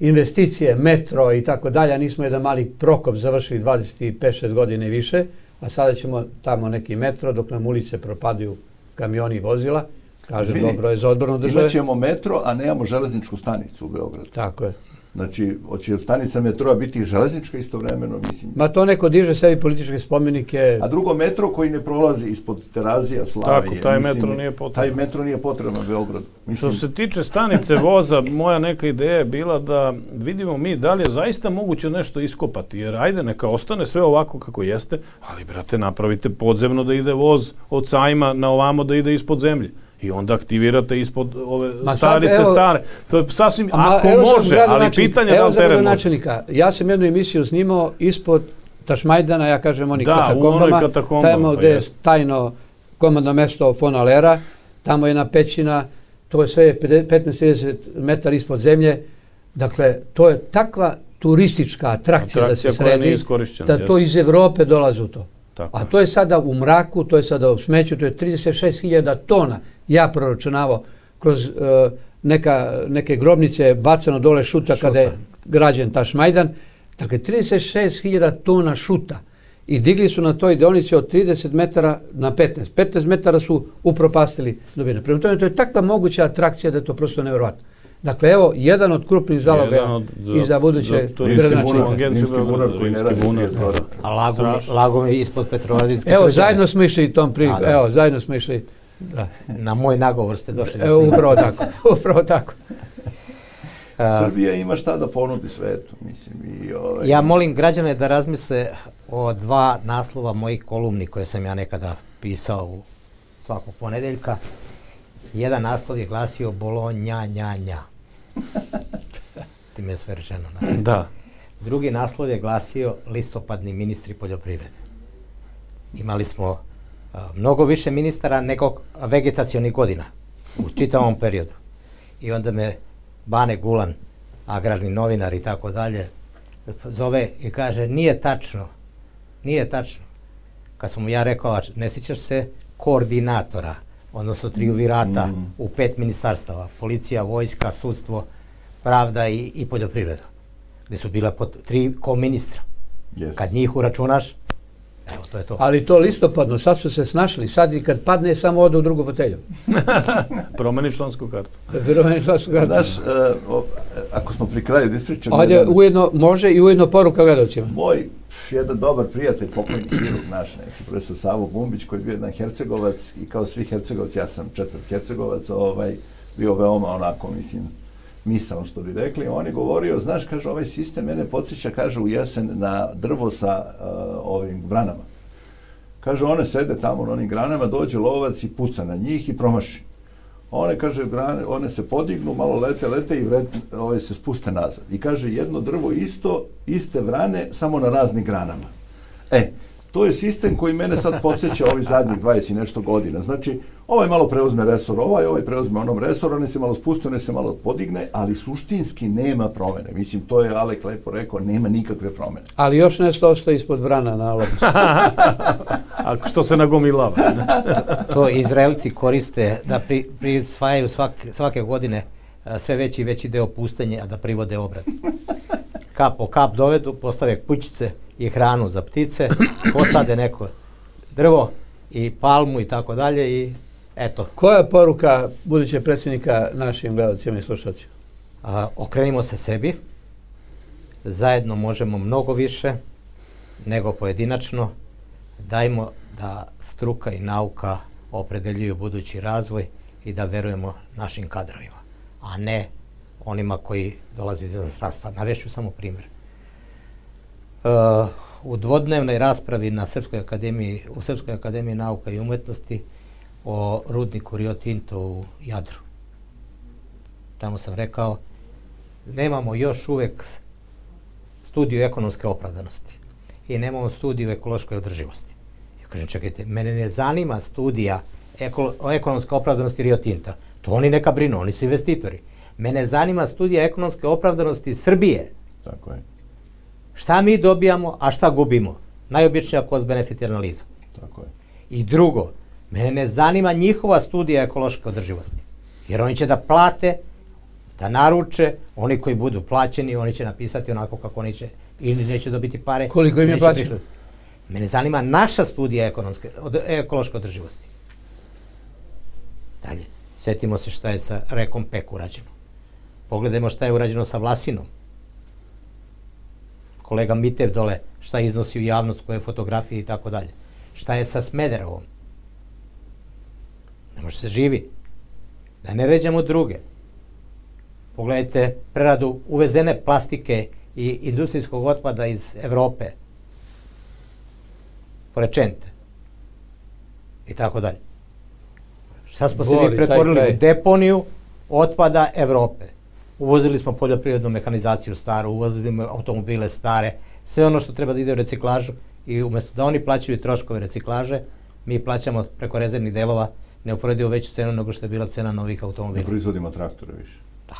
investicije, metro i tako dalje, nismo jedan mali prokop završili 25-6 godine i više, a sada ćemo tamo neki metro dok nam ulice propadaju kamioni i vozila. Kažem, Zvini, dobro je za odborno države. Imaćemo metro, a nemamo železničku stanicu u Beogradu. Tako je. Znači, hoće stanica metroa biti železnička istovremeno, mislim. Ma to neko diže sebi političke spomenike. A drugo, metro koji ne prolazi ispod Terazija, Slavije. Tako, taj mislim, metro nije potreban. Taj metro nije potreban u Beogradu. Mislim. Što se tiče stanice voza, moja neka ideja je bila da vidimo mi da li je zaista moguće nešto iskopati. Jer ajde, neka ostane sve ovako kako jeste, ali, brate, napravite podzemno da ide voz od sajma na ovamo da ide ispod zemlje i onda aktivirate ispod ove Ma starice sad, evo, stare. To je sasvim, ma, ako može, ali pitanje da li teren može. Ja sam jednu emisiju snimao ispod Tašmajdana, ja kažem oni da, katakombama, katakombama, tamo gde je tajno komandno mesto Fonalera, tamo je jedna pećina, to je sve 15-30 metara ispod zemlje, dakle, to je takva turistička atrakcija, atrakcija da se sredi, da to iz Evrope dolaze u to. Tako. A to je sada u mraku, to je sada u smeću, to je 36.000 tona ja proračunavao kroz uh, neka, neke grobnice bacano dole šuta, šuta. kada je građen ta šmajdan. Dakle, 36.000 tona šuta. I digli su na toj deonici od 30 metara na 15. 15 metara su upropastili dubine. Prema tome, to je takva moguća atrakcija da je to prosto nevjerovatno. Dakle, evo, jedan od krupnih zaloga i za buduće gradonačnika. A lago, lago mi ispod Petrovaradinske Evo, zajedno smo išli tom priliku. Evo, zajedno smo išli Da. Na moj nagovor ste došli. Evo, upravo tako, [LAUGHS] upravo tako. Srbija ima šta da ponudi svetu, mislim. I ovaj... Ja molim građane da razmisle o dva naslova mojih kolumni koje sam ja nekada pisao u svakog ponedeljka. Jedan naslov je glasio Bolonja, nja, nja. Ti me je sve rečeno. Da. Drugi naslov je glasio listopadni ministri poljoprivrede. Imali smo mnogo više ministara nego vegetacijonih godina u čitavom periodu. I onda me Bane Gulan, agrarni novinar i tako dalje, zove i kaže nije tačno, nije tačno. Kad sam mu ja rekao, ne sjećaš se koordinatora, odnosno triuvirata mm. u pet ministarstava, policija, vojska, sudstvo, pravda i, i poljoprivreda, gde su bila pod tri ko ministra. Yes. Kad njih uračunaš, Evo, to je to. Ali to listopadno, sad su se snašli, sad i kad padne, samo ode u drugu fotelju. [LAUGHS] Promeni člansku kartu. Promeni člansku kartu. Znaš, uh, o, ako smo pri kraju da ispričamo... Ajde, ujedno, može i ujedno poruka gledalcima. Moj jedan dobar prijatelj, pokojni kirurg naš, neki profesor Savo Bumbić, koji je bio jedan hercegovac i kao svi hercegovci, ja sam četvrt hercegovac, ovaj, bio veoma onako, mislim, misao, što bi rekli. On je govorio, znaš, kaže, ovaj sistem mene podsjeća, kaže, u jesen na drvo sa uh, ovim vranama. Kaže, one sede tamo na onim granama, dođe lovac i puca na njih i promaši. One, kaže, grane, one se podignu, malo lete, lete i vret, ove se spuste nazad. I kaže, jedno drvo isto, iste vrane, samo na raznim granama. E, to je sistem koji mene sad podsjeća ovih zadnjih 20 i nešto godina. Znači, ovaj malo preuzme resor ovaj, ovaj preuzme onom resor, on se malo spusti, on se malo podigne, ali suštinski nema promene. Mislim, to je Alek lepo rekao, nema nikakve promene. Ali još nešto ostaje ispod vrana na lopcu. [LAUGHS] Ako što se nagomilava. [LAUGHS] to Izraelci koriste da pri, prisvajaju svak, svake godine sve veći i veći deo pustenje, a da privode obrad. Kap po kap dovedu, postave kućice, i hranu za ptice, posade neko drvo i palmu i tako dalje i eto. Koja je poruka budućeg predsjednika našim gledalcima i slušalcima? okrenimo se sebi, zajedno možemo mnogo više nego pojedinačno, dajmo da struka i nauka opredeljuju budući razvoj i da verujemo našim kadrovima, a ne onima koji dolaze iz inostranstva. Navešću samo primjer. Uh, u dvodnevnoj raspravi na Srpskoj akademiji, u Srpskoj akademiji nauka i umetnosti o rudniku Rio Tinto u Jadru. Tamo sam rekao, nemamo još uvek studiju ekonomske opravdanosti i nemamo studiju ekološkoj održivosti. Ja kažem, čekajte, mene ne zanima studija eko, o ekonomske opravdanosti Rio Tinta. To oni neka brinu, oni su investitori. Mene zanima studija ekonomske opravdanosti Srbije. Tako je. Šta mi dobijamo, a šta gubimo? Najobičnija cost-benefit analiza. Tako je. I drugo, mene ne zanima njihova studija ekološke održivosti. Jer oni će da plate, da naruče, oni koji budu plaćeni, oni će napisati onako kako oni će, ili neće dobiti pare. Koliko im je plaćeno? Mene zanima naša studija ekonomske, od, ekološke održivosti. Dalje, setimo se šta je sa rekom PEK urađeno. Pogledajmo šta je urađeno sa Vlasinom kolega Mitev dole, šta iznosi u javnost, koje fotografije i tako dalje. Šta je sa Smederevom? Ne može se živi. Da ne ređamo druge. Pogledajte preradu uvezene plastike i industrijskog otpada iz Evrope. Porečente. I tako dalje. Šta smo se mi pretvorili u deponiju otpada Evrope? Uvozili smo poljoprivrednu mehanizaciju staru, uvozili automobile stare, sve ono što treba da ide u reciklažu i umesto da oni plaćaju troškove reciklaže, mi plaćamo preko rezervnih delova neuporedivo veću cenu nego što je bila cena novih automobila. Ne proizvodimo traktore više. Da.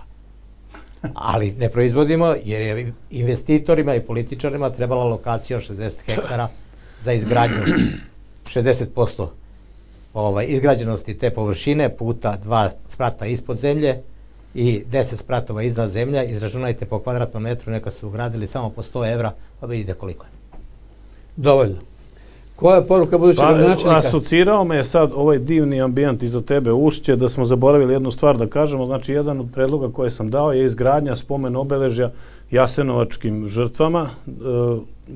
Ali ne proizvodimo jer je investitorima i političarima trebala lokacija od 60 hektara za izgradnju 60% ovaj, izgrađenosti te površine puta dva sprata ispod zemlje, i 10 spratova iznad zemlja, izračunajte po kvadratnom metru, neka su ugradili samo po 100 evra, pa vidite koliko je. Dovoljno. Koja je poruka budućeg pa, načelnika? Asocirao me sad ovaj divni ambijent iza tebe ušće da smo zaboravili jednu stvar da kažemo. Znači, jedan od predloga koje sam dao je izgradnja spomen obeležja jasenovačkim žrtvama e,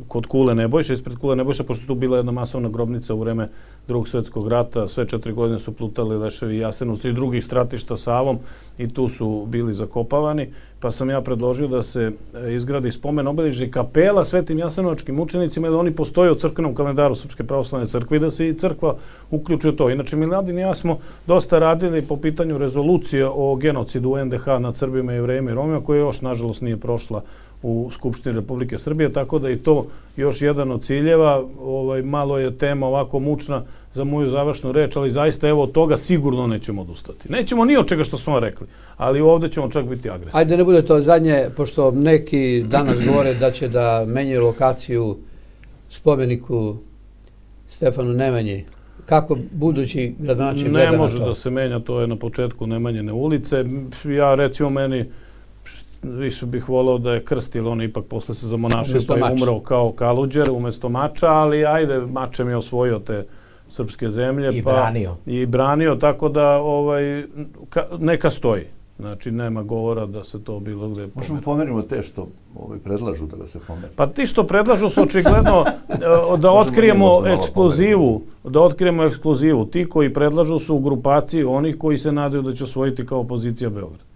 kod Kule Nebojša, ispred Kule Nebojša, pošto tu bila jedna masovna grobnica u vreme drugog svetskog rata, sve četiri godine su plutali leševi Jasenovci i drugih stratišta Savom i tu su bili zakopavani, pa sam ja predložio da se e, izgradi spomen obeležje kapela svetim jasenovačkim učenicima, jer oni postoje u crkvenom kalendaru Srpske pravoslavne crkve i da se i crkva uključi u to. Inače, Miladin i ja smo dosta radili po pitanju rezolucije o genocidu NDH nad Srbima, Jevrejima i Romima, koja još, nažalost, nije prošla u Skupštini Republike Srbije, tako da i to još jedan od ciljeva, ovaj, malo je tema ovako mučna za moju završnu reč, ali zaista evo od toga sigurno nećemo odustati. Nećemo ni od čega što smo rekli, ali ovde ćemo čak biti agresivni. Ajde ne bude to zadnje, pošto neki danas govore da će da menjaju lokaciju spomeniku Stefanu Nemanji. Kako budući gradonačelnik gleda na to? Ne može da se menja, to je na početku Nemanjene ulice. Ja recimo meni više bih volao da je krst, ili on ipak posle se zamonašio pa je umrao kao kaluđer umesto mača, ali ajde, mačem je osvojio te srpske zemlje. I pa, branio. I branio, tako da ovaj, ka, neka stoji. Znači, nema govora da se to bilo gde pomeri. Možemo pomerimo te što ovaj, predlažu da ga se pomeri. Pa ti što predlažu su očigledno [LAUGHS] da otkrijemo eksplozivu, da otkrijemo eksplozivu. Ti koji predlažu su u grupaciji onih koji se nadaju da će osvojiti kao opozicija Beograd.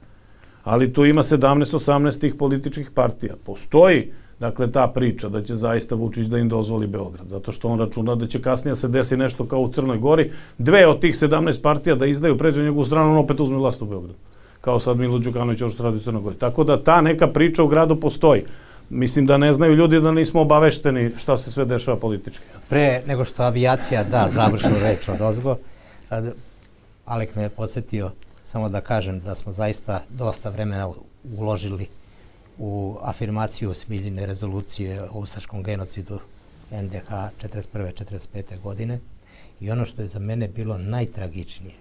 Ali tu ima 17-18 tih političkih partija. Postoji dakle ta priča da će zaista Vučić da im dozvoli Beograd, zato što on računa da će kasnije se desi nešto kao u Crnoj Gori, dve od tih 17 partija da izdaju pređe njegovu stranu, on opet uzme vlast u Beogradu. Kao sad Milo Đukanović ovo što radi u Crnoj Gori. Tako da ta neka priča u gradu postoji. Mislim da ne znaju ljudi da nismo obavešteni šta se sve dešava politički. Pre nego što avijacija da završnu reč od ozgo, Alek me je podsjetio samo da kažem da smo zaista dosta vremena uložili u afirmaciju smiljene rezolucije o ustaškom genocidu NDH 41. 45. godine i ono što je za mene bilo najtragičnije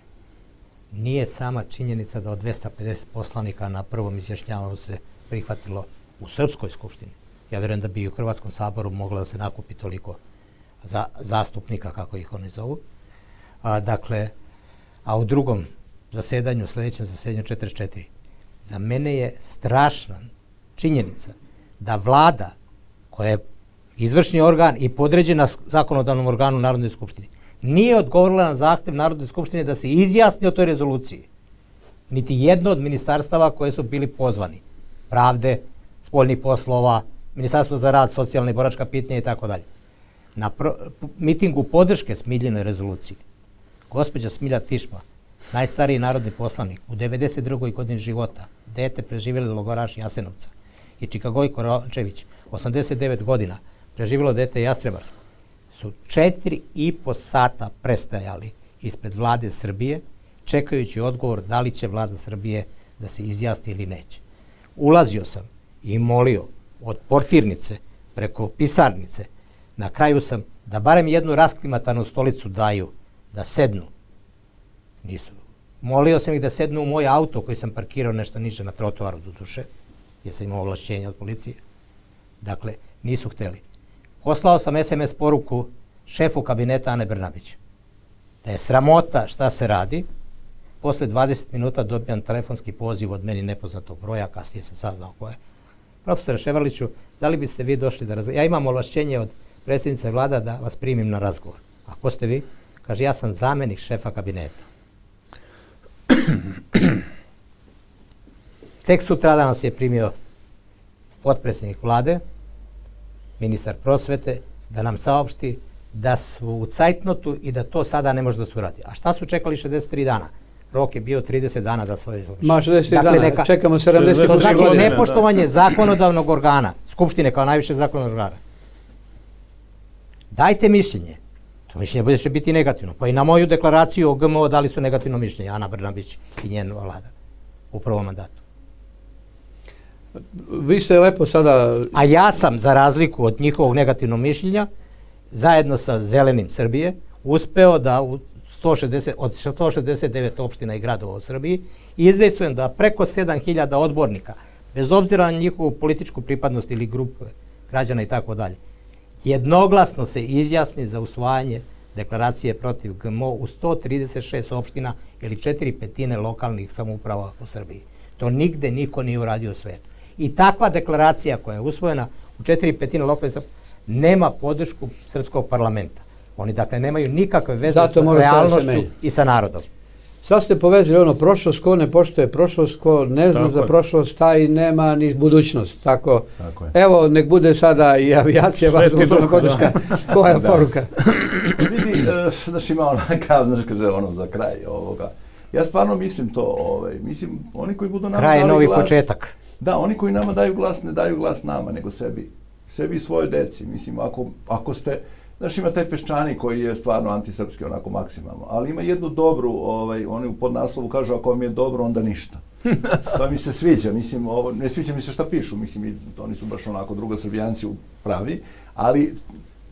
nije sama činjenica da od 250 poslanika na prvom izjašnjavanju se prihvatilo u Srpskoj skupštini. Ja verujem da bi i u Hrvatskom saboru moglo da se nakupi toliko za, zastupnika, kako ih oni zovu. A, dakle, a u drugom zasedanju, sledećem zasedanju 44, za mene je strašna činjenica da vlada koja je izvršni organ i podređena zakonodavnom organu Narodne skupštine, nije odgovorila na zahtev Narodne skupštine da se izjasni o toj rezoluciji. Niti jedno od ministarstava koje su bili pozvani. Pravde, spoljnih poslova, Ministarstvo za rad, socijalne i boračka pitanja i tako dalje. Na pro, mitingu podrške Smiljenoj rezoluciji, gospođa Smilja Tišma, najstariji narodni poslanik, u 92. godini života, dete preživjeli logoraš Jasenovca, i Čikagojko Rončević, 89 godina, preživjelo dete Jastrebarsko, su četiri i po sata prestajali ispred vlade Srbije, čekajući odgovor da li će vlada Srbije da se izjasni ili neće. Ulazio sam i molio od portirnice preko pisarnice, na kraju sam da barem jednu rasklimatanu stolicu daju, da sednu. Nisu. Molio sam ih da sednu u moj auto koji sam parkirao nešto niže na trotoaru do duše, jer sam imao ovlašćenje od policije. Dakle, nisu hteli. Poslao sam SMS poruku šefu kabineta Ane Brnabić. Da je sramota šta se radi. Posle 20 minuta dobijam telefonski poziv od meni nepoznatog broja, kasnije sam saznao ko je. Profesore Ševarliću, da li biste vi došli da razgovarate? Ja imam ovlašćenje od predsjednice vlada da vas primim na razgovor. A ko ste vi? Kaže, ja sam zamenik šefa kabineta. Tek sutra nas je primio potpredsjednik vlade, ministar prosvete, da nam saopšti da su u cajtnotu i da to sada ne može da se uradi. A šta su čekali 63 dana? Rok je bio 30 dana da svoje izvrši. Ma 60 dakle, dana, neka, čekamo 70 To znači godine, nepoštovanje da. zakonodavnog organa, Skupštine kao najviše zakonodavnog organa. Dajte mišljenje. To mišljenje bude će biti negativno. Pa i na moju deklaraciju o GMO dali su negativno mišljenje, Ana Brnabić i njena vlada u prvom mandatu. Vi ste lepo sada... A ja sam, za razliku od njihovog negativnog mišljenja, zajedno sa Zelenim Srbije, uspeo da u 160, od 169 opština i gradova u Srbiji izdejstvujem da preko 7000 odbornika, bez obzira na njihovu političku pripadnost ili grupu građana i tako dalje, jednoglasno se izjasni za usvajanje deklaracije protiv GMO u 136 opština ili četiri petine lokalnih samouprava u Srbiji. To nigde niko nije uradio u svetu. I takva deklaracija koja je usvojena u četiri petine lokalnih samouprava nema podršku srpskog parlamenta. Oni dakle nemaju nikakve veze Zato sa realnošću i sa narodom. Sad ste povezali ono prošlost, ko ne poštoje prošlost, ko ne zna tako za prošlost, taj nema ni budućnost. Tako, tako je. evo, nek bude sada i avijacija, vaš duhovna podrška. Koja je da. poruka? Vidi, e, znaš ima onakav, znaš kaže ono za kraj ovoga. Ja stvarno mislim to, ovaj, mislim, oni koji budu nama Kraj novi glas, početak. Da, oni koji nama daju glas, ne daju glas nama, nego sebi. Sebi i svoje deci. Mislim, ako, ako ste, Znaš, ima taj peščani koji je stvarno antisrpski, onako maksimalno. Ali ima jednu dobru, ovaj, oni u podnaslovu kažu ako vam je dobro, onda ništa. to [LAUGHS] mi se sviđa, mislim, ovo, ne sviđa mi se šta pišu, mislim, oni su baš onako druga srbijanci pravi, ali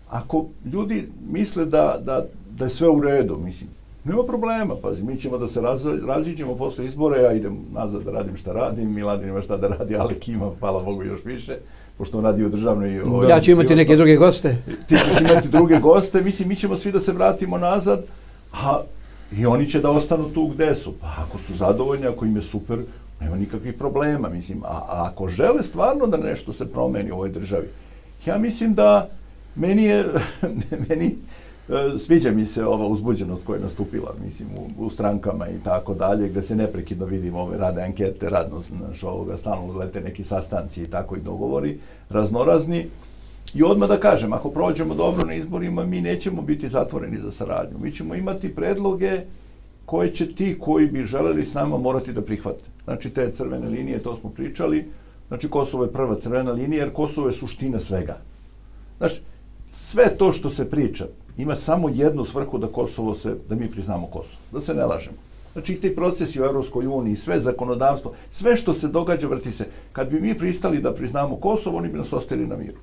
ako ljudi misle da, da, da je sve u redu, mislim, nema problema, pazi, mi ćemo da se raz, raziđemo posle izbora, ja idem nazad da radim šta radim, Miladin ima šta da radi, Alek ima, hvala Bogu, još više pošto on radi u državnoj... Ovaj, ja ću imati neke druge goste. [LAUGHS] Ti ćeš imati druge goste, mislim, mi ćemo svi da se vratimo nazad, a i oni će da ostanu tu gde su. Pa ako su zadovoljni, ako im je super, nema nikakvih problema, mislim. A, a ako žele stvarno da nešto se promeni u ovoj državi, ja mislim da meni je, [LAUGHS] meni sviđa mi se ova uzbuđenost koja je nastupila, mislim, u, u strankama i tako dalje, gde se neprekidno vidimo ove rade ankete, radno, znaš, ovoga, stalno lete neki sastanci i tako i dogovori, raznorazni. I odmah da kažem, ako prođemo dobro na izborima, mi nećemo biti zatvoreni za saradnju. Mi ćemo imati predloge koje će ti koji bi želeli s nama morati da prihvate. Znači, te crvene linije, to smo pričali, znači Kosovo je prva crvena linija, jer Kosovo je suština svega. Znači, sve to što se priča, ima samo jednu svrhu da Kosovo se, da mi priznamo Kosovo, da se ne lažemo. Znači, ti procesi u Evropskoj uniji, sve zakonodavstvo, sve što se događa vrti se. Kad bi mi pristali da priznamo Kosovo, oni bi nas ostavili na miru.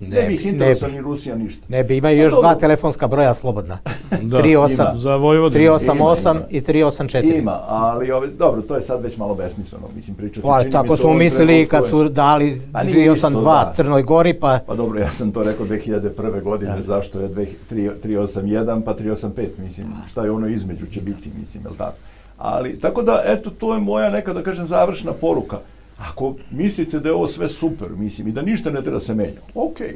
Ne, ne bi ih interesao ni Rusija ništa. Ne bi, imaju još dva telefonska broja slobodna. [LAUGHS] da, 38, za Vojvodinu. 388 ima, i 384. Ima, ali ove, dobro, to je sad već malo besmisleno, mislim, pričati. Pa, tako smo mislili kad su dali pa 382 da. Crnoj Gori, pa... Pa dobro, ja sam to rekao 2001. godine, da. zašto je 381 pa 385, mislim, šta je ono između će biti, mislim, je tako? Ali, tako da, eto, to je moja neka, da kažem, završna poruka. Ako mislite da je ovo sve super, mislim, i da ništa ne treba da se menja, okej. Okay.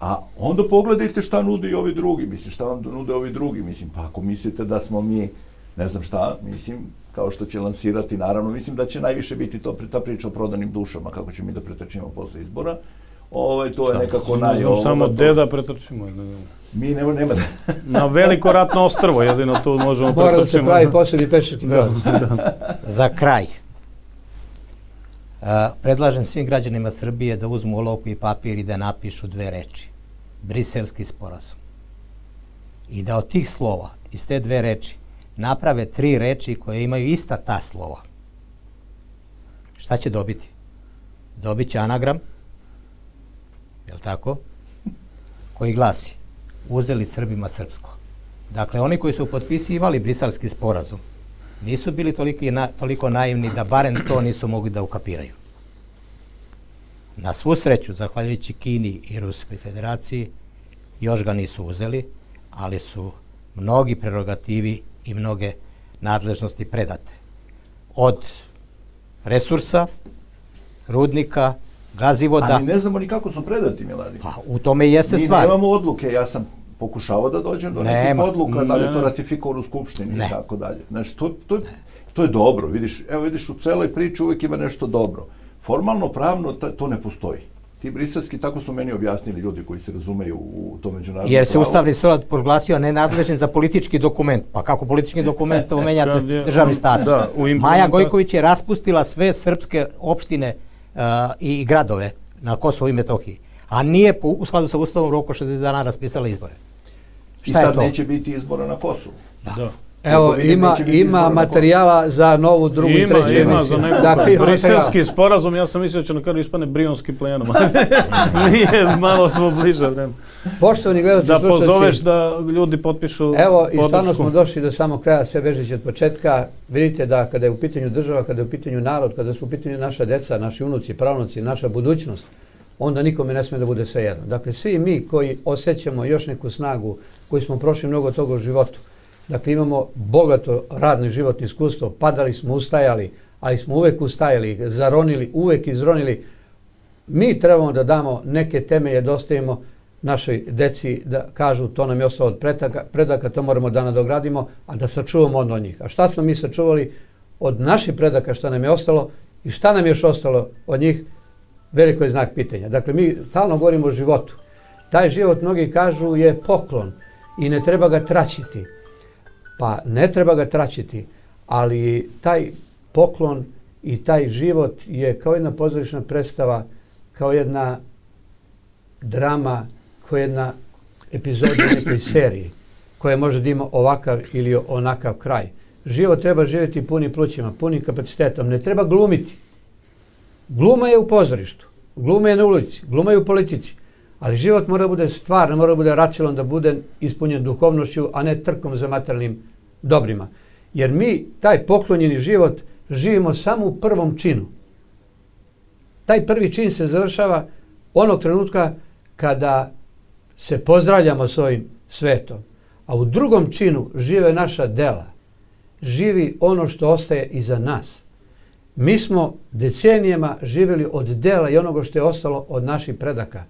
A onda pogledajte šta nude i ovi drugi, mislim, šta vam nude ovi drugi, mislim, pa ako mislite da smo mi, ne znam šta, mislim, kao što će lansirati, naravno, mislim da će najviše biti to, ta priča o prodanim dušama, kako ćemo mi da pretrčimo posle izbora. Ovaj, to je nekako naj... Ovo, samo to... deda pretrčimo. Ne, Mi nema, nema da... [LAUGHS] Na veliko ratno ostrvo, jedino tu možemo pretrčimo. Mora da se pravi posebni pešarki [LAUGHS] da. Za kraj. Predlažem svim građanima Srbije da uzmu olovku i papir i da napišu dve reči. Briselski sporazum. I da od tih slova, iz te dve reči, naprave tri reči koje imaju ista ta slova. Šta će dobiti? Dobit će anagram, je li tako? Koji glasi, uzeli Srbima srpsko. Dakle, oni koji su potpisivali briselski sporazum, nisu bili toliko, na, toliko naivni da barem to nisu mogli da ukapiraju. Na svu sreću, zahvaljujući Kini i Ruskoj federaciji, još ga nisu uzeli, ali su mnogi prerogativi i mnoge nadležnosti predate. Od resursa, rudnika, gazivoda... Ali ne znamo ni kako su predati, Miladi. Pa, u tome i jeste stvar. Mi nemamo odluke, ja sam pokušavao da dođem do nekih odluka, da li je to ratifikovano u Skupštini i tako dalje. Znači, to, to, to je dobro, vidiš, evo vidiš, u celoj priči uvek ima nešto dobro. Formalno, pravno, ta, to ne postoji. Ti briselski, tako su meni objasnili ljudi koji se razumeju u to međunarodno Jer se Ustavni sud proglasio nenadležen za politički dokument. Pa kako politički dokument to menjate državni status? Da, Maja Gojković je raspustila sve srpske opštine uh, i gradove na Kosovo i Metohiji. A nije po, u skladu sa Ustavom roku 60 dana raspisala izbore. Šta I sad neće biti izbora na Kosovu. Da. da. Evo, ima, ima materijala za novu, drugu i treću emisiju. Ima, za neku dakle, briselski sporazum, ja sam mislio da će na kraju ispane brionski plenom. [LAUGHS] Nije, malo smo bliže vremena. Poštovani gledalci, Da pozoveš da ljudi potpišu Evo, i stvarno smo došli do samog kraja, sve bežeći od početka. Vidite da kada je u pitanju država, kada je u pitanju narod, kada su u pitanju naša deca, naši unuci, pravnuci, naša budućnost, onda nikome ne sme da bude sve jedno. Dakle, svi mi koji osjećamo još neku snagu, koji smo prošli mnogo toga u životu, dakle imamo bogato radno i životno iskustvo, padali smo, ustajali, ali smo uvek ustajali, zaronili, uvek izronili. Mi trebamo da damo neke temelje, da ostavimo našoj deci da kažu to nam je ostalo od predaka, to moramo da nadogradimo, a da sačuvamo od njih. A šta smo mi sačuvali od naših predaka, šta nam je ostalo i šta nam je još ostalo od njih, veliko je znak pitanja. Dakle, mi stalno govorimo o životu. Taj život, mnogi kažu, je poklon i ne treba ga traćiti. Pa ne treba ga traćiti, ali taj poklon i taj život je kao jedna pozorišna predstava, kao jedna drama, kao jedna epizoda nekoj [CLEARS THROAT] seriji, koja može da ima ovakav ili onakav kraj. Život treba živjeti puni plućima, puni kapacitetom. Ne treba glumiti. Gluma je u pozorištu, gluma je na ulici, gluma je u politici, ali život mora da bude stvar, mora da bude racionalan, da bude ispunjen duhovnošću, a ne trkom za materijalnim dobrima. Jer mi taj poklonjeni život živimo samo u prvom činu. Taj prvi čin se završava onog trenutka kada se pozdravljamo s ovim svetom. A u drugom činu žive naša dela. Živi ono što ostaje iza nas. Mi smo decenijama živjeli od dela i onoga što je ostalo od naših predaka.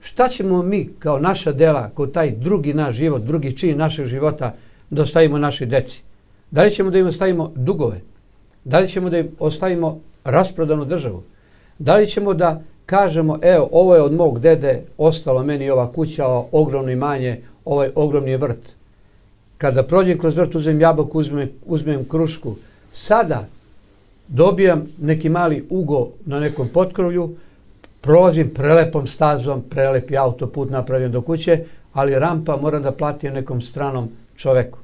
šta ćemo mi kao naša dela, kao taj drugi naš život, drugi čin našeg života da ostavimo našoj deci? Da li ćemo da im ostavimo dugove? Da li ćemo da im ostavimo rasprodanu državu? Da li ćemo da kažemo, evo, ovo je od mog dede ostalo meni ova kuća, ovo ogromno imanje, ovaj ogromni vrt. Kada prođem kroz vrt, uzmem jabuku, uzmem, uzmem krušku. Sada dobijam neki mali ugo na nekom potkrovlju, prolazim prelepom stazom, prelepi autoput napravim do kuće, ali rampa moram da platim nekom stranom čoveku.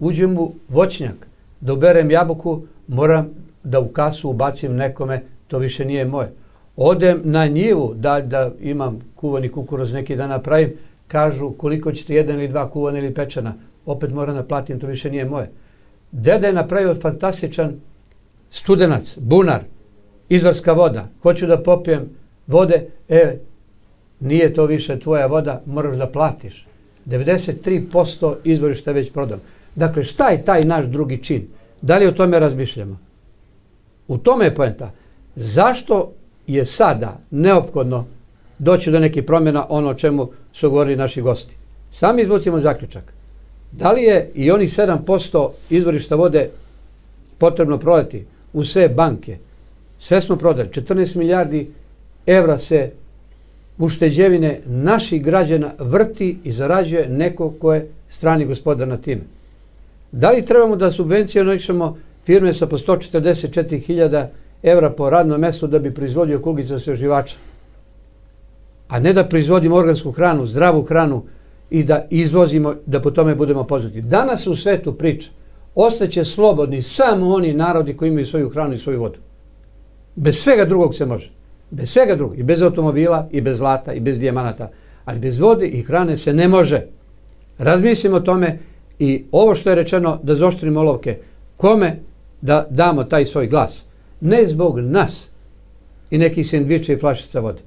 Uđem u voćnjak, da uberem jabuku, moram da u kasu ubacim nekome, to više nije moje. Odem na njivu, da, da imam kuvani kukuruz neki dan napravim, kažu koliko ćete jedan ili dva kuvana ili pečana, opet moram da platim, to više nije moje. Deda je napravio fantastičan studenac, bunar, izvarska voda, hoću da popijem vode, e, nije to više tvoja voda, moraš da platiš. 93% izvorišta već prodano. Dakle, šta je taj naš drugi čin? Da li o tome razmišljamo? U tome je poenta. Zašto je sada neophodno doći do neke promjena ono o čemu su govorili naši gosti? Sami izvucimo zaključak. Da li je i oni 7% izvorišta vode potrebno prodati u sve banke? Sve smo prodali. 14 milijardi evra se ušteđevine naših građana vrti i zarađuje neko ko je strani gospodar na time. Da li trebamo da subvencionišemo firme sa po 144.000 evra po radnom mestu da bi proizvodio kugice osveživača? A ne da proizvodimo organsku hranu, zdravu hranu i da izvozimo, da po tome budemo poznati. Danas u svetu priča, ostaće slobodni samo oni narodi koji imaju svoju hranu i svoju vodu. Bez svega drugog se može. Bez svega drugog. I bez automobila, i bez zlata, i bez dijamanata. Ali bez vode i hrane se ne može. Razmislimo o tome i ovo što je rečeno da zoštrimo olovke, kome da damo taj svoj glas? Ne zbog nas i nekih sendviča i flašica vode.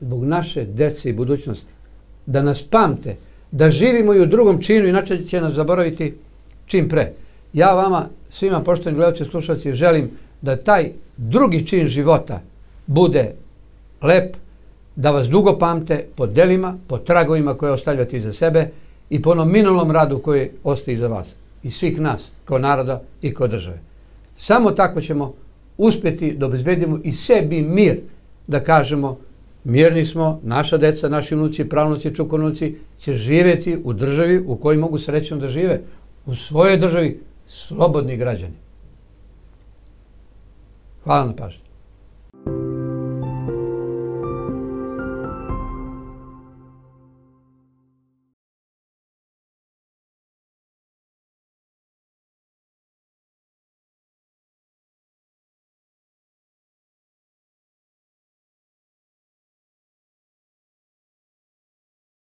Zbog naše dece i budućnosti. Da nas pamte, da živimo i u drugom činu, inače će nas zaboraviti čim pre. Ja vama, svima poštovani gledalci i slušalci, želim da taj drugi čin života bude lep, da vas dugo pamte po delima, po tragovima koje ostavljate iza sebe i po onom minulom radu koji ostaje iza vas i svih nas kao naroda i kao države. Samo tako ćemo uspjeti da obezbedimo i sebi mir da kažemo mirni smo, naša deca, naši unuci, pravnuci, čukonuci će živjeti u državi u kojoj mogu srećno da žive, u svojoj državi slobodni građani. Hvala na pažnju.